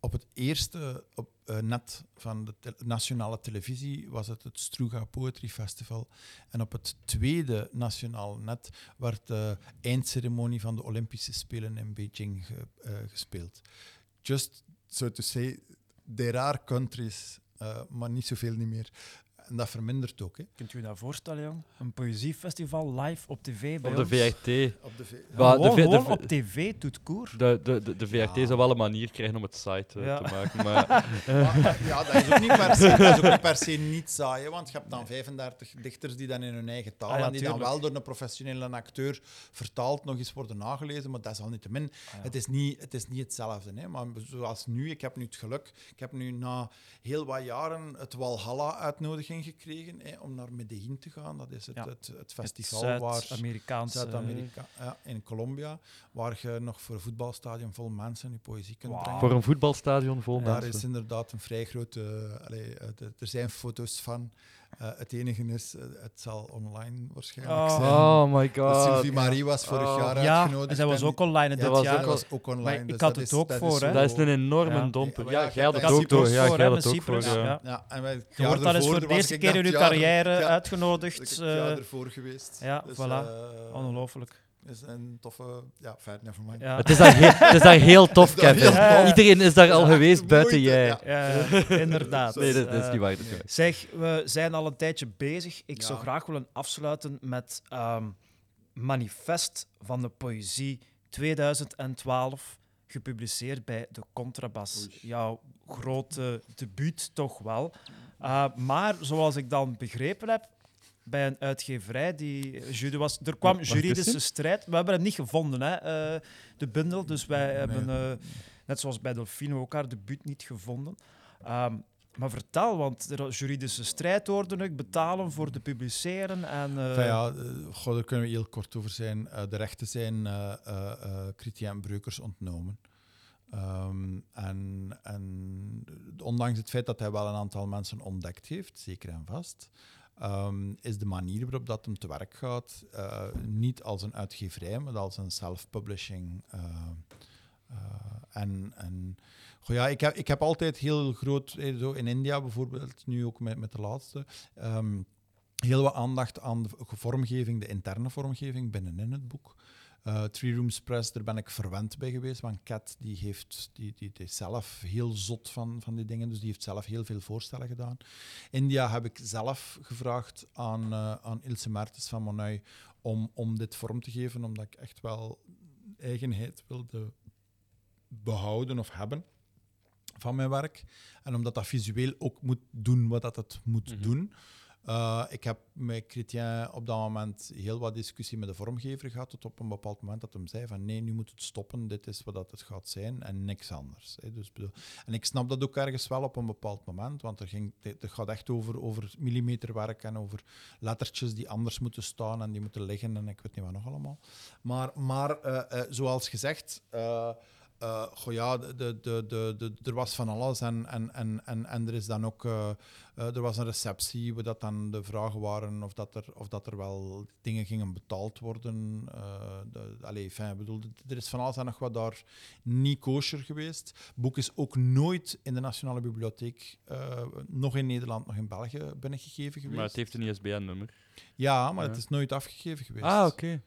op het eerste op, eh, net van de nationale televisie was het het Struga Poetry Festival. En op het tweede nationaal net werd de eindceremonie van de Olympische Spelen in Beijing ge- eh, gespeeld. Just so to say, there are countries, eh, maar niet zoveel niet meer. En dat vermindert ook. Hè. Kunt u je dat voorstellen, jong? Een poëziefestival live op tv bij Op de ons? VRT. Op de v- Wa- de gewoon V- de gewoon V- op tv, doet koer. De, de, de, de VRT Ja. zou wel een manier krijgen om het site eh, Ja. te maken. Maar Maar, ja, dat is ook niet per se, dat is ook niet, per se niet saai, hè, want je hebt dan 35 dichters die dan in hun eigen taal Ah ja, en die dan tuurlijk. wel door een professionele acteur vertaald nog eens worden nagelezen, maar dat is al niet te min. ja. Het, is niet, het is niet hetzelfde. Hè, maar zoals nu, ik heb nu het geluk, ik heb nu na heel wat jaren het Walhalla-uitnodiging gekregen hè, om naar Medellin te gaan. Dat is het, Ja. het, het Het festival waar... Zuid-Amerikaanse... Zuid-Amerika, ja, in Colombia, waar je nog voor een voetbalstadion vol mensen je poëzie kunt Wauw. brengen. voor een voetbalstadion vol Daar mensen. is inderdaad een vrij grote. eh, allee, eh, de- er zijn foto's van. Eh, het enige is, eh, het zal online waarschijnlijk Oh. zijn. Oh my Dat god. Sylvie Marie was vorig Oh. jaar Ja, uitgenodigd. en zij was ook online dit ja, jaar. zij was ook online. Maar ik had dat het ook dat voor, zo- Dat is een enorme Ja. domper. Ja, Ja, ja, jij had het ook door. Ja, voor, jij had het met ook voor. Cyprus, ja. ja. Ja, en wij, Je wordt al eens voor de was eerste keer in dat uw jaar- carrière ja, uitgenodigd. dat ik het jaar eh, ervoor geweest. ja, Dus, voilà. ongelooflijk. Is een toffe... Ja, fijn, never mind. Ja. Het is daar, heel, het is daar heel tof, Kevin. heel tof. Iedereen is daar al geweest buiten moeite, jij. ja. Ja, inderdaad. Nee, dat, dat is Eh, niet waar. Dat is niet waar. Zeg, we zijn al een tijdje bezig. Ik Ja. zou graag willen afsluiten met ehm, Manifest van de Poëzie 2012, gepubliceerd bij De Contrabas. Jouw grote debuut toch wel. Uh, maar zoals ik dan begrepen heb, bij een uitgeverij die jury was. Er kwam juridische is strijd. We hebben het niet gevonden, hè, eh, de bundel. Dus wij Nee. hebben, eh, net zoals bij Delfino, ook haar debuut niet gevonden. Ehm, maar vertel, want er was juridische strijd hoorde ik, betalen voor te publiceren. En, eh, ja, goh, daar kunnen we heel kort over zijn. De rechten zijn Chrétien Breukers ontnomen. Ehm, en ondanks het feit dat hij wel een aantal mensen ontdekt heeft, zeker en vast, ehm, is de manier waarop dat hem te werk gaat eh, niet als een uitgeverij, maar als een self-publishing. eh, eh, en en goh, ja, ik, heb, ik heb altijd heel groot, zo in India bijvoorbeeld, nu ook met, met de laatste, ehm, heel wat aandacht aan de vormgeving, de interne vormgeving binnenin het boek. Eh, Three Rooms Press, daar ben ik verwend bij geweest, want Cat die heeft, die, die, die is zelf heel zot van, van die dingen, dus die heeft zelf heel veel voorstellen gedaan. India heb ik zelf gevraagd aan, eh, aan Ilse Mertens van Monui om, om dit vorm te geven, omdat ik echt wel eigenheid wilde behouden of hebben van mijn werk. En omdat dat visueel ook moet doen wat dat het moet Mhm. doen. Uh, ik heb met Chrétien op dat moment heel wat discussie met de vormgever gehad, tot op een bepaald moment dat hem zei van nee, nu moet het stoppen, dit is wat het gaat zijn en niks anders. Hè. Dus, en ik snap dat ook ergens wel op een bepaald moment, want er ging, het gaat echt over, over millimeterwerk en over lettertjes die anders moeten staan en die moeten liggen en ik weet niet wat nog allemaal. Maar, maar uh, uh, zoals gezegd... Uh, goh ja, de, de, de, de, er was van alles en, en, en, en, en er is dan ook uh, uh, er was een receptie waar dat dan de vragen waren of dat er, of dat er wel dingen gingen betaald worden. De, allee, fijn, bedoel, er is van alles en nog wat daar niet kosher geweest. Het boek is ook nooit in de Nationale Bibliotheek, nog in Nederland, nog in België binnengegeven geweest. Maar het heeft een ISBN-nummer. Ja, maar ja. het is nooit afgegeven geweest. Ah, oké. Okay.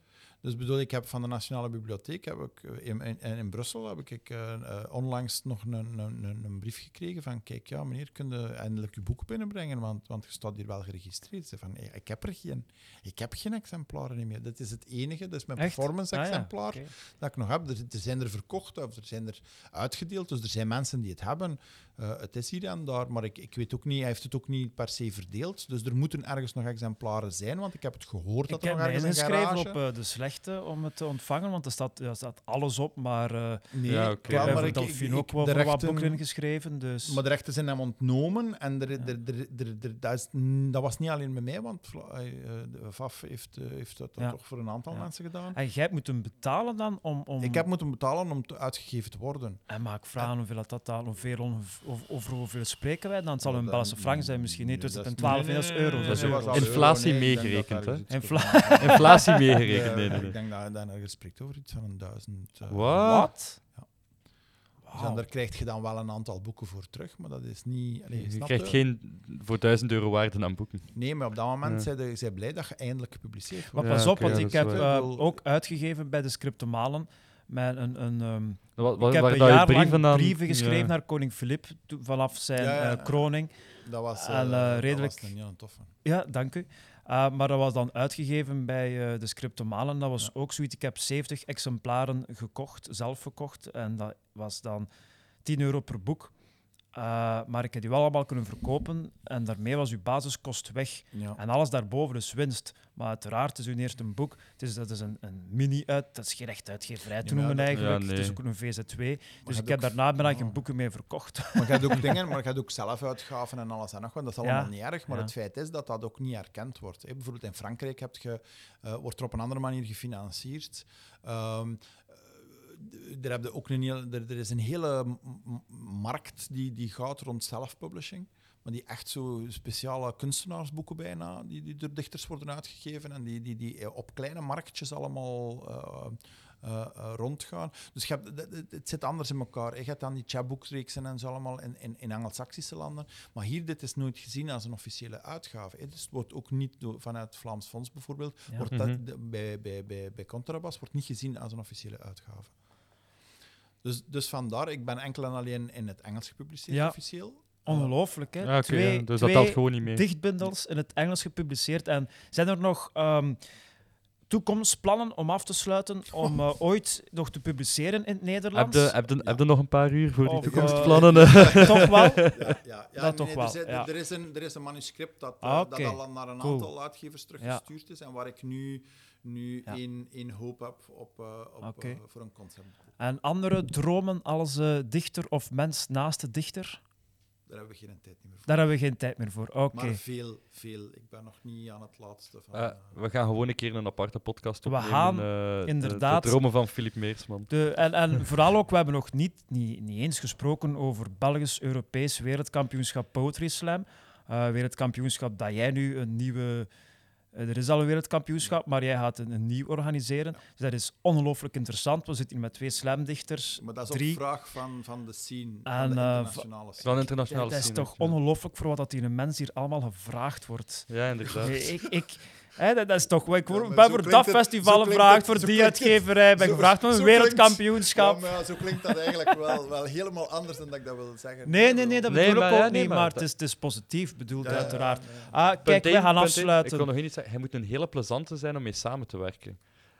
Dus bedoel, ik heb van de Nationale Bibliotheek, heb ik, in, in, in Brussel, heb ik uh, uh, onlangs nog een, een, een, brief gekregen van, kijk, ja meneer, kun je eindelijk uw boek binnenbrengen, want, want je staat hier wel geregistreerd. Ze van, hey, ik heb er geen, ik heb geen exemplaren meer. Dat is het enige, dat is mijn performance-exemplaar ah, ja. okay. dat ik nog heb. Er, er, zijn er verkocht of er zijn er uitgedeeld, dus er zijn mensen die het hebben. Uh, het is hier en daar, maar ik, ik weet ook niet, hij heeft het ook niet per se verdeeld. Dus er moeten ergens nog exemplaren zijn, want ik heb het gehoord dat ik er nog ergens een garage... op uh, de slechte om het te ontvangen, want er staat, er staat alles op, maar uh, nee, ja, okay. ik heb er ook wel voor wat boeken in geschreven. Dus. Maar de rechten zijn hem ontnomen en er, ja. er, er, er, dat, is, dat was niet alleen bij mij, want de VAF heeft, heeft dat ja. toch voor een aantal ja. mensen gedaan. En jij moet hem betalen dan om... om... Ik heb moeten betalen om te uitgegeven te worden. En mag ik vragen en, hoeveel dat dan, hoeveel, of, over hoeveel spreken wij? Dan het zal een Belgische frank zijn misschien niet, dus het een 12 nee, nee, euro. Dat is euro. inflatie nee, meegerekend, hè? Infla inflatie meegerekend, nee, nee, Ik denk dat je daar spreekt over iets van een duizend... Uh, Wat? Ja. Wow. Dus daar krijg je dan wel een aantal boeken voor terug, maar dat is niet... Allee, je krijgt geen voor duizend euro waarde aan boeken. Nee, maar op dat moment ja. zijn ze blij dat je eindelijk gepubliceerd wordt. Maar pas ja, op, okay, want ik heb uh, ook uitgegeven bij de Scriptomalen met een... een um, wat, wat, ik heb waar een jaar brieven lang dan- brieven geschreven ja. naar koning Filip vanaf zijn Ja, ja, eh, kroning. Dat was, En, eh, eh, redelijk- Dat was een heel toffe. Ja, dank u. Uh, maar dat was dan uitgegeven bij uh, de Scriptomalen. Dat was Ja. ook zoiets. Ik heb 70 exemplaren gekocht, zelf verkocht. En dat was dan 10 euro per boek. Uh, maar ik heb die wel allemaal kunnen verkopen. En daarmee was uw basiskost weg. Ja. En alles daarboven is winst. Maar uiteraard, is uw eerste een boek. Het is, dat is een, een mini-uit. Dat is geen echt uitgeverij te noemen eigenlijk. ja, Het is ook een VZ2. Dus ik heb daarna bijna geen boeken meer verkocht. Maar je hebt ook dingen, maar je hebt ook zelf uitgaven en alles en nog wat. Dat is allemaal niet erg, maar het feit is dat dat ook niet erkend wordt. hè. Bijvoorbeeld in Frankrijk heb je, eh, wordt er op een andere manier gefinancierd. Ehm, er, heb je ook een heel, er, er is een hele markt die, die gaat rond self-publishing. Maar die echt zo speciale kunstenaarsboeken bijna, die, die door dichters worden uitgegeven en die, die, die eh, op kleine marktjes allemaal eh, eh, rondgaan. Dus je hebt, het- zit anders in elkaar. Je hebt dan die chatboekreeksen en zo allemaal in, in, in Anglo-Saxische landen. Maar hier, dit is nooit gezien als een officiële uitgave. hè. Dus het wordt ook niet door, vanuit het Vlaams Fonds bijvoorbeeld, Ja. wordt dat, Mhm. de- bij, bij, bij, bij Contrabas wordt niet gezien als een officiële uitgave. Dus, dus vandaar, ik ben enkel en alleen in het Engels gepubliceerd Ja. officieel. Ongelooflijk, hè? Ja, oké, twee ja. Dus dat twee telt gewoon niet mee. dichtbundels in het Engels gepubliceerd. En zijn er nog ehm, toekomstplannen om af te sluiten om eh, ooit nog te publiceren in het Heb Nederlands? je, heb, je, heb je nog een paar uur voor die Of, toekomstplannen? eh? Toch wel? Ja, ja, ja Dat toch wel, Er, zit- ja. er, is een, er is een manuscript dat, eh, Ah, oké. dat al naar een Cool. aantal uitgevers teruggestuurd is en waar ik nu, nu Ja. één, één hoop heb op, eh, op, eh, voor een concept. En andere dromen als eh, dichter of mens naast de dichter? Er daar hebben we geen tijd meer voor. Daar hebben we geen tijd meer voor. Oké. Maar veel, veel. Ik ben nog niet aan het laatste van... We gaan gewoon een keer een aparte podcast We opnemen. gaan eh, de- inderdaad- De, dromen van Filip Meersman. De, en, en vooral ook, we hebben nog niet, niet, niet eens gesproken over Belgisch Europees wereldkampioenschap Poetry Slam. Eh, wereldkampioenschap dat jij nu een nieuwe... eh, er is al een wereldkampioenschap, maar jij gaat een, een nieuw organiseren. Dus dat is ongelooflijk interessant. We zitten hier met twee slamdichters. maar dat is drie. op vraag van, van de scene, En, van de eh, internationale scene. Van internationale dat is scene, toch ja. ongelooflijk voor wat dat hier een mens hier allemaal gevraagd wordt. Ja, inderdaad. Ik, ik, dat, dat is toch... Ik word, Ja, maar ben voor dat festival gevraagd, voor die uitgeverij, ben gevraagd voor een klinkt- wereldkampioenschap. Ja, maar zo klinkt dat eigenlijk wel, wel helemaal anders dan dat ik dat wil zeggen. Nee, nee, nee, dat Nee, bedoel maar ik ook ja, niet, maar het is, het is positief bedoeld, uiteraard. ja, ja. Ah, kijk, één, gaan afsluiten. Ik wil nog één iets zeggen. Hij moet een hele plezante zijn om mee samen te werken.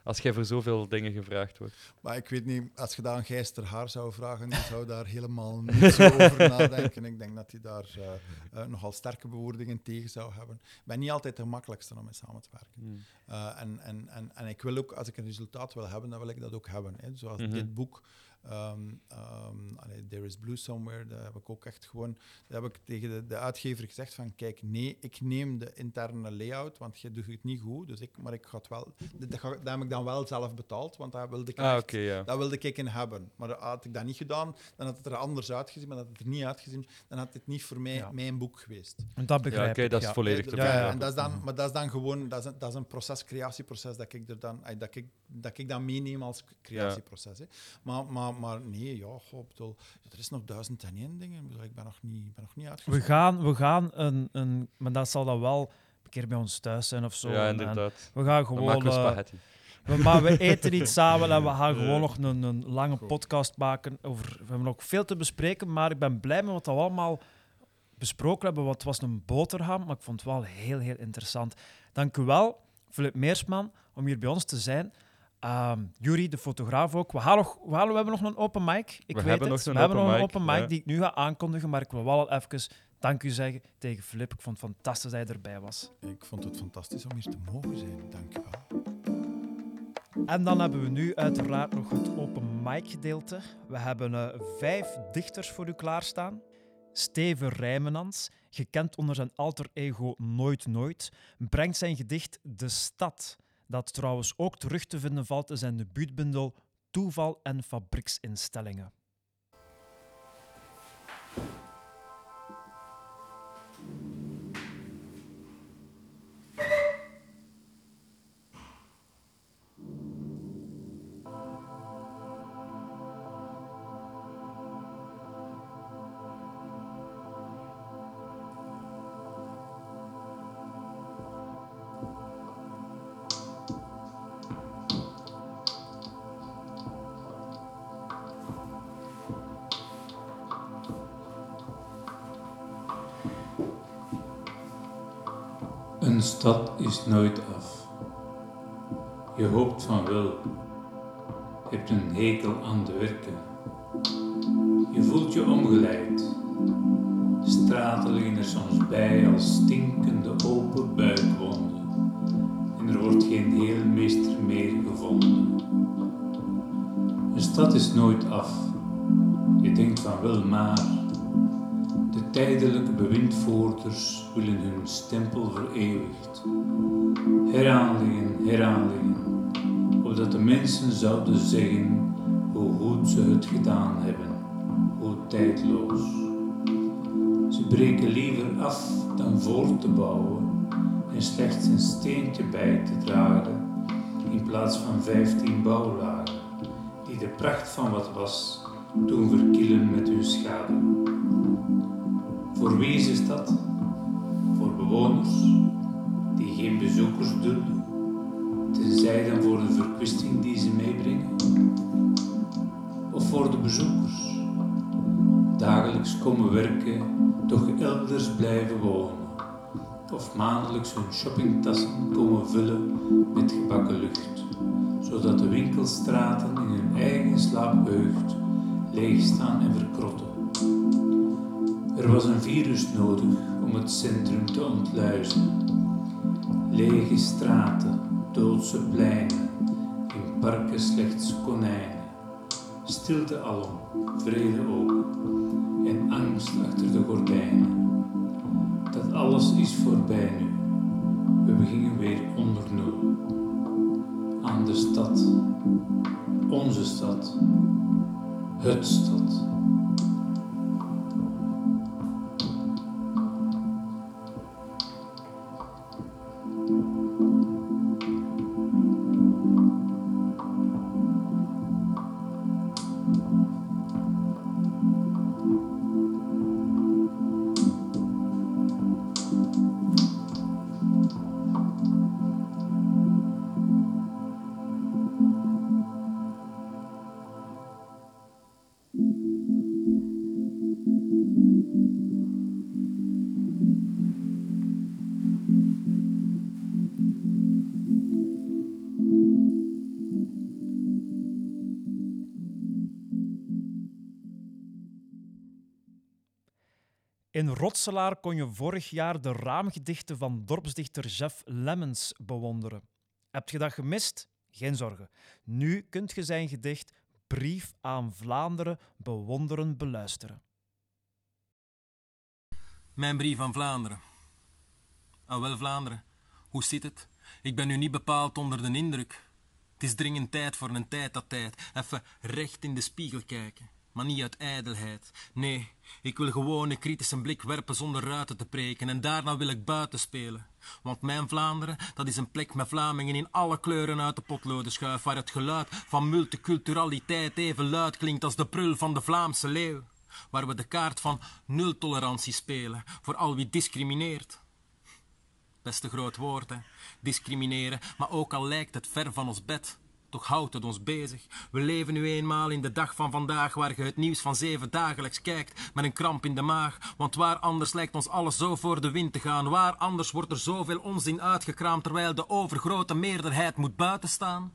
Als jij voor zoveel dingen gevraagd wordt. Maar ik weet niet, als je dat aan Gijs ter Haar zou vragen, die zou daar helemaal niet zo over nadenken. Ik denk dat hij daar eh, eh, nogal sterke bewoordingen tegen zou hebben. Ik ben niet altijd de gemakkelijkste om mee samen te werken. Hmm. Eh, en, en, en, en ik wil ook, als ik een resultaat wil hebben, dan wil ik dat ook hebben. Hè. Zoals Mhm. dit boek, ehm, ehm, allee, There is Blue Somewhere, daar heb ik ook echt gewoon, daar heb ik tegen de, de uitgever gezegd van, kijk, nee, ik neem de interne layout, want je doet het niet goed, dus ik, maar ik ga het wel, dat, dat, ga- dat heb ik dan wel zelf betaald, want daar wilde ik Ah, echt- ja. dat wilde ik in hebben. Maar had ik dat niet gedaan, dan had het er anders uitgezien. Maar had het er niet uitgezien, dan had het niet voor mij Ja. mijn boek geweest. Dat Ja, begrijp oké, ik, dat is ja. volledig te ja, begrijpen. en dat is dan, maar dat is dan gewoon dat is een, dat is een proces, creatieproces, dat ik er dan, dat ik, dat ik dan meeneem als creatieproces. Hè. Maar, maar, maar nee, ja, goh, ik bedoel, er is nog duizend en één dingen. Ik bedoel, Ik ben nog niet, ben nog niet We uitgezocht. gaan, we gaan een, een... Maar dat zal dan wel een keer bij ons thuis zijn of zo. Ja, En inderdaad. We gaan gewoon... we eh, spaghetti. we, maar we eten iets samen en we gaan gewoon nog een, een lange Goed. podcast maken. Over, we hebben nog veel te bespreken, maar ik ben blij met wat we allemaal besproken hebben. Want het was een boterham, maar ik vond het wel heel, heel interessant. Dank u wel, Filip Meersman, om hier bij ons te zijn. Ehm Jury, de fotograaf ook. We, nog, we, hebben nog een open mic. Ik We weet hebben het. nog een we hebben open nog een mic, open mic ja. die ik nu ga aankondigen, maar ik wil wel al even dank u zeggen tegen Filip. Ik vond het fantastisch dat hij erbij was. Ik vond het fantastisch om hier te mogen zijn. Dank je wel. En dan hebben we nu uiteraard nog het open mic gedeelte. We hebben eh, vijf dichters voor u klaarstaan. Steven Rijmenans, gekend onder zijn alter ego Nooit Nooit, brengt zijn gedicht De Stad, dat trouwens ook terug te vinden valt in zijn debuutbundel Toeval en Fabrieksinstellingen. Een stad is nooit af. Je hoopt van wel, hebt een hekel aan de werken. Je voelt je omgeleid. Straten liggen er soms bij als stinkende open buikwonden. En er wordt geen heelmeester meer gevonden. Een stad is nooit af. Je denkt van wel maar. De tijdelijke bewindvoerders willen hun stempel vereeuwigd. Heraanleggen, heraanleggen, opdat de mensen zouden zeggen hoe goed ze het gedaan hebben, hoe tijdloos. Ze breken liever af dan voor te bouwen en slechts een steentje bij te dragen in plaats van vijftien bouwlagen die de pracht van wat was doen verkillen met hun schade. Voor wie is stad? Voor bewoners die geen bezoekers dulden, tenzij dan voor de verkwisting die ze meebrengen? Of voor de bezoekers? Dagelijks komen werken, toch elders blijven wonen. Of maandelijks hun shoppingtassen komen vullen met gebakken lucht, zodat de winkelstraten in hun eigen slaapheugd leegstaan en verkrotten. Er was een virus nodig om het centrum te ontluizen. Lege straten, doodse pleinen, in parken slechts konijnen. Stilte alom, vrede ook. En angst achter de gordijnen. Dat alles is voorbij nu. We beginnen weer onder nul. Aan de stad. Onze stad. Het stad. In Rotselaar kon je vorig jaar de raamgedichten van dorpsdichter Jeff Lemmens bewonderen. Heb je dat gemist? Geen zorgen. Nu kunt je zijn gedicht Brief aan Vlaanderen bewonderen beluisteren. Mijn brief aan Vlaanderen. Ah wel, Vlaanderen, hoe zit het? Ik ben nu niet bepaald onder de indruk. Het is dringend tijd voor een tijd dat tijd. Even recht in de spiegel kijken. Maar niet uit ijdelheid. Nee, ik wil gewoon een kritische blik werpen zonder ruiten te preken. En daarna wil ik buiten spelen. Want mijn Vlaanderen, dat is een plek met Vlamingen in alle kleuren uit de potloden schuif. Waar het geluid van multiculturaliteit even luid klinkt als de prul van de Vlaamse leeuw. Waar we de kaart van nul tolerantie spelen voor al wie discrimineert. Best een groot woord, hè. Discrimineren, maar ook al lijkt het ver van ons bed. Toch houdt het ons bezig. We leven nu eenmaal in de dag van vandaag waar je het nieuws van zeven dagelijks kijkt met een kramp in de maag. Want waar anders lijkt ons alles zo voor de wind te gaan. Waar anders wordt er zoveel onzin uitgekraamd terwijl de overgrote meerderheid moet buitenstaan.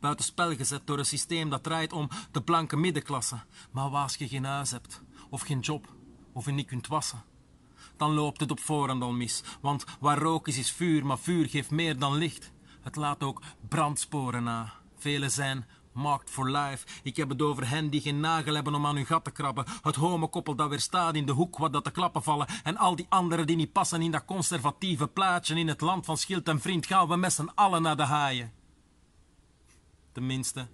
Buitenspel gezet door een systeem dat draait om de blanke middenklasse. Maar als je geen huis hebt, of geen job, of je niet kunt wassen dan loopt het op voorhand al mis. Want waar rook is, is vuur, maar vuur geeft meer dan licht. Het laat ook brandsporen na. Velen zijn marked for life. Ik heb het over hen die geen nagel hebben om aan hun gat te krabben. Het homokoppel dat weer staat in de hoek wat dat de klappen vallen. En al die anderen die niet passen in dat conservatieve plaatje. In het land van schild en vriend gaan we met z'n allen naar de haaien. Tenminste,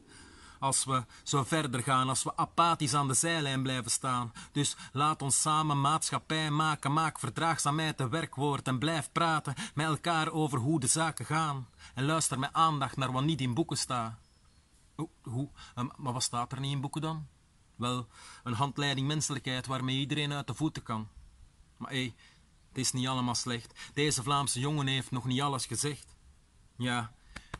als we zo verder gaan, als we apathisch aan de zijlijn blijven staan. Dus laat ons samen maatschappij maken, maak verdraagzaamheid een werkwoord en blijf praten met elkaar over hoe de zaken gaan. En luister met aandacht naar wat niet in boeken staat. O, hoe? Um, maar wat staat er niet in boeken dan? Wel, een handleiding menselijkheid waarmee iedereen uit de voeten kan. Maar hé, het is niet allemaal slecht. Deze Vlaamse jongen heeft nog niet alles gezegd. Ja,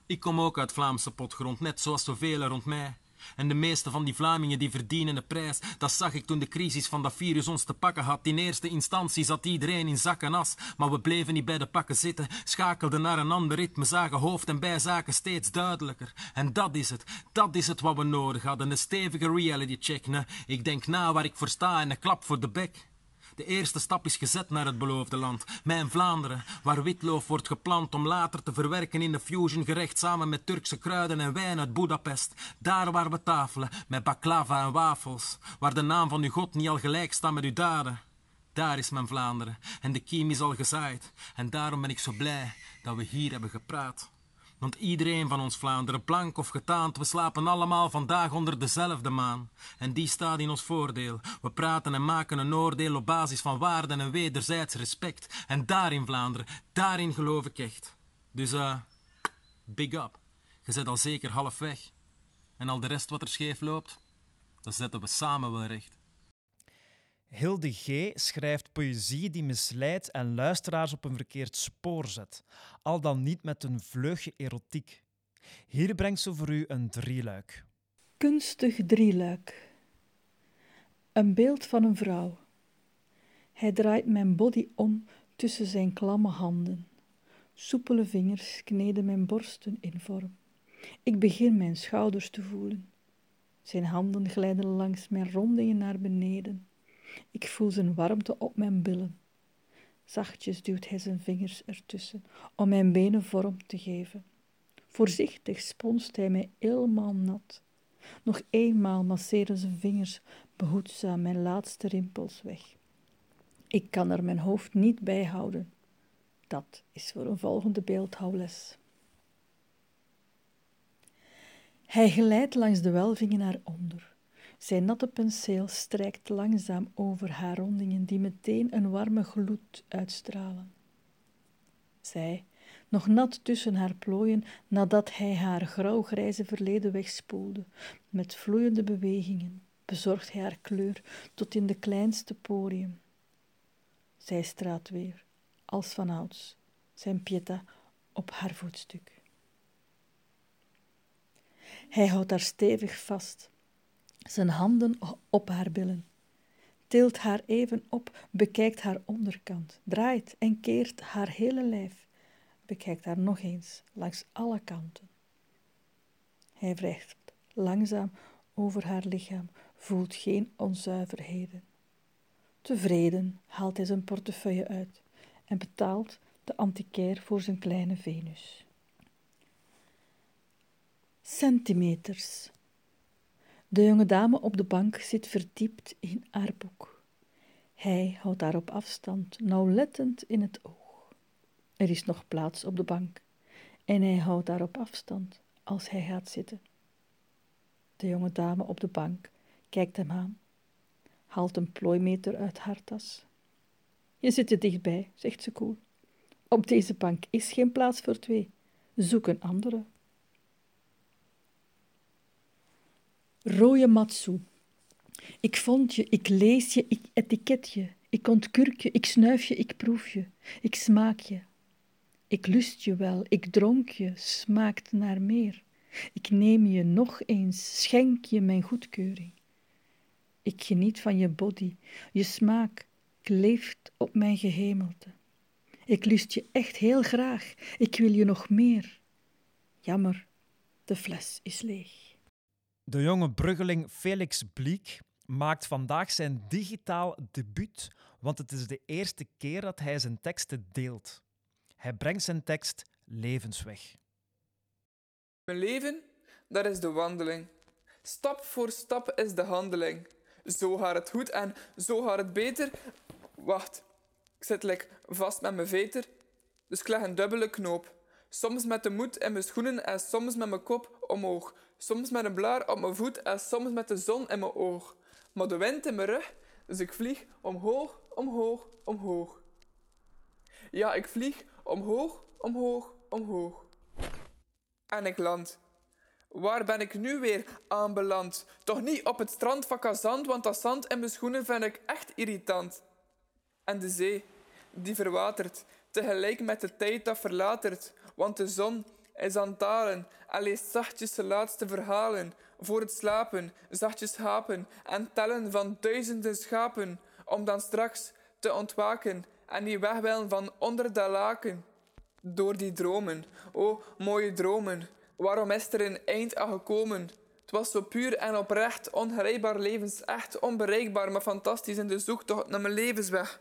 ik kom ook uit Vlaamse potgrond, net zoals zoveel rond mij. En de meeste van die Vlamingen die verdienen de prijs. Dat zag ik toen de crisis van dat virus ons te pakken had. In eerste instantie zat iedereen in zak en as. Maar we bleven niet bij de pakken zitten. Schakelden naar een ander ritme. Zagen hoofd en bijzaken steeds duidelijker. En dat is het. Dat is het wat we nodig hadden. Een stevige reality check. Ne? Ik denk na waar ik voor sta en een klap voor de bek. De eerste stap is gezet naar het beloofde land, mijn Vlaanderen, waar witloof wordt geplant om later te verwerken in de fusion gerecht samen met Turkse kruiden en wijn uit Budapest. Daar waar we tafelen, met baklava en wafels, waar de naam van uw God niet al gelijk staat met uw daden. Daar is mijn Vlaanderen en de kiem is al gezaaid. En daarom ben ik zo blij dat we hier hebben gepraat. Want iedereen van ons Vlaanderen, plank of getaand, we slapen allemaal vandaag onder dezelfde maan. En die staat in ons voordeel. We praten en maken een oordeel op basis van waarden en wederzijds respect. En daarin Vlaanderen, daarin geloof ik echt. Dus eh, big up. Je zet al zeker half weg. En al de rest wat er scheef loopt, dat zetten we samen wel recht. Hilde G. schrijft poëzie die misleidt en luisteraars op een verkeerd spoor zet, al dan niet met een vleugje erotiek. Hier brengt ze voor u een drieluik. Kunstig drieluik. Een beeld van een vrouw. Hij draait mijn body om tussen zijn klamme handen. Soepele vingers kneden mijn borsten in vorm. Ik begin mijn schouders te voelen. Zijn handen glijden langs mijn rondingen naar beneden. Ik voel zijn warmte op mijn billen. Zachtjes duwt hij zijn vingers ertussen om mijn benen vorm te geven. Voorzichtig sponst hij mij helemaal nat. Nog eenmaal masseren zijn vingers behoedzaam mijn laatste rimpels weg. Ik kan er mijn hoofd niet bij houden. Dat is voor een volgende beeldhouwles. Hij glijdt langs de welvingen naar onder. Zijn natte penseel strijkt langzaam over haar rondingen die meteen een warme gloed uitstralen. Zij, nog nat tussen haar plooien nadat hij haar grauw-grijze verleden wegspoelde, met vloeiende bewegingen, bezorgt hij haar kleur tot in de kleinste porium. Zij straat weer, als vanouds, zijn pieta op haar voetstuk. Hij houdt haar stevig vast, zijn handen op haar billen, tilt haar even op, bekijkt haar onderkant, draait en keert haar hele lijf, bekijkt haar nog eens langs alle kanten. Hij wrijft langzaam over haar lichaam, voelt geen onzuiverheden. Tevreden haalt hij zijn portefeuille uit en betaalt de antiquaire voor zijn kleine Venus. Centimeters. De jonge dame op de bank zit verdiept in haar boek. Hij houdt haar op afstand, nauwlettend in het oog. Er is nog plaats op de bank en hij houdt haar op afstand als hij gaat zitten. De jonge dame op de bank kijkt hem aan, haalt een plooimeter uit haar tas. Je zit er dichtbij, zegt ze koel. Op deze bank is geen plaats voor twee. Zoek een andere. Rode matsu. Ik vond je, ik lees je, ik etiket je. Ik ontkurk je, ik snuif je, ik proef je. Ik smaak je. Ik lust je wel, ik dronk je, smaakt naar meer. Ik neem je nog eens, schenk je mijn goedkeuring. Ik geniet van je body, je smaak kleeft op mijn gehemelte. Ik lust je echt heel graag, ik wil je nog meer. Jammer, de fles is leeg. De jonge bruggeling Felix Bliek maakt vandaag zijn digitaal debuut, want het is de eerste keer dat hij zijn teksten deelt. Hij brengt zijn tekst levensweg. Mijn leven, dat is de wandeling. Stap voor stap is de handeling. Zo gaat het goed en zo gaat het beter. Wacht, ik zit like vast met mijn veter, dus ik leg een dubbele knoop. Soms met de moed in mijn schoenen en soms met mijn kop omhoog. Soms met een blaar op mijn voet en soms met de zon in mijn oog. Maar de wind in mijn rug, dus ik vlieg omhoog, omhoog, omhoog. Ja, ik vlieg omhoog, omhoog, omhoog. En ik land. Waar ben ik nu weer aanbeland? Toch niet op het strand van Kazand, want dat zand in mijn schoenen vind ik echt irritant. En de zee, die verwatert, tegelijk met de tijd dat verlatert, want de zon en leest zachtjes de laatste verhalen. Voor het slapen, zachtjes hapen en tellen van duizenden schapen, om dan straks te ontwaken en die weg van onder de laken. Door die dromen, o mooie dromen, waarom is er een eind aan gekomen? Het was zo puur en oprecht, ongrijpbaar levensecht, onbereikbaar, maar fantastisch in de zoektocht naar mijn levensweg.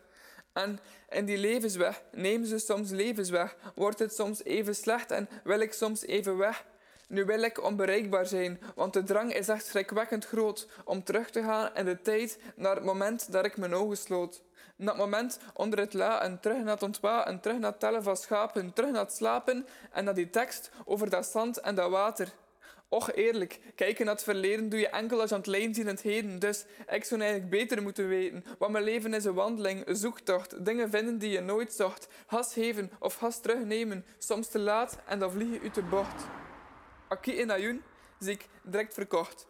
En in die levensweg nemen ze soms levensweg, wordt het soms even slecht en wil ik soms even weg. Nu wil ik onbereikbaar zijn, want de drang is echt schrikwekkend groot om terug te gaan in de tijd naar het moment dat ik mijn ogen sloot. Het moment onder het la en terug naar het ontwaken, terug naar het tellen van schapen, terug naar het slapen en naar die tekst over dat zand en dat water. Och, eerlijk, kijken naar het verleden doe je enkel als je aan het lijnen ziet in het heden. Dus ik zou eigenlijk beter moeten weten. Want mijn leven is een wandeling, zoektocht. Dingen vinden die je nooit zocht. Gas geven of gas terugnemen. Soms te laat en dan vlieg je uit de bocht. Aki in Ayun zie ik direct verkocht.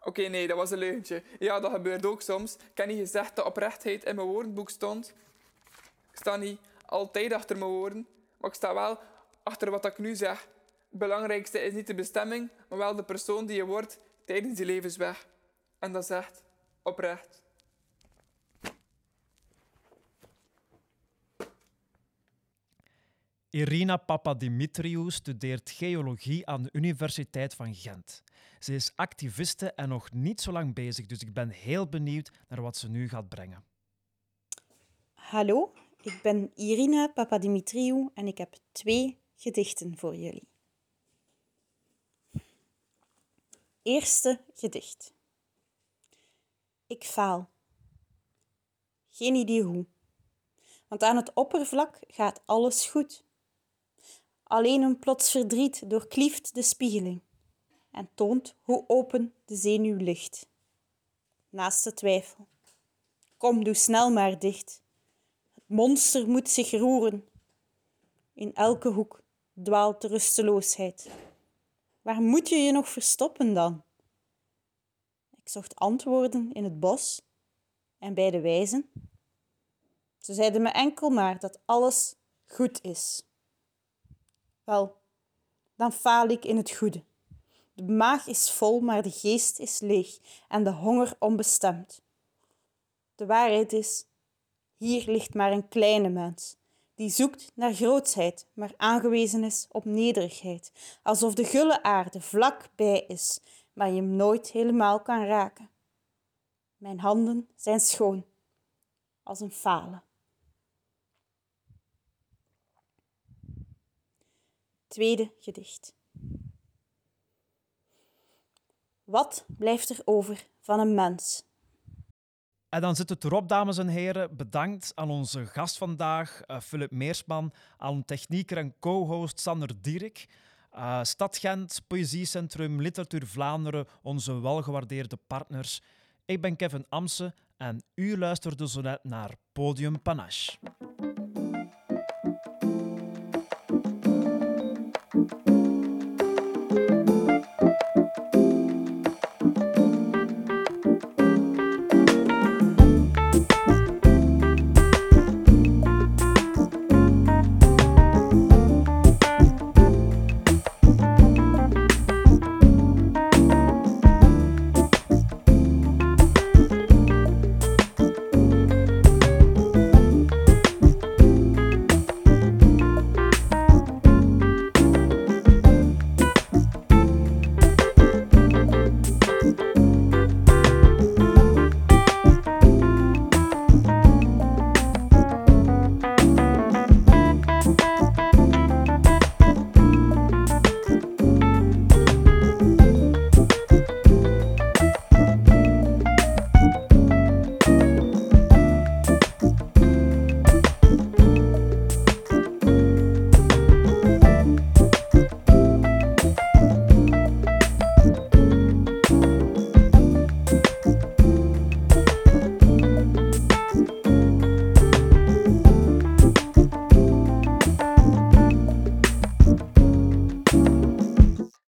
Oké, nee, dat was een leugentje. Ja, dat gebeurt ook soms. Ik heb niet gezegd dat oprechtheid in mijn woordenboek stond. Ik sta niet altijd achter mijn woorden, maar ik sta wel achter wat ik nu zeg. Het belangrijkste is niet de bestemming, maar wel de persoon die je wordt tijdens die levensweg. En dat is echt oprecht. Irina Papadimitriou studeert geologie aan de Universiteit van Gent. Ze is activiste en nog niet zo lang bezig, dus ik ben heel benieuwd naar wat ze nu gaat brengen. Hallo, ik ben Irina Papadimitriou en ik heb twee gedichten voor jullie. Eerste gedicht. Ik faal. Geen idee hoe. Want aan het oppervlak gaat alles goed. Alleen een plots verdriet doorklieft de spiegeling en toont hoe open de zenuw ligt. Naast de twijfel. Kom, doe snel maar dicht. Het monster moet zich roeren. In elke hoek dwaalt de rusteloosheid. Waar moet je je nog verstoppen dan? Ik zocht antwoorden in het bos en bij de wijzen. Ze zeiden me enkel maar dat alles goed is. Wel, dan faal ik in het goede. De maag is vol, maar de geest is leeg en de honger onbestemd. De waarheid is, hier ligt maar een kleine mens, die zoekt naar grootsheid, maar aangewezen is op nederigheid, alsof de gulle aarde vlak bij is, maar je hem nooit helemaal kan raken. Mijn handen zijn schoon, als een falen. Tweede gedicht. Wat blijft er over van een mens? En dan zit het erop, dames en heren. Bedankt aan onze gast vandaag, uh, Philip Meersman, aan technieker en co-host Sander Dierik. Uh, Stad Gent, Poëziecentrum, Literatuur Vlaanderen, onze welgewaardeerde partners. Ik ben Kevin Amse en u luisterde zo net naar Podium Panache.